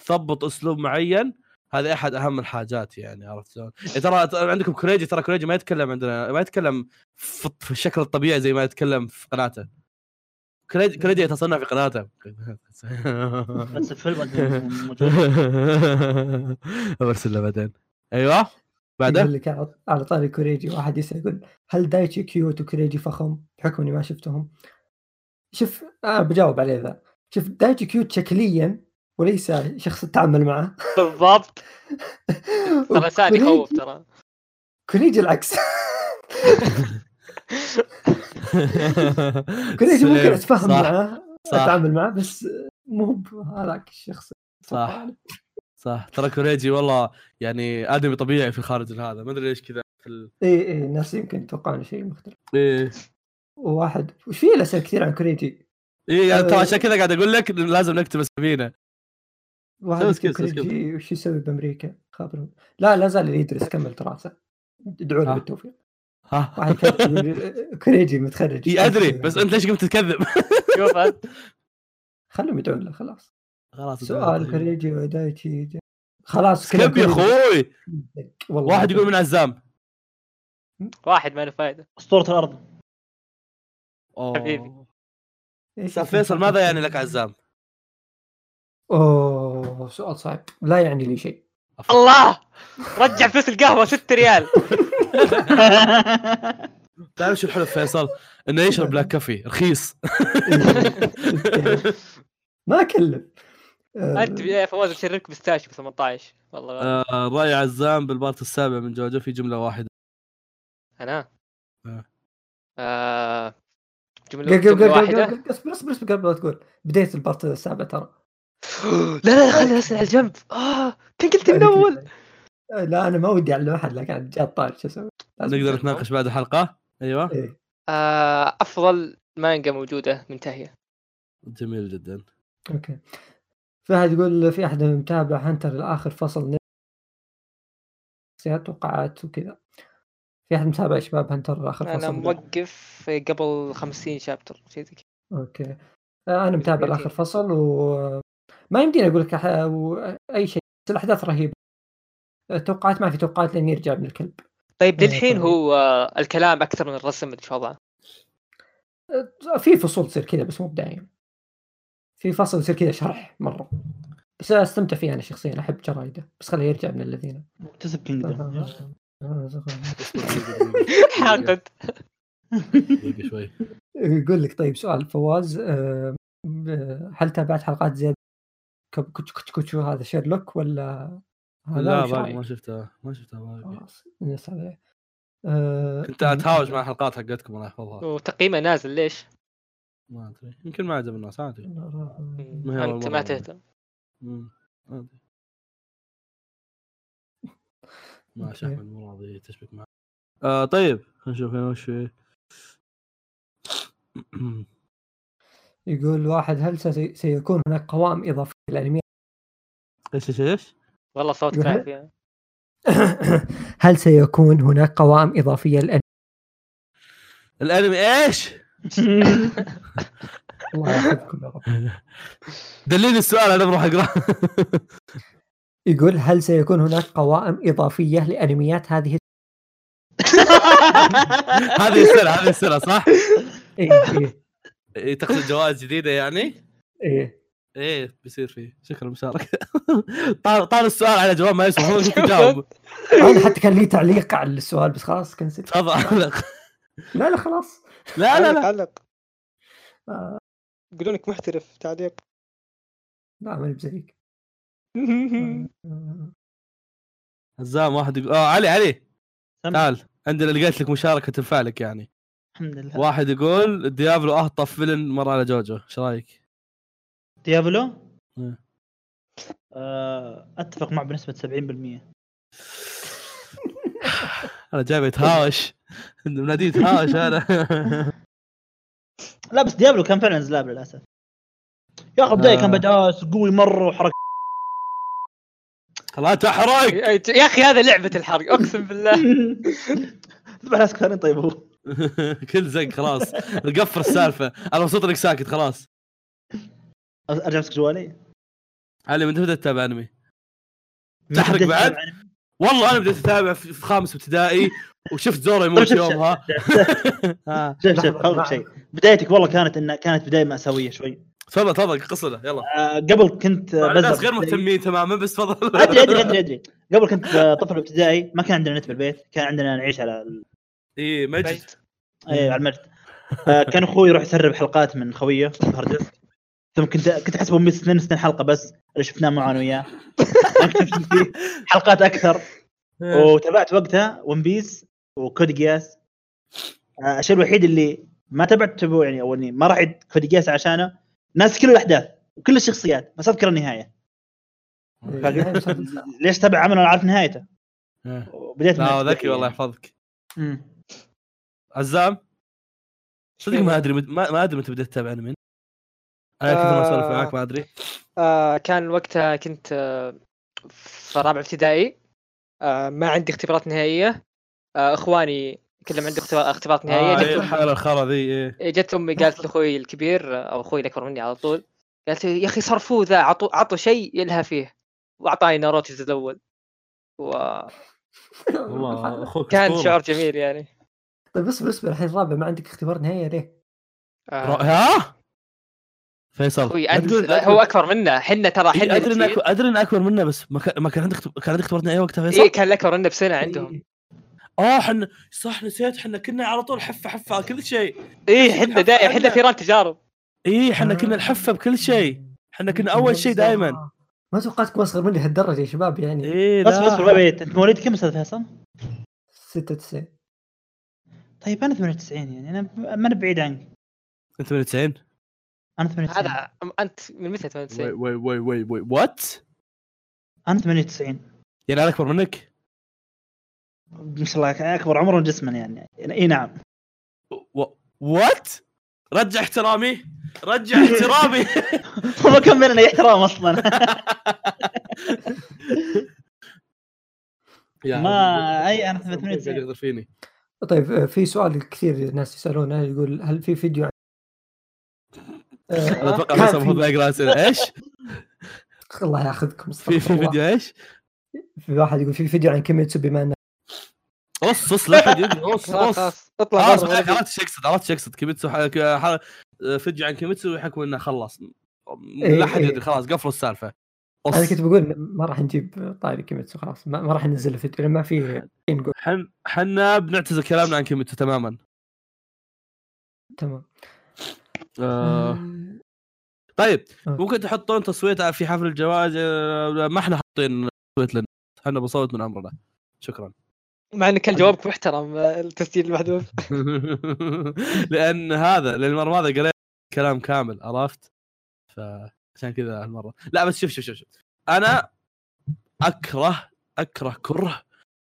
تضبط أسلوب معين هذا أحد أهم الحاجات يعني عرفت شلون؟ يعني ترى عندكم كوريجي ترى كوريجي ما يتكلم عندنا ما يتكلم في, في الشكل الطبيعي زي ما يتكلم في قناته. كوريجي كوريجي يتصنع في قناته. بس الفيلم موجود برسل له بعدين. أيوه؟ بعده؟ يقول لك على- على طاري كوريجي واحد يسأل يقول هل دايتشي cute وكوريجي فخم؟ بحكم إني ما شفتهم. شوف أنا بجاوب عليه ذا. شوف دايتشي cute شكليا وليس شخص تتعامل معه. بالضبط. ترى كوريجي- يخوف ترى. كوريجي العكس. كوريجي ممكن. اتفاهم صح. أتعامل معاه بس مو هذاك الشخص. صح. صح. ترى كوريجي والله يعني آدمي طبيعي في الخارج هذا. ما أدري ليش كذا في ال... اي اي الناس يمكن يتوقعون شيء مختلف. إيه. وواحد وش في له أسئلة كثير عن كوريجي إيه يعني ترى أه. عشان كذا قاعد أقول لك لازم نكتب أسامينا. واحد. كوريجي وش يسوي بأمريكا؟ خابر لا لا زال يدرس كمل دراسه ادعوا له. بالتوفيق. ها. كوريجي متخرج. إي أدري بس أنت ليش قمت تكذب؟ شوف أنت. خلهم يدعون له خلاص. خلاص سؤال كوريجي ودايتشي. خلاص skip يا أخوي. والله واحد يقول من عزام. واحد ما له فائده أسطورة الأرض. حبيبي. إيش أستاذ فيصل ماذا يعني لك عزام؟ أوه. سؤال صعب. لا يعني لي شيء. الله! رجع فلوس القهوة 6 ريال. تعرف شو الحلو في فيصل؟ إنه يشرب black coffee رخيص. ما اكلم آه، انت يا فواز بشربك بستاشي ب 18 والله. آه، راي عزام بال part السابع من جوجو في جملة واحدة. أنا؟ آه. آه، جملة قل- واحدة. اصبر اصبر اصبر قبل لا تقول. بدايه ال part السابع ترى. لا لا لا خليني اسال على الجنب آه كان قلت من أول. آه، لا أنا ما ودي أعلم أحد لكن جاء الطاري شو أسوي؟ نقدر. نتناقش بعد الحلقة؟ أيوه. إيه. آه، أفضل مانجا موجودة منتهية. جميل جدا. أوكي. في احد يقول في أحد متابع هنتر لاخر فصل شخصيات توقعات وكذا. في أحد متابع شباب هنتر لاخر أنا فصل موقف قبل 50 chapter شيء زي كذا. أوكي. آه، أنا متابع لاخر ميتين. فصل وما يمديني أقول لك أي شيء بس الأحداث رهيبة. توقعات ما في توقعات لين يرجع من الكلب. طيب للحين. هو الكلام أكثر من الرسم اللي شو وضعه؟ آه، في فصول تصير كذا بس مو بدايم في فصل يصير كذا شرح مرة. بس أستمتع فيه أنا شخصيا أحب جرايده. بس خليه يرجع من الذين. مكتسب Kingdom حاقد شوي. يقول لك طيب سؤال فواز آه، هل تابعت حلقات زيادة؟ كب- كوتش كوتش كوتشو هذا شيرلوك ولا لا باقي؟ ما شفتها ما شفتها باقي خلاص نسأل عليه. آه، كنت أتهاوش مع الحلقات حقتكم الله يحفظها وتقييمه نازل ليش؟ ما أدري يمكن ما عجب الناس عادي ما أنت ما. تهتم. احمد مو راضي تشبك معي آه طيب خلينا نشوف هنا وش في يقول واحد هل سي- سيكون هناك قوائم إضافية للانمي إيش إيش إيش؟ والله صوتك يقول- عافية هل سيكون هناك قوائم إضافية للأنمي الأنمي إيش؟ الله يحفظكم يا رب دليني السؤال أنا بروح أقرأ يقول هل سيكون هناك قوائم إضافية لأنميات هذه هذه السنة هذه السنة صح؟ إيه إيه إيه، تقصد جوائز جديدة يعني؟ إيه إيه بيصير فيه. شكرا المشاركه طال طال السؤال على جواب ما يسمع هو تجاوب أنا حتى كان لي تعليق على السؤال بس خلاص كنسل تفضل لا لا خلاص. لا لا لا. علق آه، يقولونك محترف تعليق. لا ماني بزيك. هزام واحد يقول آه علي علي. تعال. عندنا لقيت لك مشاركة تنفع لك يعني. الحمد لله. واحد يقول ديابلو أهطف فيلن مر على جوجو. إيش رأيك؟ ديابلو؟ مم. آه، أتفق معه بنسبة 70% أنا جايب يتهاوش منادي يتهاوش أنا. لا بس ديابلو كان فعلا زلاب للأسف. يا أخي بدايه آه. كان بداس قوي مره وحركه لا تحرق! يا أخي هذا لعبة الحرق أقسم بالله. ذبح ناس كثيرين طيب هو كل زق خلاص. نقفل السالفة. أنا مبسوط إنك ساكت خلاص. أرجع أمسك جوالي؟ علي من بدأت تتابع أنمي؟ تحرق بعد؟ والله أنا بديت أتابع في في خامس ابتدائي وشفت زورو طيب يموت يومها. شوف-. شوف شوف شيء بدايتك والله كانت إن كانت بداية مأساوية شوي. تفضل تفضل قصده يلا. آه، قبل كنت آه، الناس بزر. غير. مهتمين تماما بس تفضل. أدري أدري أدري أدري. قبل كنت آه، طفل ابتدائي ما كان عندنا نت بالبيت كان عندنا نعيش على ال- إي مجد. إي على المجد آه، كان أخوي يروح يسرب حلقات من خويه hard disk. ثم كنت كنت أحسبه 162 حلقة بس اللي شفناه معه أنا وياه. حلقات أكثر. وتابعت وقتها ون بيس وكود قياس آه، الشيء الوحيد اللي ما تابعت تبعه يعني أو اني ما راح كود قياس عشانه. ناس كل الأحداث وكل الشخصيات بس أذكر النهاية. ليش تابع عمل أنا عارف نهايته؟ وبديت من لا ذكي والله. يحفظك. عزام؟ صدق ما أدري مت- ما, ما أدري متى بديت تتابع أنمي. أنا كثر ما اسولف آه. معاك ما أدري آه كان وقتها كنت آه في رابع ابتدائي آه ما عندي اختبارات نهائية آه إخواني كلهم عندهم اختبار- اختبارات نهائية آه جت إيه، أمي- الحاله الخرا ذي إيه. جت أمي قالت لأخوي الكبير أو أخوي الأكبر مني على طول قالت لي يا أخي صرفوه ذا عطوا عطوا شيء يلهى فيه وأعطاني ناروتو الجزء الأول أخوك أسطورة. شعور جميل يعني طيب اصبر اصبر الحين الرابع ما عندك اختبار نهائيه ليه؟ آه ها فيصل أخوي هو أكبر منا حنا ترى إيه، حنا أدري انك. أدري اني أكبر منه بس ما كان ما كان عندك كان عندك اختبارات نهائيه وقتها فيصل؟ إيه كان الاكبر منا بسنة عندهم. إيه. آه إحنا صح نسيت إحنا كنا على طول حفة حفة على كل شيء. إيه حنا دائما حنا ثيران تجارب. اي إحنا كنا الحفة بكل شيء. إحنا كنا أول شيء دائما ما توقعتكم أصغر مني هالدرجة يا شباب يعني. إيه بس. بس بيت انت مواليد كم أستاذ فيصل؟ 96 طيب أنا 98 يعني أنا ما أنا بعيد عنك أنت من 90 أنا 98 هذا أنت من متى 98 wait wait wait wait what أنا 98 يعني أنا أكبر منك؟ ما شاء الله أكبر عمرا جسما يعني. إي نعم. what رجع احترامي. رجع احترامي. ما كان بيننا احترام أصلا. ما أي أنا قاعد 98 يغدر فيني طيب آه، في سؤال كثير ناس يسألونه يقول هل في فيديو أنا آه، أتوقع بس المفروض أقرأ أسئلة. إيش؟ الله ياخذكم في في. فيديو إيش؟ في واحد يقول في فيديو عن كيميتسو بما أنه قص قص لا أحد يدري. قص خلاص اطلع خلاص نبي. عرفت إيش يقصد عرفت إيش يقصد. كيميتسو فيديو عن كيميتسو يحكوا إنه خلص. لا أحد إيه. يدري. خلاص قفلوا السالفة. قص أنا كنت بقول ما راح نجيب طاري كيميتسو خلاص. ما, ما راح ننزل الفيديو لأن ما في نقول حن حنا بنعتذر كلامنا عن كيميتسو تماما. تمام. آه. طيب آه. ممكن تحطون تصويت في حفل الجوائز آه، ما إحنا حاطين تصويت لنا. إحنا بنصوت من عمرنا. شكرا. مع إن كان جوابك محترم آه، التسجيل المحذوف. لأن هذا لأن المره الماضيه قريت كلام كامل عرفت؟ فعشان كذا هالمرة. لا بس شوف شوف شوف, شوف. أنا أكره أكره كره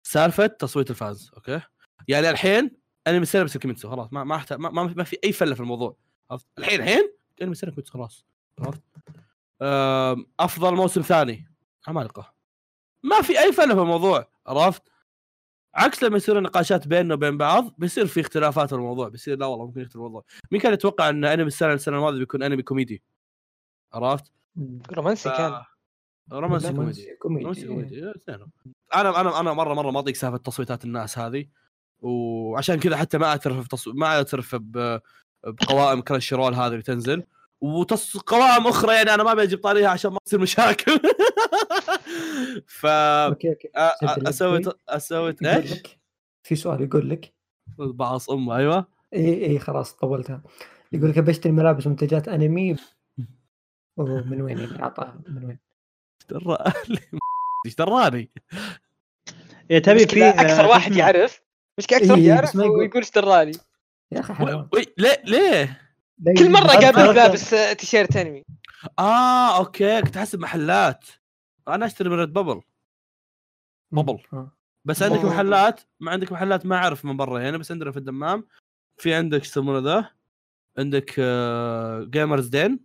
سالفة تصويت الفانز أوكي؟ يعني الحين أنا مستلم بس كيميتسو خلاص ما ما, ما, ما في أي فلة في الموضوع. عرفت الحين الحين؟ أنا مستلم كيميتسو خلاص. عرفت؟ أفضل موسم ثاني. عمالقه ما في أي فله في الموضوع عرفت؟ عكس لما يصير نقاشات بيننا وبين بعض بيصير في اختلافات في الموضوع. بيصير لا والله ممكن يختلف الموضوع. مين كان يتوقع إن أنمي السنة السنة الماضية بيكون أنمي كوميدي؟ عرفت؟ رومانسي كان. رومانسي كوميدي. رومانسي كوميدي إيه، اثنينهم. أنا أنا أنا مرة مرة ما أضيق سالفة تصويتات الناس هذه. وعشان كذا حتى ما أعترف بتصو... ما أعترف ب... بقوائم كرانشي رول هذه اللي تنزل. وتص... قوائم أخرى يعني أنا ما ابي أجيب طاريها عشان ما تصير مشاكل. ف أسوي. أسوي إيش؟ في سؤال يقول لك. بعص أمه أيوه. إي إي خلاص طولتها. يقول لك بشتري ملابس ومنتجات أنمي. ومن وين يعني؟ أعطاها من وين؟ دراني إيش دراني؟ إيه تبي في مشكلة أكثر آه، واحد يعرف. مشكلة أكثر واحد إيه، يعرف بس ما يقول. يا أخي حرام. وي ليه ليه؟ كل أكثر- قابل. لابس آه، تيشيرت أنمي. آه أوكي كنت أحسب محلات. أنا أشتري من ريد بابل بابل. آه. بس عندك. محلات ما عندك محلات ما أعرف من برا. يعني بس عندنا في الدمام في عندك إيش يسمونه ذا؟ عندك آه Gamers Den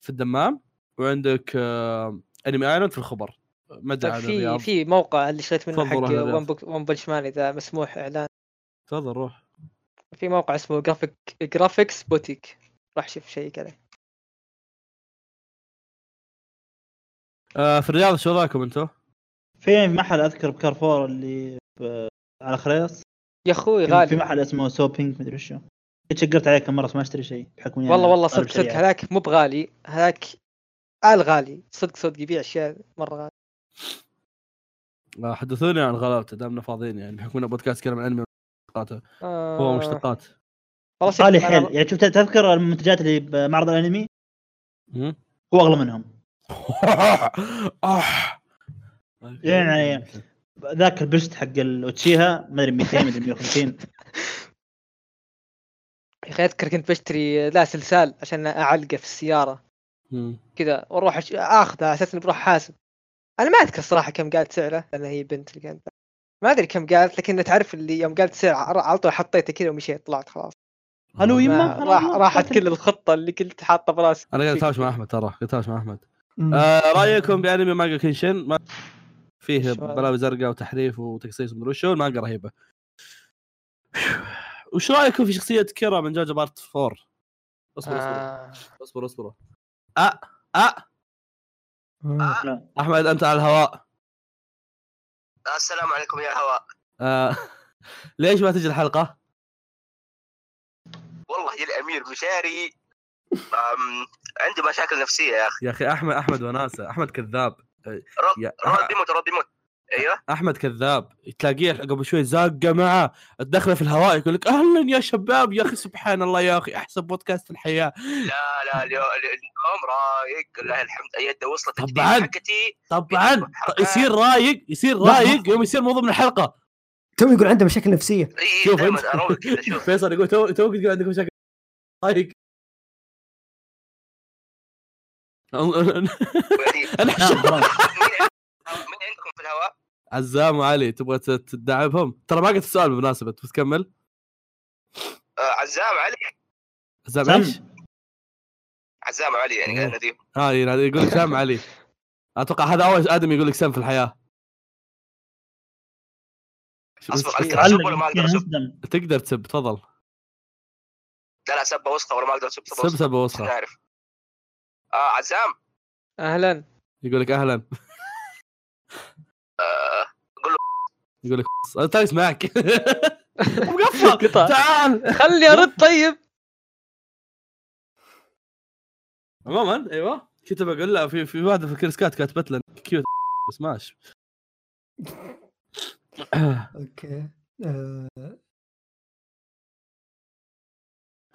في الدمام وعندك آه Anime Island في الخبر. ما أدري طيب في في موقع اللي شريت منه حق One Punch Man اذا مسموح إعلان. تفضل روح. في موقع اسمه جرافيك جرافيكس بوتيك راح شوف شيء كذا. آه في الرياض شو رايكم أنتم؟ في محل أذكر بكارفور اللي ب- على خريص. يا أخوي في- في غالي. محل اسمه سوبينج مدري شو. شقرت عليه كم مرة بس ما أشتري شيء. بحكم إني والله والله صدق صدق. هذاك مو بغالي. هذاك آل غالي. صدق صدق يبيع أشياء مرة غالي آه حدثوني عن غلبته دامنا فاضيين يعني. بحكم انه بودكاست يتكلم عن انمي ومشتقاته هو آه، مشتقات. شوف، غالي أنا- حيل. يعني شفت تذكر المنتجات اللي بمعرض الأنمي. هو أغلى منهم. آه. يعني ذاك البست حق الأوتشيها ما أدري 200 ما أدري 150 يا أخي أذكر كنت بشتري لا سلسال عشان أعلقه في السيارة. كذا وأروح أش... اخذه على أساس إني بروح حاسب أنا ما أذكر الصراحه كم قالت سعره لأن هي بنت اللي كانت ما أدري كم قالت لكن تعرف اللي يوم قالت سعر على طول حطيته كذا ومشيت طلعت خلاص. ألو ما يما راح راحت كل الخطة اللي كنت حاطه براسي أنا قاعد اتهاوش مع أحمد ترى قاعد اتهاوش مع أحمد. آه رأيكم بأنمي مانجا كينشن؟ ما فيه؟ بلاوي زرقاء وتحريف وتقصيص ومدري وشو المانجا رهيبة. وش رأيكم في شخصية كيرا من جوجو part 4 اصبر اصبر. آه. اصبر اصبر. أه. أه. آه. أحمد أنت على الهواء. السلام عليكم يا هواء آه. ليش ما تجي الحلقة؟ والله يا الأمير مشاري. عندي مشاكل نفسية يا أخي. يا أخي أحمد أحمد وناسة. أحمد كذاب. رد رد بيموت رد بيموت أيوه. أحمد كذاب. تلاقيه قبل شوي زاقه معه تدخله في الهواء. يقول لك أهلا يا شباب يا أخي سبحان الله يا أخي أحسن بودكاست في الحياة. لا لا اليوم رايق. لله الحمد يده وصلت طبعاً. حقتي. طبعا. يصير رايق يصير رايق. يوم يصير موضوع من الحلقة. تو يقول عنده مشاكل نفسية. شوف فيصل يقول تو تو تقول عندك مشاكل رايق. أنا نعم خلاص مين مين عندكم في الهواء؟ عزام وعلي تبغى تدعبهم؟ ترى ما قلت السؤال بالمناسبة بس كمل آه عزام علي. عزام. إيش؟ عزام علي يعني. قال نديم. آه يقول لك سام علي. أتوقع هذا أول آدم يقول لك سام في الحياة. أصبر أقدر اسب ولا ما أقدر اسب؟ مسلم. تقدر تسب تفضل. لا لا سبه وسخة ولا ما أقدر أسب سب سب ما وسخة. نعرف آه عزام. أهلا. يقول لك أهلا آه يقول لك أنا تاني اسمعك مقفل. تعال. خلي ارد طيب. عموما أيوه. كنت بقول لا في في واحدة في ال CuriousCat كاتبت لنا cute بس ماشي أوكي. آه،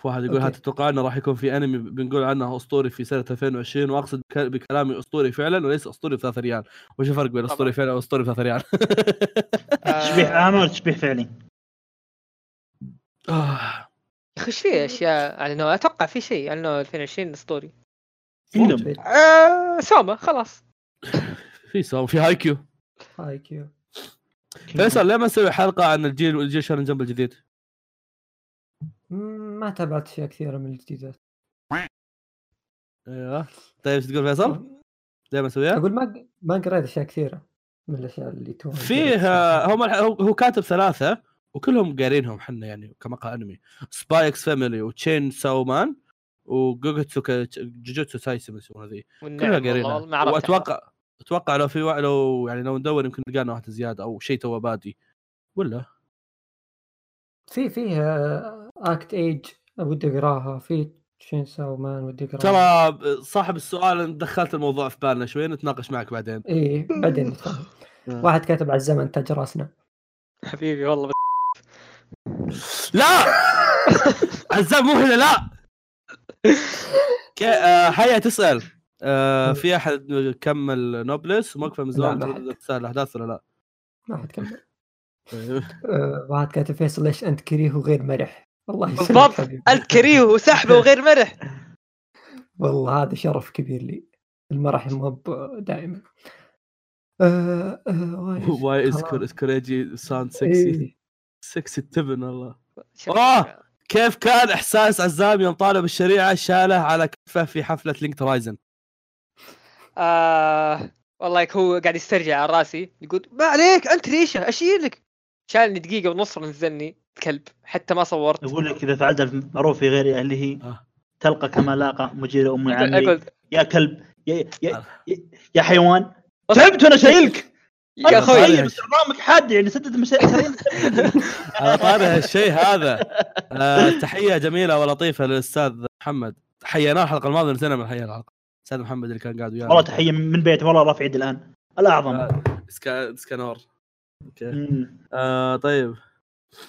واحد يقول هل. تتوقع أنه راح يكون في انمي بنقول عنه أسطوري في سنة 2020 وأقصد بك- بكلامي أسطوري فعلا وليس أسطوري بثلاث ريال وش الفرق بين أسطوري فعلا وأسطوري بثلاث ريال؟ تشبيه عام ولا تشبيه فعلي؟ آه. يا أخي إيش في أشياء على نوع أتوقع في شيء على نوع 2020 أسطوري آه سوما خلاص في سو في هاي كيو هاي كيو فيصل ليه ما نسوي حلقة عن الجيل الجيل شونن جمب الجديد؟ ما تابعت اشياء كثيره من الجديدات. أيوه. طيب إيش تقول فيصل؟ ليه ما نسويها؟ أقول ما ما قريت أشياء كثيرة من الأشياء اللي تو فيه هم هو هو كاتب ثلاثة وكلهم قارينهم حنا يعني كمقهى أنمي. Spy x Family و Chainsaw Man وجوجوتسو جوجوتسو سايسي يسمونها ذي. كلها قارينها. واتوقع أتوقع لو في لو يعني لو ندور يمكن لقينا واحدة زيادة أو شيء تو بادي ولا؟ في فيه آه، Act-Age ودي أقراها. في Chainsaw Man ودي أقراها. ترى صاحب السؤال دخلت الموضوع في بالنا شوي نتناقش معك بعدين. إيه بعدين. واحد كاتب على الزمن تاج راسنا. حبيبي والله بس. لا! عزام مو هنا لا! آه، حيا تسأل. آه، في أحد كمل Noblesse وموقفه من زمان لا، لا. تسأل الاحداث ولا لا؟ ما حد كمل. آه، واحد كاتب فيصل ليش أنت كريه وغير مرح؟ والله يسلمك بالضبط. انت كريه وسحبه وغير مرح والله هذا شرف كبير لي المرح مو دائما آه آه؟ واي. اذكر اذكر sound sexy. sexy التبن والله. آه! كيف كان إحساس عزام يوم طالب الشريعة شاله على كفه في حفلة لينك رايزن آه والله هو قاعد يسترجع على راسي يقول ما عليك أنت ريشه اشيلك شالني دقيقة ونص ونزلني كلب حتى ما صورت. يقول لك إذا فعلت المعروف في غير اهله آه. تلقى كما لاقى مجير ام عمي أقول يا كلب يا, يا, آه. يا, يا حيوان تعبت وأنا شايلك. يا يا أخوي. برنامج حاد يعني سدد مشاريع على طاري هالشيء هذا. آه تحية جميلة ولطيفة للأستاذ محمد. حييناه الحلقة الماضية نسينا من حيينا الحلقة. الاستاذ محمد اللي كان قاعد ويانا. والله تحية من بيته والله رافع يد الآن. الأعظم. آه، اسكا إسكانور. أوكي. آه طيب.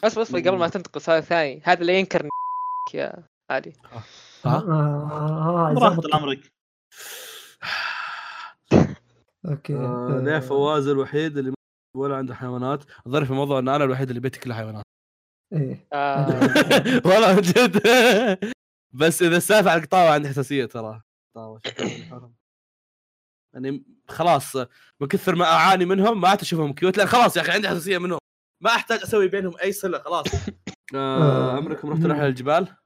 بس بس قبل ما تنتقل سؤال ثاني هذا اللي ينكر يا علي آه، ها؟ آه، آه، براحة زبط. امرك أوكي آه ليه فواز الوحيد اللي ولا عنده حيوانات. الظرف في الموضوع إن أنا الوحيد اللي بيتي كلها حيوانات. إيه. والله من جد. بس إذا السالفة على القطاوة عندي حساسية ترى. يعني خلاص من كثر ما أعاني منهم ما عاد أشوفهم كيوت. لأن خلاص يا أخي عندي حساسية منهم. ما أحتاج أسوي بينهم أي صلة خلاص. آه آه. عمركم رحتوا رحلة الجبال؟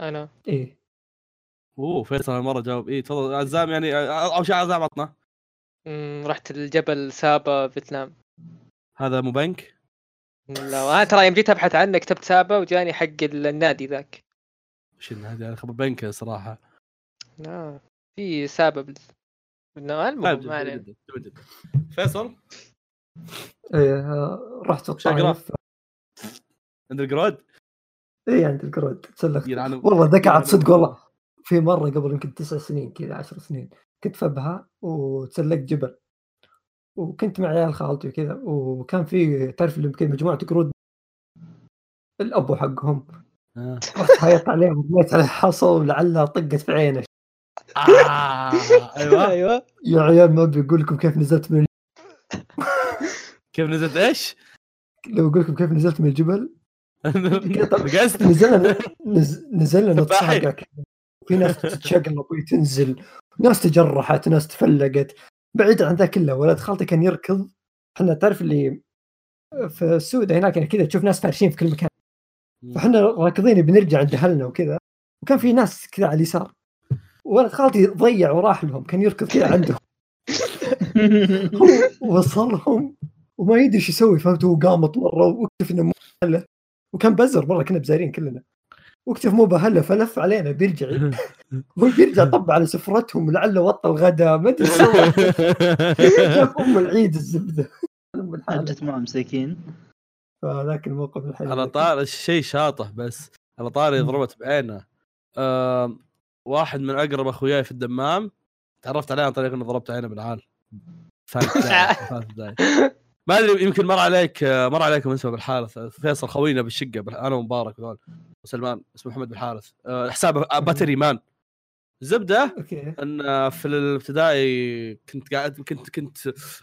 أنا. إيه. أوه فيصل هالمرة جاوب. إيه تفضل. عزام يعني أو شيء عزام عطنا. مم، رحت الجبل سابا فيتنام. هذا مو بنك؟ لا أنا ترى يوم جيت أبحث عنه كتبت سابا وجاني حق النادي ذاك. وش إن هذه خبر بنك صراحة. لا في سابا بال... بالنوع طيب المهم ما علينا. فيصل؟ إيه آه، رحت شقرة. الطايف عند القرود؟ إيه عند القرود. تسلخت. والله ذاك عاد صدق والله. في مرة قبل يمكن تسع سنين كذا عشر سنين كنت في أبها وتسلقت جبل. وكنت مع عيال خالتي وكذا وكان في تعرف اللي مجموعة قرود؟ الابو حقهم. آه. رحت هايط عليهم ورميت عليه حصى ولعلها طقت في عينه. آه. أيوه. أيوه. يا عيال ما ابي أقول لكم كيف نزلت من كيف نزلت إيش؟ لو أقول لكم كيف نزلت من الجبل؟ نزلنا نز... نزلنا كذا. في ناس تتشقلب وتنزل ناس تجرحت ناس تفلقت. بعيد عن ذا كله ولد خالتي كان يركض. إحنا تعرف اللي في السوداء هناك يعني كذا تشوف ناس فارشين في كل مكان. فإحنا راكضين بنرجع عند أهلنا وكذا. وكان في ناس كذا على اليسار. ولد خالتي ضيع وراح لهم كان يركض كذا عندهم. هو وصلهم. وما يدري إيش يسوي فهمت؟ هو قامط مره واكتشف إنه مو بأهله وكان بزر مرة كنا بزارين كلنا. واكتشف مو بأهله فلف علينا بيرجع. هو بيرجع طب على سفرتهم لعله وطى الغداء ما أدري إيش سوى. شاف أم العيد الزبدة. حجة ما مساكين. فذاك الموقف الحلو على طار الشيء شاطح بس. على طاري. ضربت بعينه. آه واحد من أقرب أخوياي في الدمام. تعرفت عليه عن طريق اني ضربت عينه بالعال. بداية. ما أدري يمكن مر عليك آه، مر عليكم اسمه بالحارث. فيصل خوينا بالشقة بال- أنا ومبارك وذول وسلمان اسمه محمد بالحارث. آه، حساب Battery Man. زبده أوكي. إن في الابتدائي كنت قاعد كنت كنت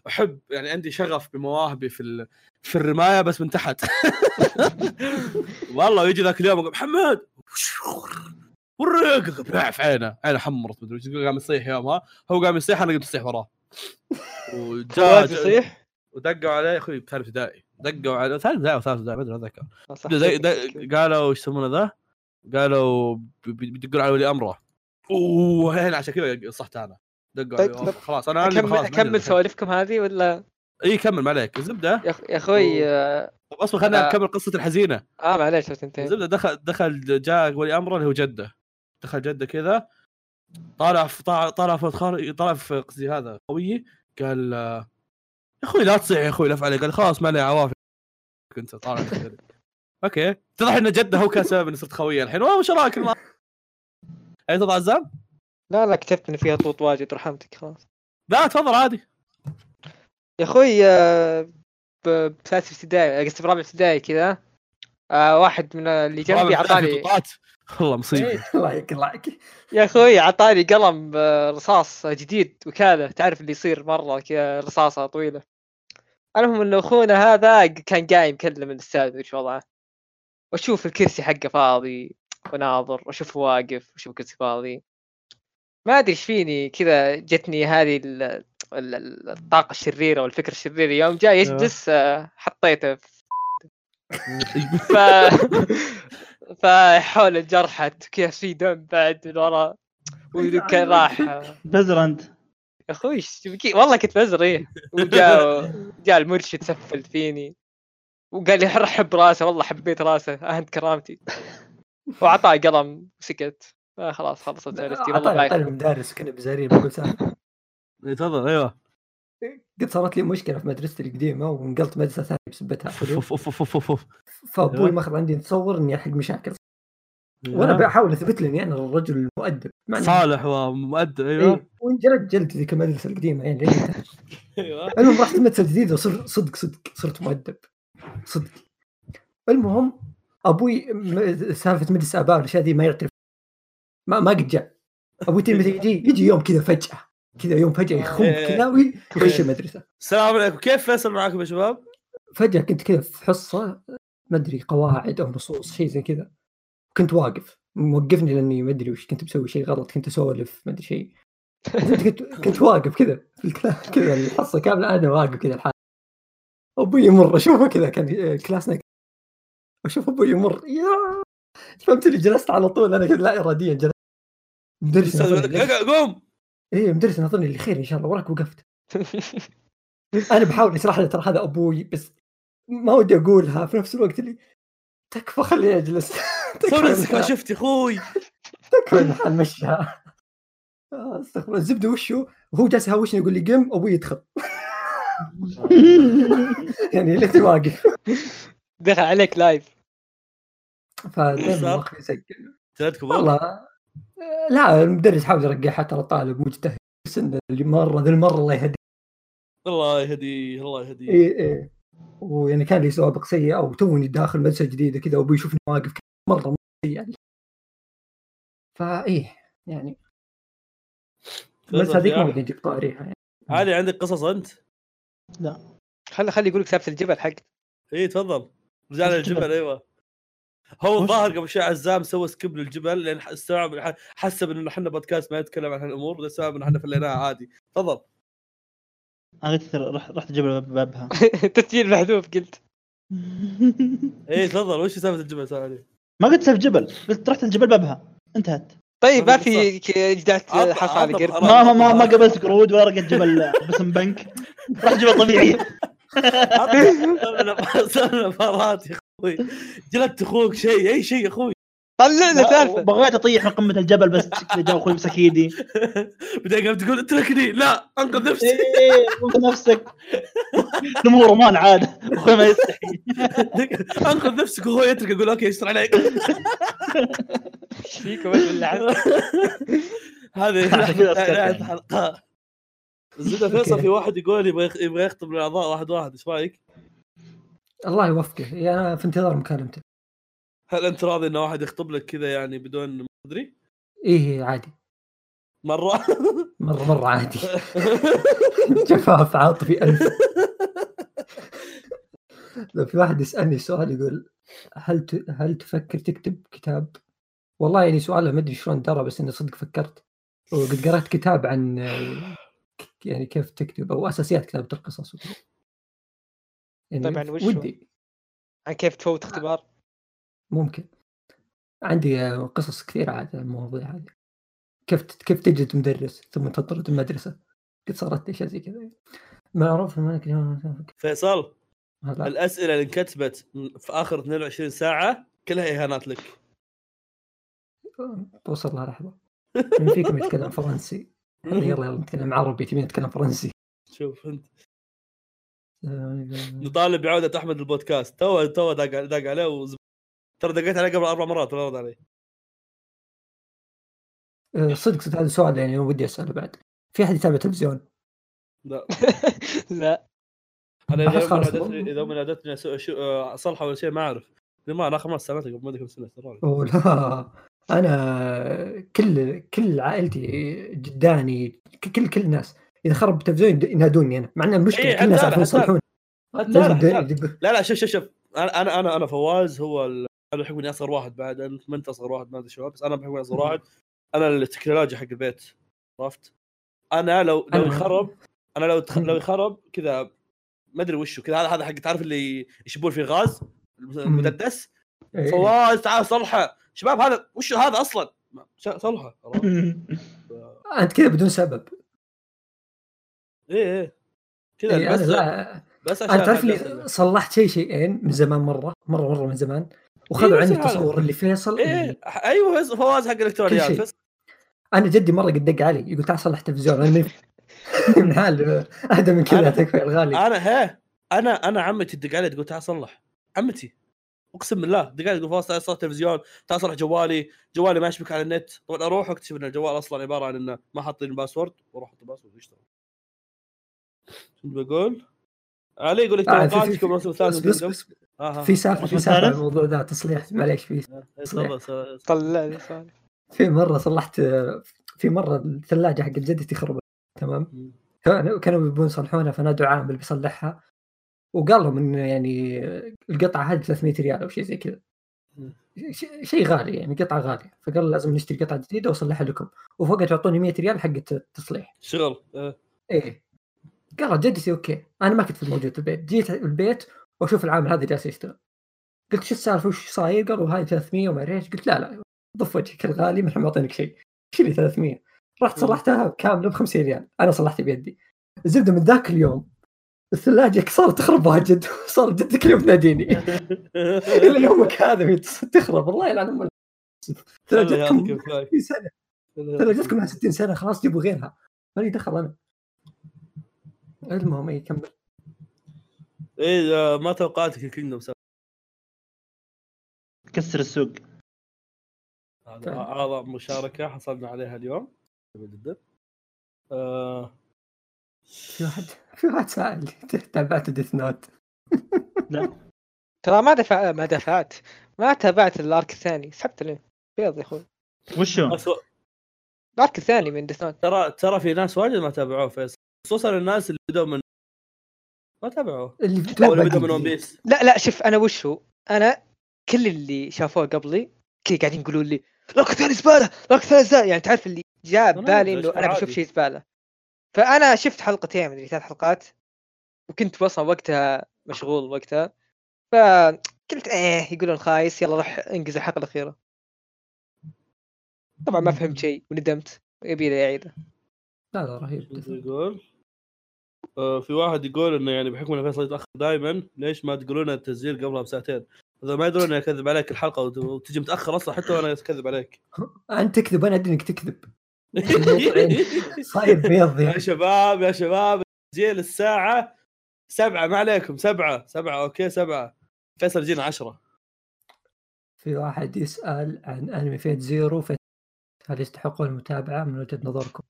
أحب يعني عندي شغف بمواهبي في في الرماية بس من تحت. والله يجي ذاك اليوم يقول محمد! وريك بلع في عينه. عينه حمرت مدري إيش قام يصيح يومها. هو قام يصيح أنا قمت أصيح وراه. وجاء يصيح؟ ودقوا عليه يا أخوي ثالث ابتدائي. دقوا عليه ثالث ابتدائي ثالث ابتدائي ما أدري أتذكر. زي- قالوا إيش يسمونه ذا؟ قالوا بي- بي- بيدقون على ولي أمره. أوه هنا عشان كذا صحت أنا. دقوا طيب، عليه. طب خلاص أنا اكمل خلاص أكمل. سوالفكم هذه ولا؟ إي كمل ما عليك الزبدة؟ يا أخوي آه طب أصبر خلينا آه. نكمل قصة الحزينة. آه، معليش بس انت الزبدة دخل دخل جاء ولي أمره اللي هو جده. دخل جده كذا. طالع في طالع طالع في طالع في قصدي هذا قوي. قال آه، يا أخوي لا تصيح يا أخوي لف علي قال خلاص ما علي عوافي كنت طالع. أوكي. اتضح إن جدة هو كان سبب إني صرت خويه الحين. وش رأيك؟ اي تفضل عزام؟ لا لا كتبت إن فيها طوط واجد رحمتك خلاص. لا تفضل عادي. يا أخوي آه، بثالث ابتدائي قصدي برابع ابتدائي كذا. آه واحد من اللي جنبي عطاني والله مصيبة. إيه، الله يك الله يك يا أخوي عطاني قلم آه، رصاص جديد وكاله تعرف اللي يصير مرة كذا رصاصة طويلة. المهم انه أخونا هذا كان قايم يكلم الأستاذ وش وضعه. وأشوف الكرسي حقه فاضي وناظر واشوفه واقف وأشوف الكرسي فاضي. ما أدري إيش فيني كذا جتني هذه ال- ال- ال- الطاقة الشريرة والفكرة الشريرة. يوم جاء يجلس آه، حطيته في ف فحول الجرحت كيف في دم بعد من ورا. وكان راح. يا بزر أنت. أخوي إيش تبكي؟ والله كنت بزر إيه. وجاء جاء المرشد سفل فيني. وقال لي رحب راسه والله حبيت راسه أهنت كرامتي. واعطاه قلم وسكت. آه خلاص خلصت جلستي والله اعطاني بايخ قلم مدارس كنا بزارين بقول إيه، تفضل أيوه. قد صارت لي مشكلة في مدرستي القديمة ونقلت مدرسة ثانية بسبتها فأبوي أيوة. ماخذ عندي تصور إني احق مشاكل. وأنا بحاول أثبت له إني أنا الرجل المؤدب. صالح ومؤدب أيوه. إيه، وانجلد جلد ذيك المدرسة القديمة يعني. أيوه. المهم رحت المدرسة الجديده وصر صدق صدق صرت مؤدب. صدق. المهم أبوي سالفة مجلس أباء والاشياء دي ما يعترف. ما ما قد جاء. أبوي تلميذ يجي يجي يوم كذا فجأة. كذا يوم فجأة يخم إيه. كذا ويخش المدرسة. السلام عليكم. كيف فيصل معاكم يا شباب؟ فجأة كنت كذا في حصة ما أدري قواعد أو نصوص شيء زي كذا. كنت واقف. موقفني لأني ما أدري وش كنت مسوي شيء غلط كنت أسولف ما أدري شيء. كنت كنت, واقف كذا في الكلا- كذا الحصه كاملة أنا واقف كذا الحال أبوي يمر اشوفه كذا كان كلاسنا كذا. أشوف أبوي يمر. يا! فهمت اللي جلست على طول أنا كذا لا اراديا جلست. مدرس الأستاذ يقول ناظرني لك "اقعد، قوم! إيه مدرس ناظرني اللي خير إن شاء الله وراك وقفت. أنا بحاول أشرح له ترى هذا أبوي بس ما ودي أقولها في نفس الوقت اللي تكفى خليني اجلس نفسك ما شفت أخوي؟ تكفى مشها آه، استغفر الله. الزبدة وشه وهو جالس يهاوشني يقول لي قم أبوي يدخل. يعني ليتني واقف دخل عليك لايف فدائما يسجل والله. لا المدرس حاول يرقعها ترى طالب مجتهد. بس إنه اللي مرة ذي المرة الله يهديه. الله يهديه الله يهديه. اي اي ويعني كان لي سوابق سيئة وتوني داخل مدرسة جديدة كذا وأبوي يشوفني واقف مرة سيء يعني. فايه يعني المدرسة هذيك ما ودي أجيب طاريها يعني. علي عندك قصص أنت؟ خلي خلي يقول لك سالفه الجبل حق. اي تفضل. رجعنا للجبل أيوه. هو الظاهر قبل شوي عزام سوى skip للجبل لأن ح- استوعب حسب انه إحنا بودكاست ما يتكلم عن هالامور بس استوعب انه إحنا فليناها عادي تفضل أنا قلت رحت رحت الجبل بابها تسجيل محذوف قلت اي تفضل وش سالفه الجبل علي ما قلت سالفه جبل قلت رحت الجبل بابها انتهت طيب ما في عطى- حصى قرد. ما ما ما, ما قبلت قرود ولا رقت جبل بسم بنك رحت جبل طبيعي سالفه يا أخوي. جلدت أخوك شيء أي شيء أخوي. طلع لنا سالفه بغيت أطيح من قمة الجبل بس جاء أخوي مسك ايدي بعدين قام تقول اتركني. لا أنقذ نفسي. إيه أنقذ نفسك. نمو رومان عاد أخوي ما يستحي. أنقذ نفسك وهو يترك يقول أوكي يستر عليك. إيش فيكم هذه يعني. الحلقة. الزبده فيصل في واحد يقول يبغى يخطب الاعضاء واحد واحد. إيش رأيك؟ الله يوفقه. يعني أنا في انتظار مكالمته هل انت راضي إن واحد يخطب لك كذا يعني بدون ما ادري؟ إيه عادي. مرة. مرة مرة عادي. جفاف عاطفي الف لو في واحد يسألني سؤال يقول هل ت... هل تفكر تكتب كتاب؟ والله يعني سؤاله ما أدري شلون درى بس إني صدق فكرت. وقد قرأت كتاب عن يعني كيف تكتب أو أساسيات كتابة القصص. وكذا. يعني طبعاً وش؟ ودي. عن كيف تفوت اختبار؟ ممكن. عندي آه، قصص كثيرة عاد عن المواضيع هذه. كيف كيف تجد مدرس ثم تطرد المدرسة قد صارت لي أشياء زي كذا. معروف انك فيصل هلا الأسئلة اللي انكتبت في آخر 22 ساعة كلها إهانات لك. بوصل لها لحظة. من فيكم يتكلم فرنسي. يلا يلا نتكلم عربي تبين نتكلم فرنسي. شوف انت نطالب بعودة أحمد البودكاست. تو تو داق داق عليه وز... ترى دقيت عليه قبل أربع مرات ولا رد علي آه، صدق صدق هذا سؤال يعني ودي أسأله بعد. في أحد يتابع تلفزيون؟ لا. لا. أنا إذا. نادتني إذا امي نادتني أشو- أصلحه ولا شيء ما أعرف. ما أنا اخر ما سمعته قبل ما أدري كم سنة ترى. لا. أنا كل كل عائلتي جداني كل كل الناس إذا خرب التلفزيون ينادوني أنا. مع إن المشكلة إيه، كل الناس حتى أنا- يعرفون حتى أنا. يصلحون لا لا شوف شوف شوف. أنا أنا أنا فواز هو ال... أنا بحكم إني أصغر واحد بعد انت ما انت أصغر واحد ما أدري شو بس أنا بحكم إني أصغر واحد. أنا التكنولوجيا حق البيت عرفت؟ أنا لو لو يخرب أنا لو. لو يخرب كذا ما أدري وشو كذا. هذا هذا حق تعرف اللي يشبون فيه غاز المددس؟ إيه. فواز تعال صلحه. شباب هذا وش هذا أصلا؟ صلحه؟ أنت كذا بدون سبب. إيه إيه. كذا إيه، بس لا بس عشان تعرف لي صلحت شيء شيئين من زمان مرة مرة مرة من زمان وخذوا إيه، عني. التصور اللي فيصل اللي- إيه أيوه فواز- حق شيء. بس. أنا جدي مرة قد دق علي يقول تعال صلح تلفزيون أنا من- حال أهدى من كذا تكفى الغالي. أنا هي أنا أنا عمتي تدق علي تقول تعال صلح. عمتي أقسم بالله تدق علي تقول فواز تعال صلح تلفزيون تعال صلح جوالي جوالي ما يشبك على النت طبعا أروح أكتشف إن الجوال أصلا عبارة عن إنه ما حاطين password وأروح أحط password ويشتغل كنت بقول؟ علي يقول لك آه، توقعاتك الموسم الثالث بس بس آه، آه. في سالفه في سالفة؟ الموضوع ذا تصليح معليش في آه، إيه،. طلع لي في مرة صلحت في مرة الثلاجة حق جدتي خربت تمام. كانوا يبون يصلحونها فنادوا عامل بيصلحها وقال لهم ان يعني القطعة هذه 300 ريال أو شيء زي كذا. شيء غالي يعني قطعة غالية. فقال لازم نشتري قطعة جديدة وأصلحها لكم. وفوقها تعطوني 100 ريال حق التصليح شغل آه. إيه. قال جدتي أوكي أنا ما كنت موجود في البيت جيت البيت وأشوف العامل هذا جالس يشتغل. قلت شو السالفة؟ وش صاير؟ قالوا هاي 300 وما أدري إيش. قلت لا لا ضف وجهك الغالي ما إحنا معطينك شيء. إيش اللي 300 رحت صلحتها كاملة ب 50 ريال. أنا صلحتها بيدي. الزبده من ذاك اليوم. الثلاجة صارت تخرب واجد صار جدي كل يوم تناديني إلى يومك هذا تخرب. والله يلعن أم ثلاجتكم يعطيك الكفاية. 60 سنة. ثلاجتكم لها 60 سنة خلاص جيبوا غيرها. مالي دخل أنا. المهم اي كمل. إيه ما توقعاتك ال Kingdom كسر السوق. هذا فعلا. اعظم مشاركة حصلنا عليها اليوم. جميل جدا آه في واحد في واحد سائل تابعت Death Note ترى ما دفع ما دفعت. ما تابعت ال arc الثاني. سحبت ليه بيض يا أخوي. وشو؟ ال arc الثاني من Death Note ترى ترى في ناس واجد ما تابعوه فيصل خصوصا الناس اللي بدوا من ما تابعوه. اللي بدوا من One Piece لا لا شوف أنا وش هو؟ أنا كل اللي شافوه قبلي كذا قاعدين يقولون لي ال arc الثاني زبالة ال arc الثاني زبالة. يعني تعرف اللي جاء لا، إنه أنا بشوف. شيء زبالة. فأنا شفت حلقتين مدري ثلاث حلقات وكنت أصلا وقتها مشغول وقتها. فقلت إيه يقولون خايس يلا روح انجز الحلقة الأخيرة. طبعا ما فهمت شيء وندمت يبي لي أعيده. لا لا رهيب. يقول؟ في واحد يقول إنه يعني بحكم ان فيصل يتأخر دائما ليش ما تقولون التسجيل قبلها بساعتين؟ إذا ما يدرون اني اكذب عليك الحلقة وت- وتجي متأخر أصلا حتى وأنا اكذب عليك أنت تكذب أنا أدري إنك تكذب صاير بيض يا. شباب يا شباب تسجيل الساعة سبعة ما عليكم سبعة سبعة أوكي سبعة فيصل جينا عشرة في واحد يسأل عن أنمي Fate Zero Fate هل يستحقون المتابعة من وجهة نظركم؟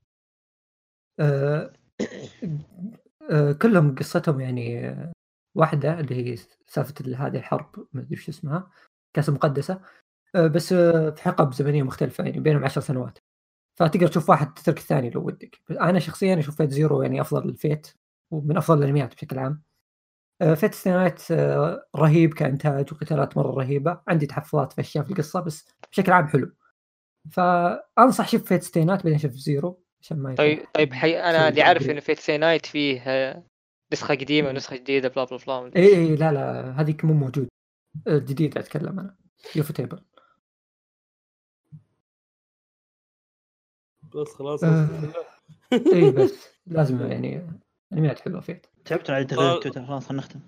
أه كلهم قصتهم يعني آه، واحدة اللي هي سالفة ال- هذه الحرب ما أدري وش اسمها كاسه مقدسة أه بس في حقب زمنية مختلفة يعني بينهم عشر سنوات. فتقدر تشوف واحد تترك الثاني لو ودك. أنا شخصيا أشوف Fate Zero يعني أفضل ال Fate ومن أفضل الأنميات بشكل عام. آه، Fate آه، رهيب كإنتاج وقتالات مرة رهيبة. عندي تحفظات في اشياء في القصة بس بشكل عام حلو. فأنصح شوف Fate Stay Night بعدين شوف Zero عشان ما طيب طيب حي أنا اللي عارف. انه في Stay Night فيه آه، نسخة قديمة ونسخه جديدة بلا بلا بلا اي اي لا لا هذيك مو موجود. الجديد أتكلم أنا. يوفو تيبل. بس خلاص آه. اي بس لازم يعني انميات حلوة فيت. تعبت على تغيير آه. تويتر خلاص خلينا نختم.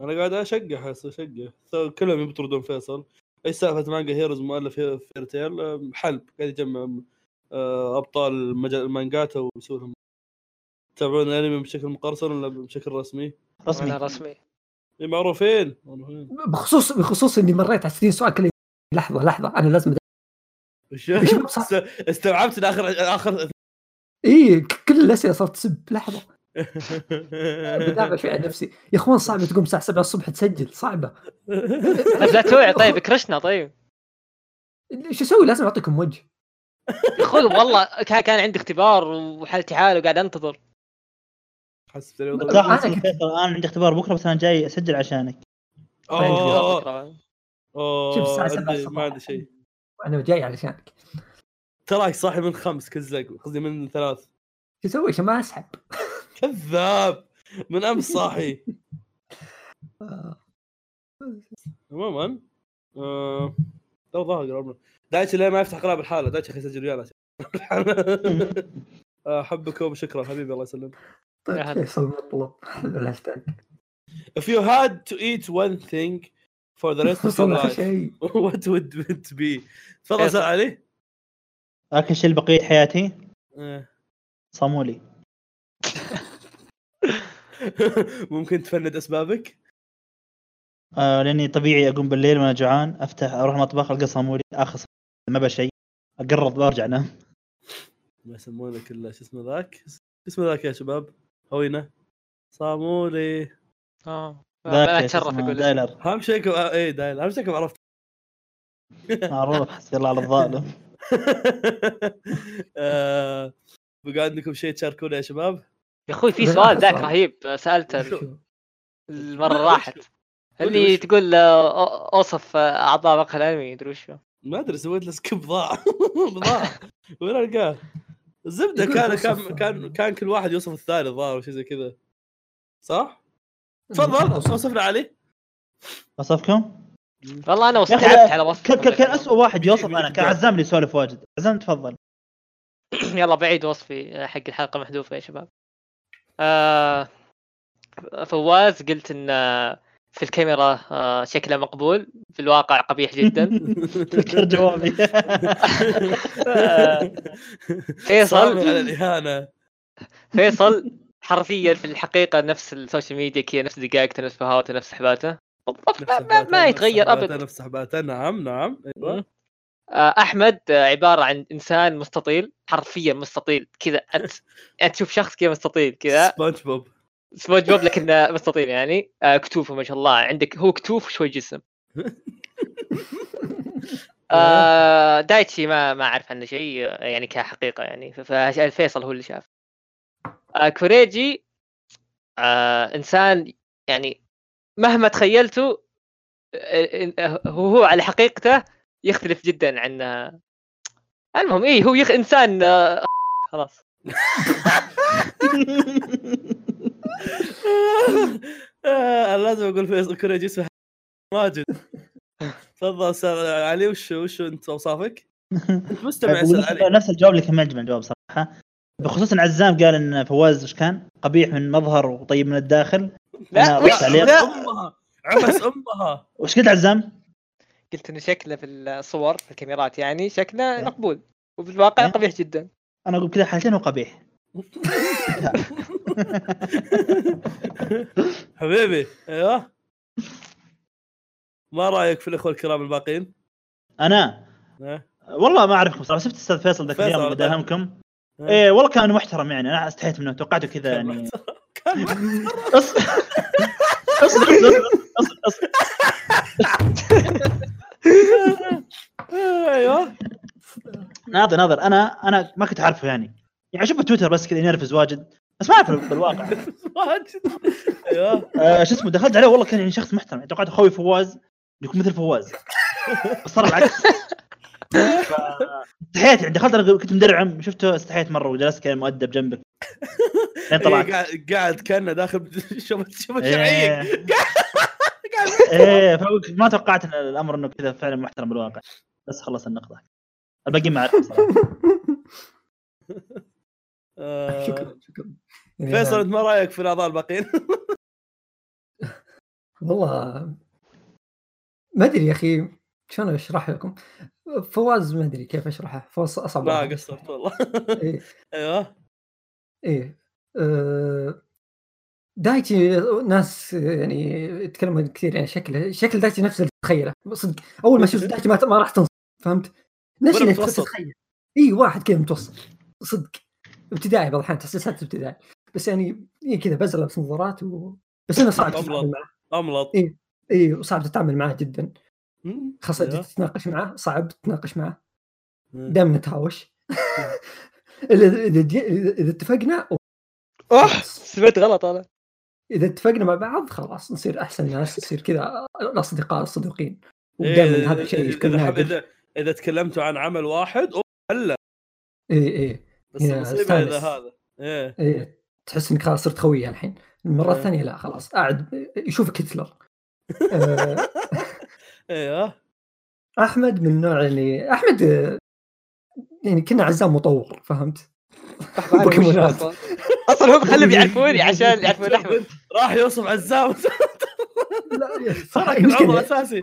أنا قاعد أشقح أشقح. كلهم يطردون فيصل. إيش سالفة مانجا هيروز مؤلف فيرتيل حلب قاعد يجمع أم، آه، أبطال مجال المانجات ويسوي لهم. يتابعون الأنمي بشكل مقرصن ولا بشكل رسمي؟ رسمي. رسمي. إيه، معروفين. معروفين. بخصوص بخصوص إني مريت على 60 سؤال كل لحظة لحظة أنا لازم استوعبت إن اخر اخر اي كل الأسئلة صارت تسب. لحظة. بدافع شوي عن نفسي. يا أخوان صعبه تقوم الساعة 7 الصبح تسجل صعبة. طيب لا توعي. طيب كرشنا طيب. شو أسوي؟ لازم أعطيكم وجه. يا أخوي والله كان كان عندي اختبار وحالتي حالة وقاعد أنتظر. حسبت أنا عندي اختبار بكرة بس أنا جاي أسجل عشانك. أوه. أوه، شوف الساعة سبعة عندي- الصباح. ما عندي شيء. أنا جاي علشانك. تراك صاحي من خمس كزق قصدي من ثلاث. شو أسوي؟ عشان ما أسحب. كذاب من أمس صاحي. عموما آه، تو ظهر قربنا دايتشي ليه ما يفتح قناه بالحالة؟ دايتشي أخي سجل ويانا أحبكم وشكرا حبيبي الله يسلمك. طيب مطلب الهاشتاج If you had to eat one thing for the rest of your life what would it be؟ تفضل. سأل علي. أكل شيء بقيه حياتي؟ إيه. صامولي. ممكن تفند أسبابك؟ آه لأني طبيعي أقوم بالليل وأنا جوعان أفتح أروح المطبخ ألقى صامولي آخذ صامولي، ما شيء اقرض وأرجع أنام ما يسمونه الا شو اسمه ذاك؟ شو اسمه ذاك يا شباب؟ هوينه صامولي آه أتشرف أقول دايلر اهم شيء. آه، إيه دايل اهم شيء كم عرفت معروف حسبي الله على الظالم آه، بقى عندكم شيء تشاركونه يا شباب؟ يا أخوي في سؤال ذاك. رهيب سألته شو؟ المرة اللي راحت اللي. تقول آه، أوصف آه، أعضاء مقهى الأنمي يدري وش هو. ما أدري سويت له skip ضاع ضاع وين ألقاه؟ الزبدة كان كان كان كان كل واحد يوصف الثاني الظاهر شيء زي كذا صح؟ تفضل أوصفنا علي وصفكم؟ والله أنا تعبت على وصف كان كان- اسوء واحد يوصف أنا كان. عزام اللي يسولف واجد عزام تفضل يلا بعيد وصفي آه، حق الحلقة محذوفة يا شباب آه فواز قلت إن آه، في الكاميرا آه، شكله مقبول في الواقع قبيح جدا. فكر جوابي. فيصل. على الإهانة. فيصل حرفيا في الحقيقة نفس ال social media كذا نفس دقائقته نفس فهاته نفس حباته بالضبط ما, ما, ما يتغير ابدا نفس حباته نعم نعم أيوه. أحمد آه، عبارة عن إنسان مستطيل حرفيا مستطيل كذا انت أنت تشوف شخص كذا مستطيل كذا. SpongeBob SpongeBob لكنه مستطيل يعني. آه، كتوفه ما شاء الله. عندك هو كتوف وشوي جسم. آه دايتشي ما ما أعرف عنه شيء آه، يعني كحقيقة يعني. ف- ففيصل هو اللي شاف. آه كوريجي آه إنسان يعني مهما تخيلته آه، آه، هو على حقيقته يختلف جدا عن المهم إيه هو يخ... إنسان آه، خلاص آه، لازم أقول فيصل كوريجي اسمه ماجد تفضل أستاذ علي وش وش أنت أوصافك؟ أنت مستمع علي نفس الجواب اللي كان يجمع الجواب صراحة بخصوص إن عزام قال إن فواز إيش كان؟ قبيح من مظهر وطيب من الداخل لا عليه. عبس أمها عبس أمها وش قلت عزام؟ قلت إنه شكله في الصور في الكاميرات يعني شكله مقبول. وفي الواقع إيه. قبيح جدا. أنا أقول كذا حالتين هو قبيح حبيبي أيوه. ما رأيك في الإخوة الكرام الباقيين؟ أنا؟ إيه؟ والله ما أعرفكم صراحة شفت الاستاذ فيصل ذاك اليوم بداهمكم إيه. إيه والله كان محترم يعني أنا استحيت منه توقعته كذا يعني. كان أصبر أصبر أصبر أصبر. أيوه. ناظر ناظر. أنا أنا ما كنت اعرفه يعني. يعني اشوفه تويتر بس كذا ينرفز واجد. بس ما أعرف بالواقع. واجد. أيوه. آه شو اسمه دخلت عليه والله كان يعني شخص محترم. توقعت أخوي فواز يكون مثل فواز. بس صار العكس. استحيت يعني. دخلت أنا كنت مدرعم. شفته استحيت مرة وجلست كان مؤدب جنبك لين طلعت. إيه، قاعد كأنه داخل شوف الشرعيه إيه. فوق- ما توقعت الأمر إنه كذا فعلا محترم بالواقع. بس خلص النقطة. الباقي ما اعرف آه، شكرا شكرا. يعني فيصل أنت ما رأيك في الأعضاء الباقيين؟ والله ما أدري يا أخي شلون أشرح لكم؟ فواز ما أدري كيف أشرحه. فواز أصعب لا. قصرت والله. إيه. أيوه. إيه. آه، دايتشي ناس يعني يتكلموا كثير يعني شكله. شكل دايتشي نفس اللي تتخيله صدق أول ما شفت دايتشي ما, ما راح تنصف فهمت؟ نفس متوسط. تتخيل إي واحد كذا متوسط صدق ابتدائي بعض الأحيان تحس لسه ابتدائي بس يعني إيه كذا بس البس نظارات و... بس انه صعب. تتعامل معه أملط إيه. إي وصعب تتعامل معه جدا. خاصة. جيت تتناقش معه صعب تتناقش معه. دائما نتهاوش اذا إذا اتفقنا أوه سمعت غلط أنا إذا اتفقنا مع بعض خلاص نصير أحسن ناس نصير كذا الأصدقاء الصدوقين إيه، ودائما هذا الشيء إذا- اذا حب- نادر إذا تكلمتوا عن عمل واحد أوه، هلا. اي اي بس المصيبة إذا. هذا. إيه. اي تحس إنك خلاص صرت خويه الحين. المره إيه. الثانية لا خلاص. قاعد يشوفك هتلر. إيه أحمد من النوع اللي أحمد آه، يعني كنا عزام مطور فهمت؟ أصلا هم خلهم يعرفوني عشان يعرفون أحمد. راح يوصف عزام. لا صار صح العمر المشكلة أساسي.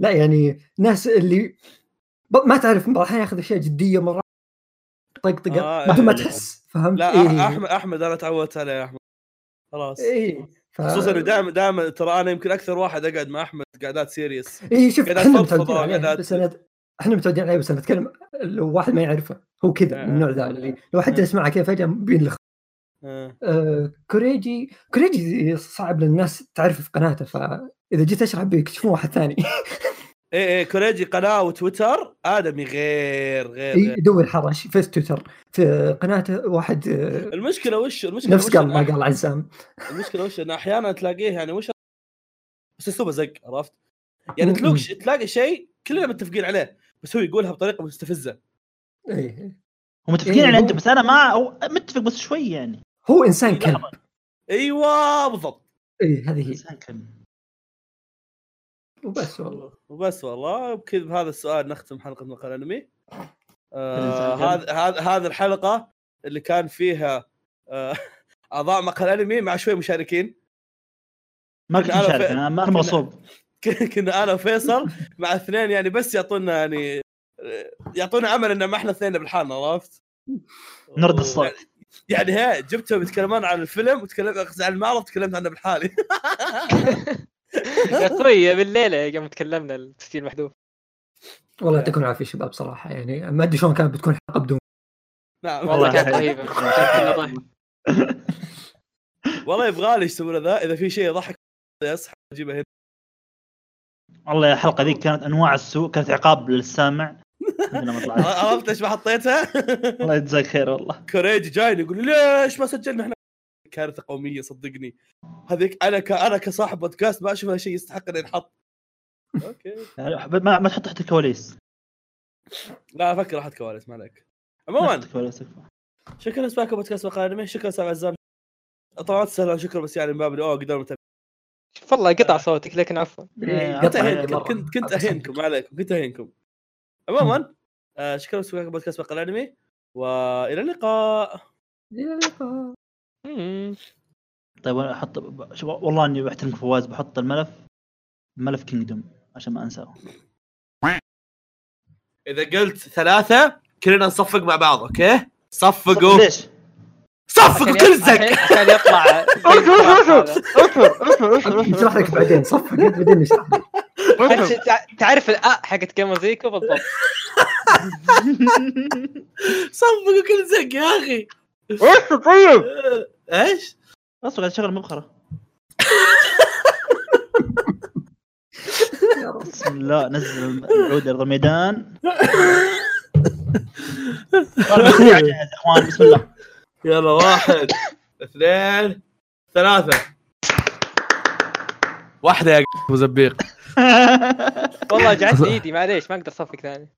لا يعني ناس اللي ما تعرف بعض الاحيان ياخذ أشياء جدية مرة طقطقه آه، بدون ما إيه. تحس فهمت؟ لا إيه. أحمد أحمد أنا تعودت عليه يا أحمد خلاص اي ف... خصوصا إنه دائما دائما ترى أنا يمكن أكثر واحد أقعد مع أحمد قعدات serious اي شوف إحنا متعودين عليه بس أنا إحنا متعودين عليه بس أنا أتكلم لو واحد ما يعرفه هو كذا آه. من النوع ذا اللي لو حد جلس معه كذا فجأة بينلخ آه. آه كوريجي كوريجي صعب للناس تعرف في قناته فإذا جيت اشرح بيكتشفون واحد ثاني إيه إيه كوريجي قناة وتويتر آدمي غير غير, غير. يدور حرش في تويتر في قناته واحد آه، المشكلة وش المشكلة نفس وش قال ما قال عزام المشكلة وش انه أحيانا تلاقيه يعني وش بس اسلوبه زق عرفت؟ يعني م- تلاقي م. ش- تلاقي شيء كلنا متفقين عليه بس هو يقولها بطريقة مستفزة إيه. ومتفقين إيه، على عنده بس أنا ما هو متفق بس شوي يعني هو إنسان كلب. أيوه بالضبط إي هذه هي إنسان كلب وبس والله. وبس والله. بكذا بهذا السؤال نختم حلقة مقال أنمي. آه. هذا هذا هذه الحلقة اللي كان فيها آه أعضاء مقال انمي مع شوي مشاركين. ما كنت مشارك في- أنا ما كنت كنا- مغصوب كنا أنا وفيصل مع اثنين يعني بس يعطونا يعني يعطونا أمل ان ما إحنا اثنين بالحالنا عرفت؟ نرد الصوت. يعني هي جبتهم يتكلمون عن الفيلم وتكلمت عن المعرض تكلمت عنه بالحالي. يا أخوي بالليلة يوم تكلمنا التسجيل محذوف. والله يعطيكم العافية شباب صراحة يعني ما أدري شلون كانت بتكون حلقة بدون. نعم والله كانت. رهيبة. والله يبغى لي يسوون ذا إذا في شيء يضحك يصحى اجيبه هنا. والله يا الحلقة ذيك كانت أنواع السوء كانت عقاب للسامع. عرفت إيش ما حطيتها؟ الله يجزاك خير والله. كوريجي جايني يقول لي ليش ما سجلنا إحنا كارثة قومية صدقني. هذيك أنا ك... أنا كصاحب بودكاست ما أشوف شيء يستحق إنه ينحط. أوكي. يعني ما, ما تحط تحت الكواليس. لا أفكر أحط كواليس ما عليك. ما عموما شكرا لسماعكم بودكاست مقال أنمي شكرا أستاذ عزام. طبعا تسهل شكرا بس يعني من باب أوه قدرنا نتابع شوف والله قطع صوتك لكن عفوا. إيه، كنت قطع اهينكم مرة. كنت كنت. أهينكم ما عليكم كنت أهينكم. عموما آه شكرا لسماعكم بودكاست مقال أنمي وإلى اللقاء. إلى اللقاء. طيب أنا أحط شوف والله إني بحترمك فواز بحط الملف ملف Kingdom عشان ما أنساه. إذا قلت ثلاثة كلنا نصفق مع بعض okay؟ صفقوا. ليش؟ صفقوا عشان كل زق عشان يطلع نشرح لك بعدين صفق بعدين نشرح تعرف الأ حقت جيم زيكو بالضبط. صفقوا كل زق يا أخي. طيب آه، إيش؟ أصلا قاعد اشغل مبخره. بسم الله نزل العود ارض الميدان إخوان بسم الله. يلا واحد اثنين ثلاثة. واحدة يا أبو زبيق. والله جعلت إيدي معليش ما أقدر أصفق ثاني.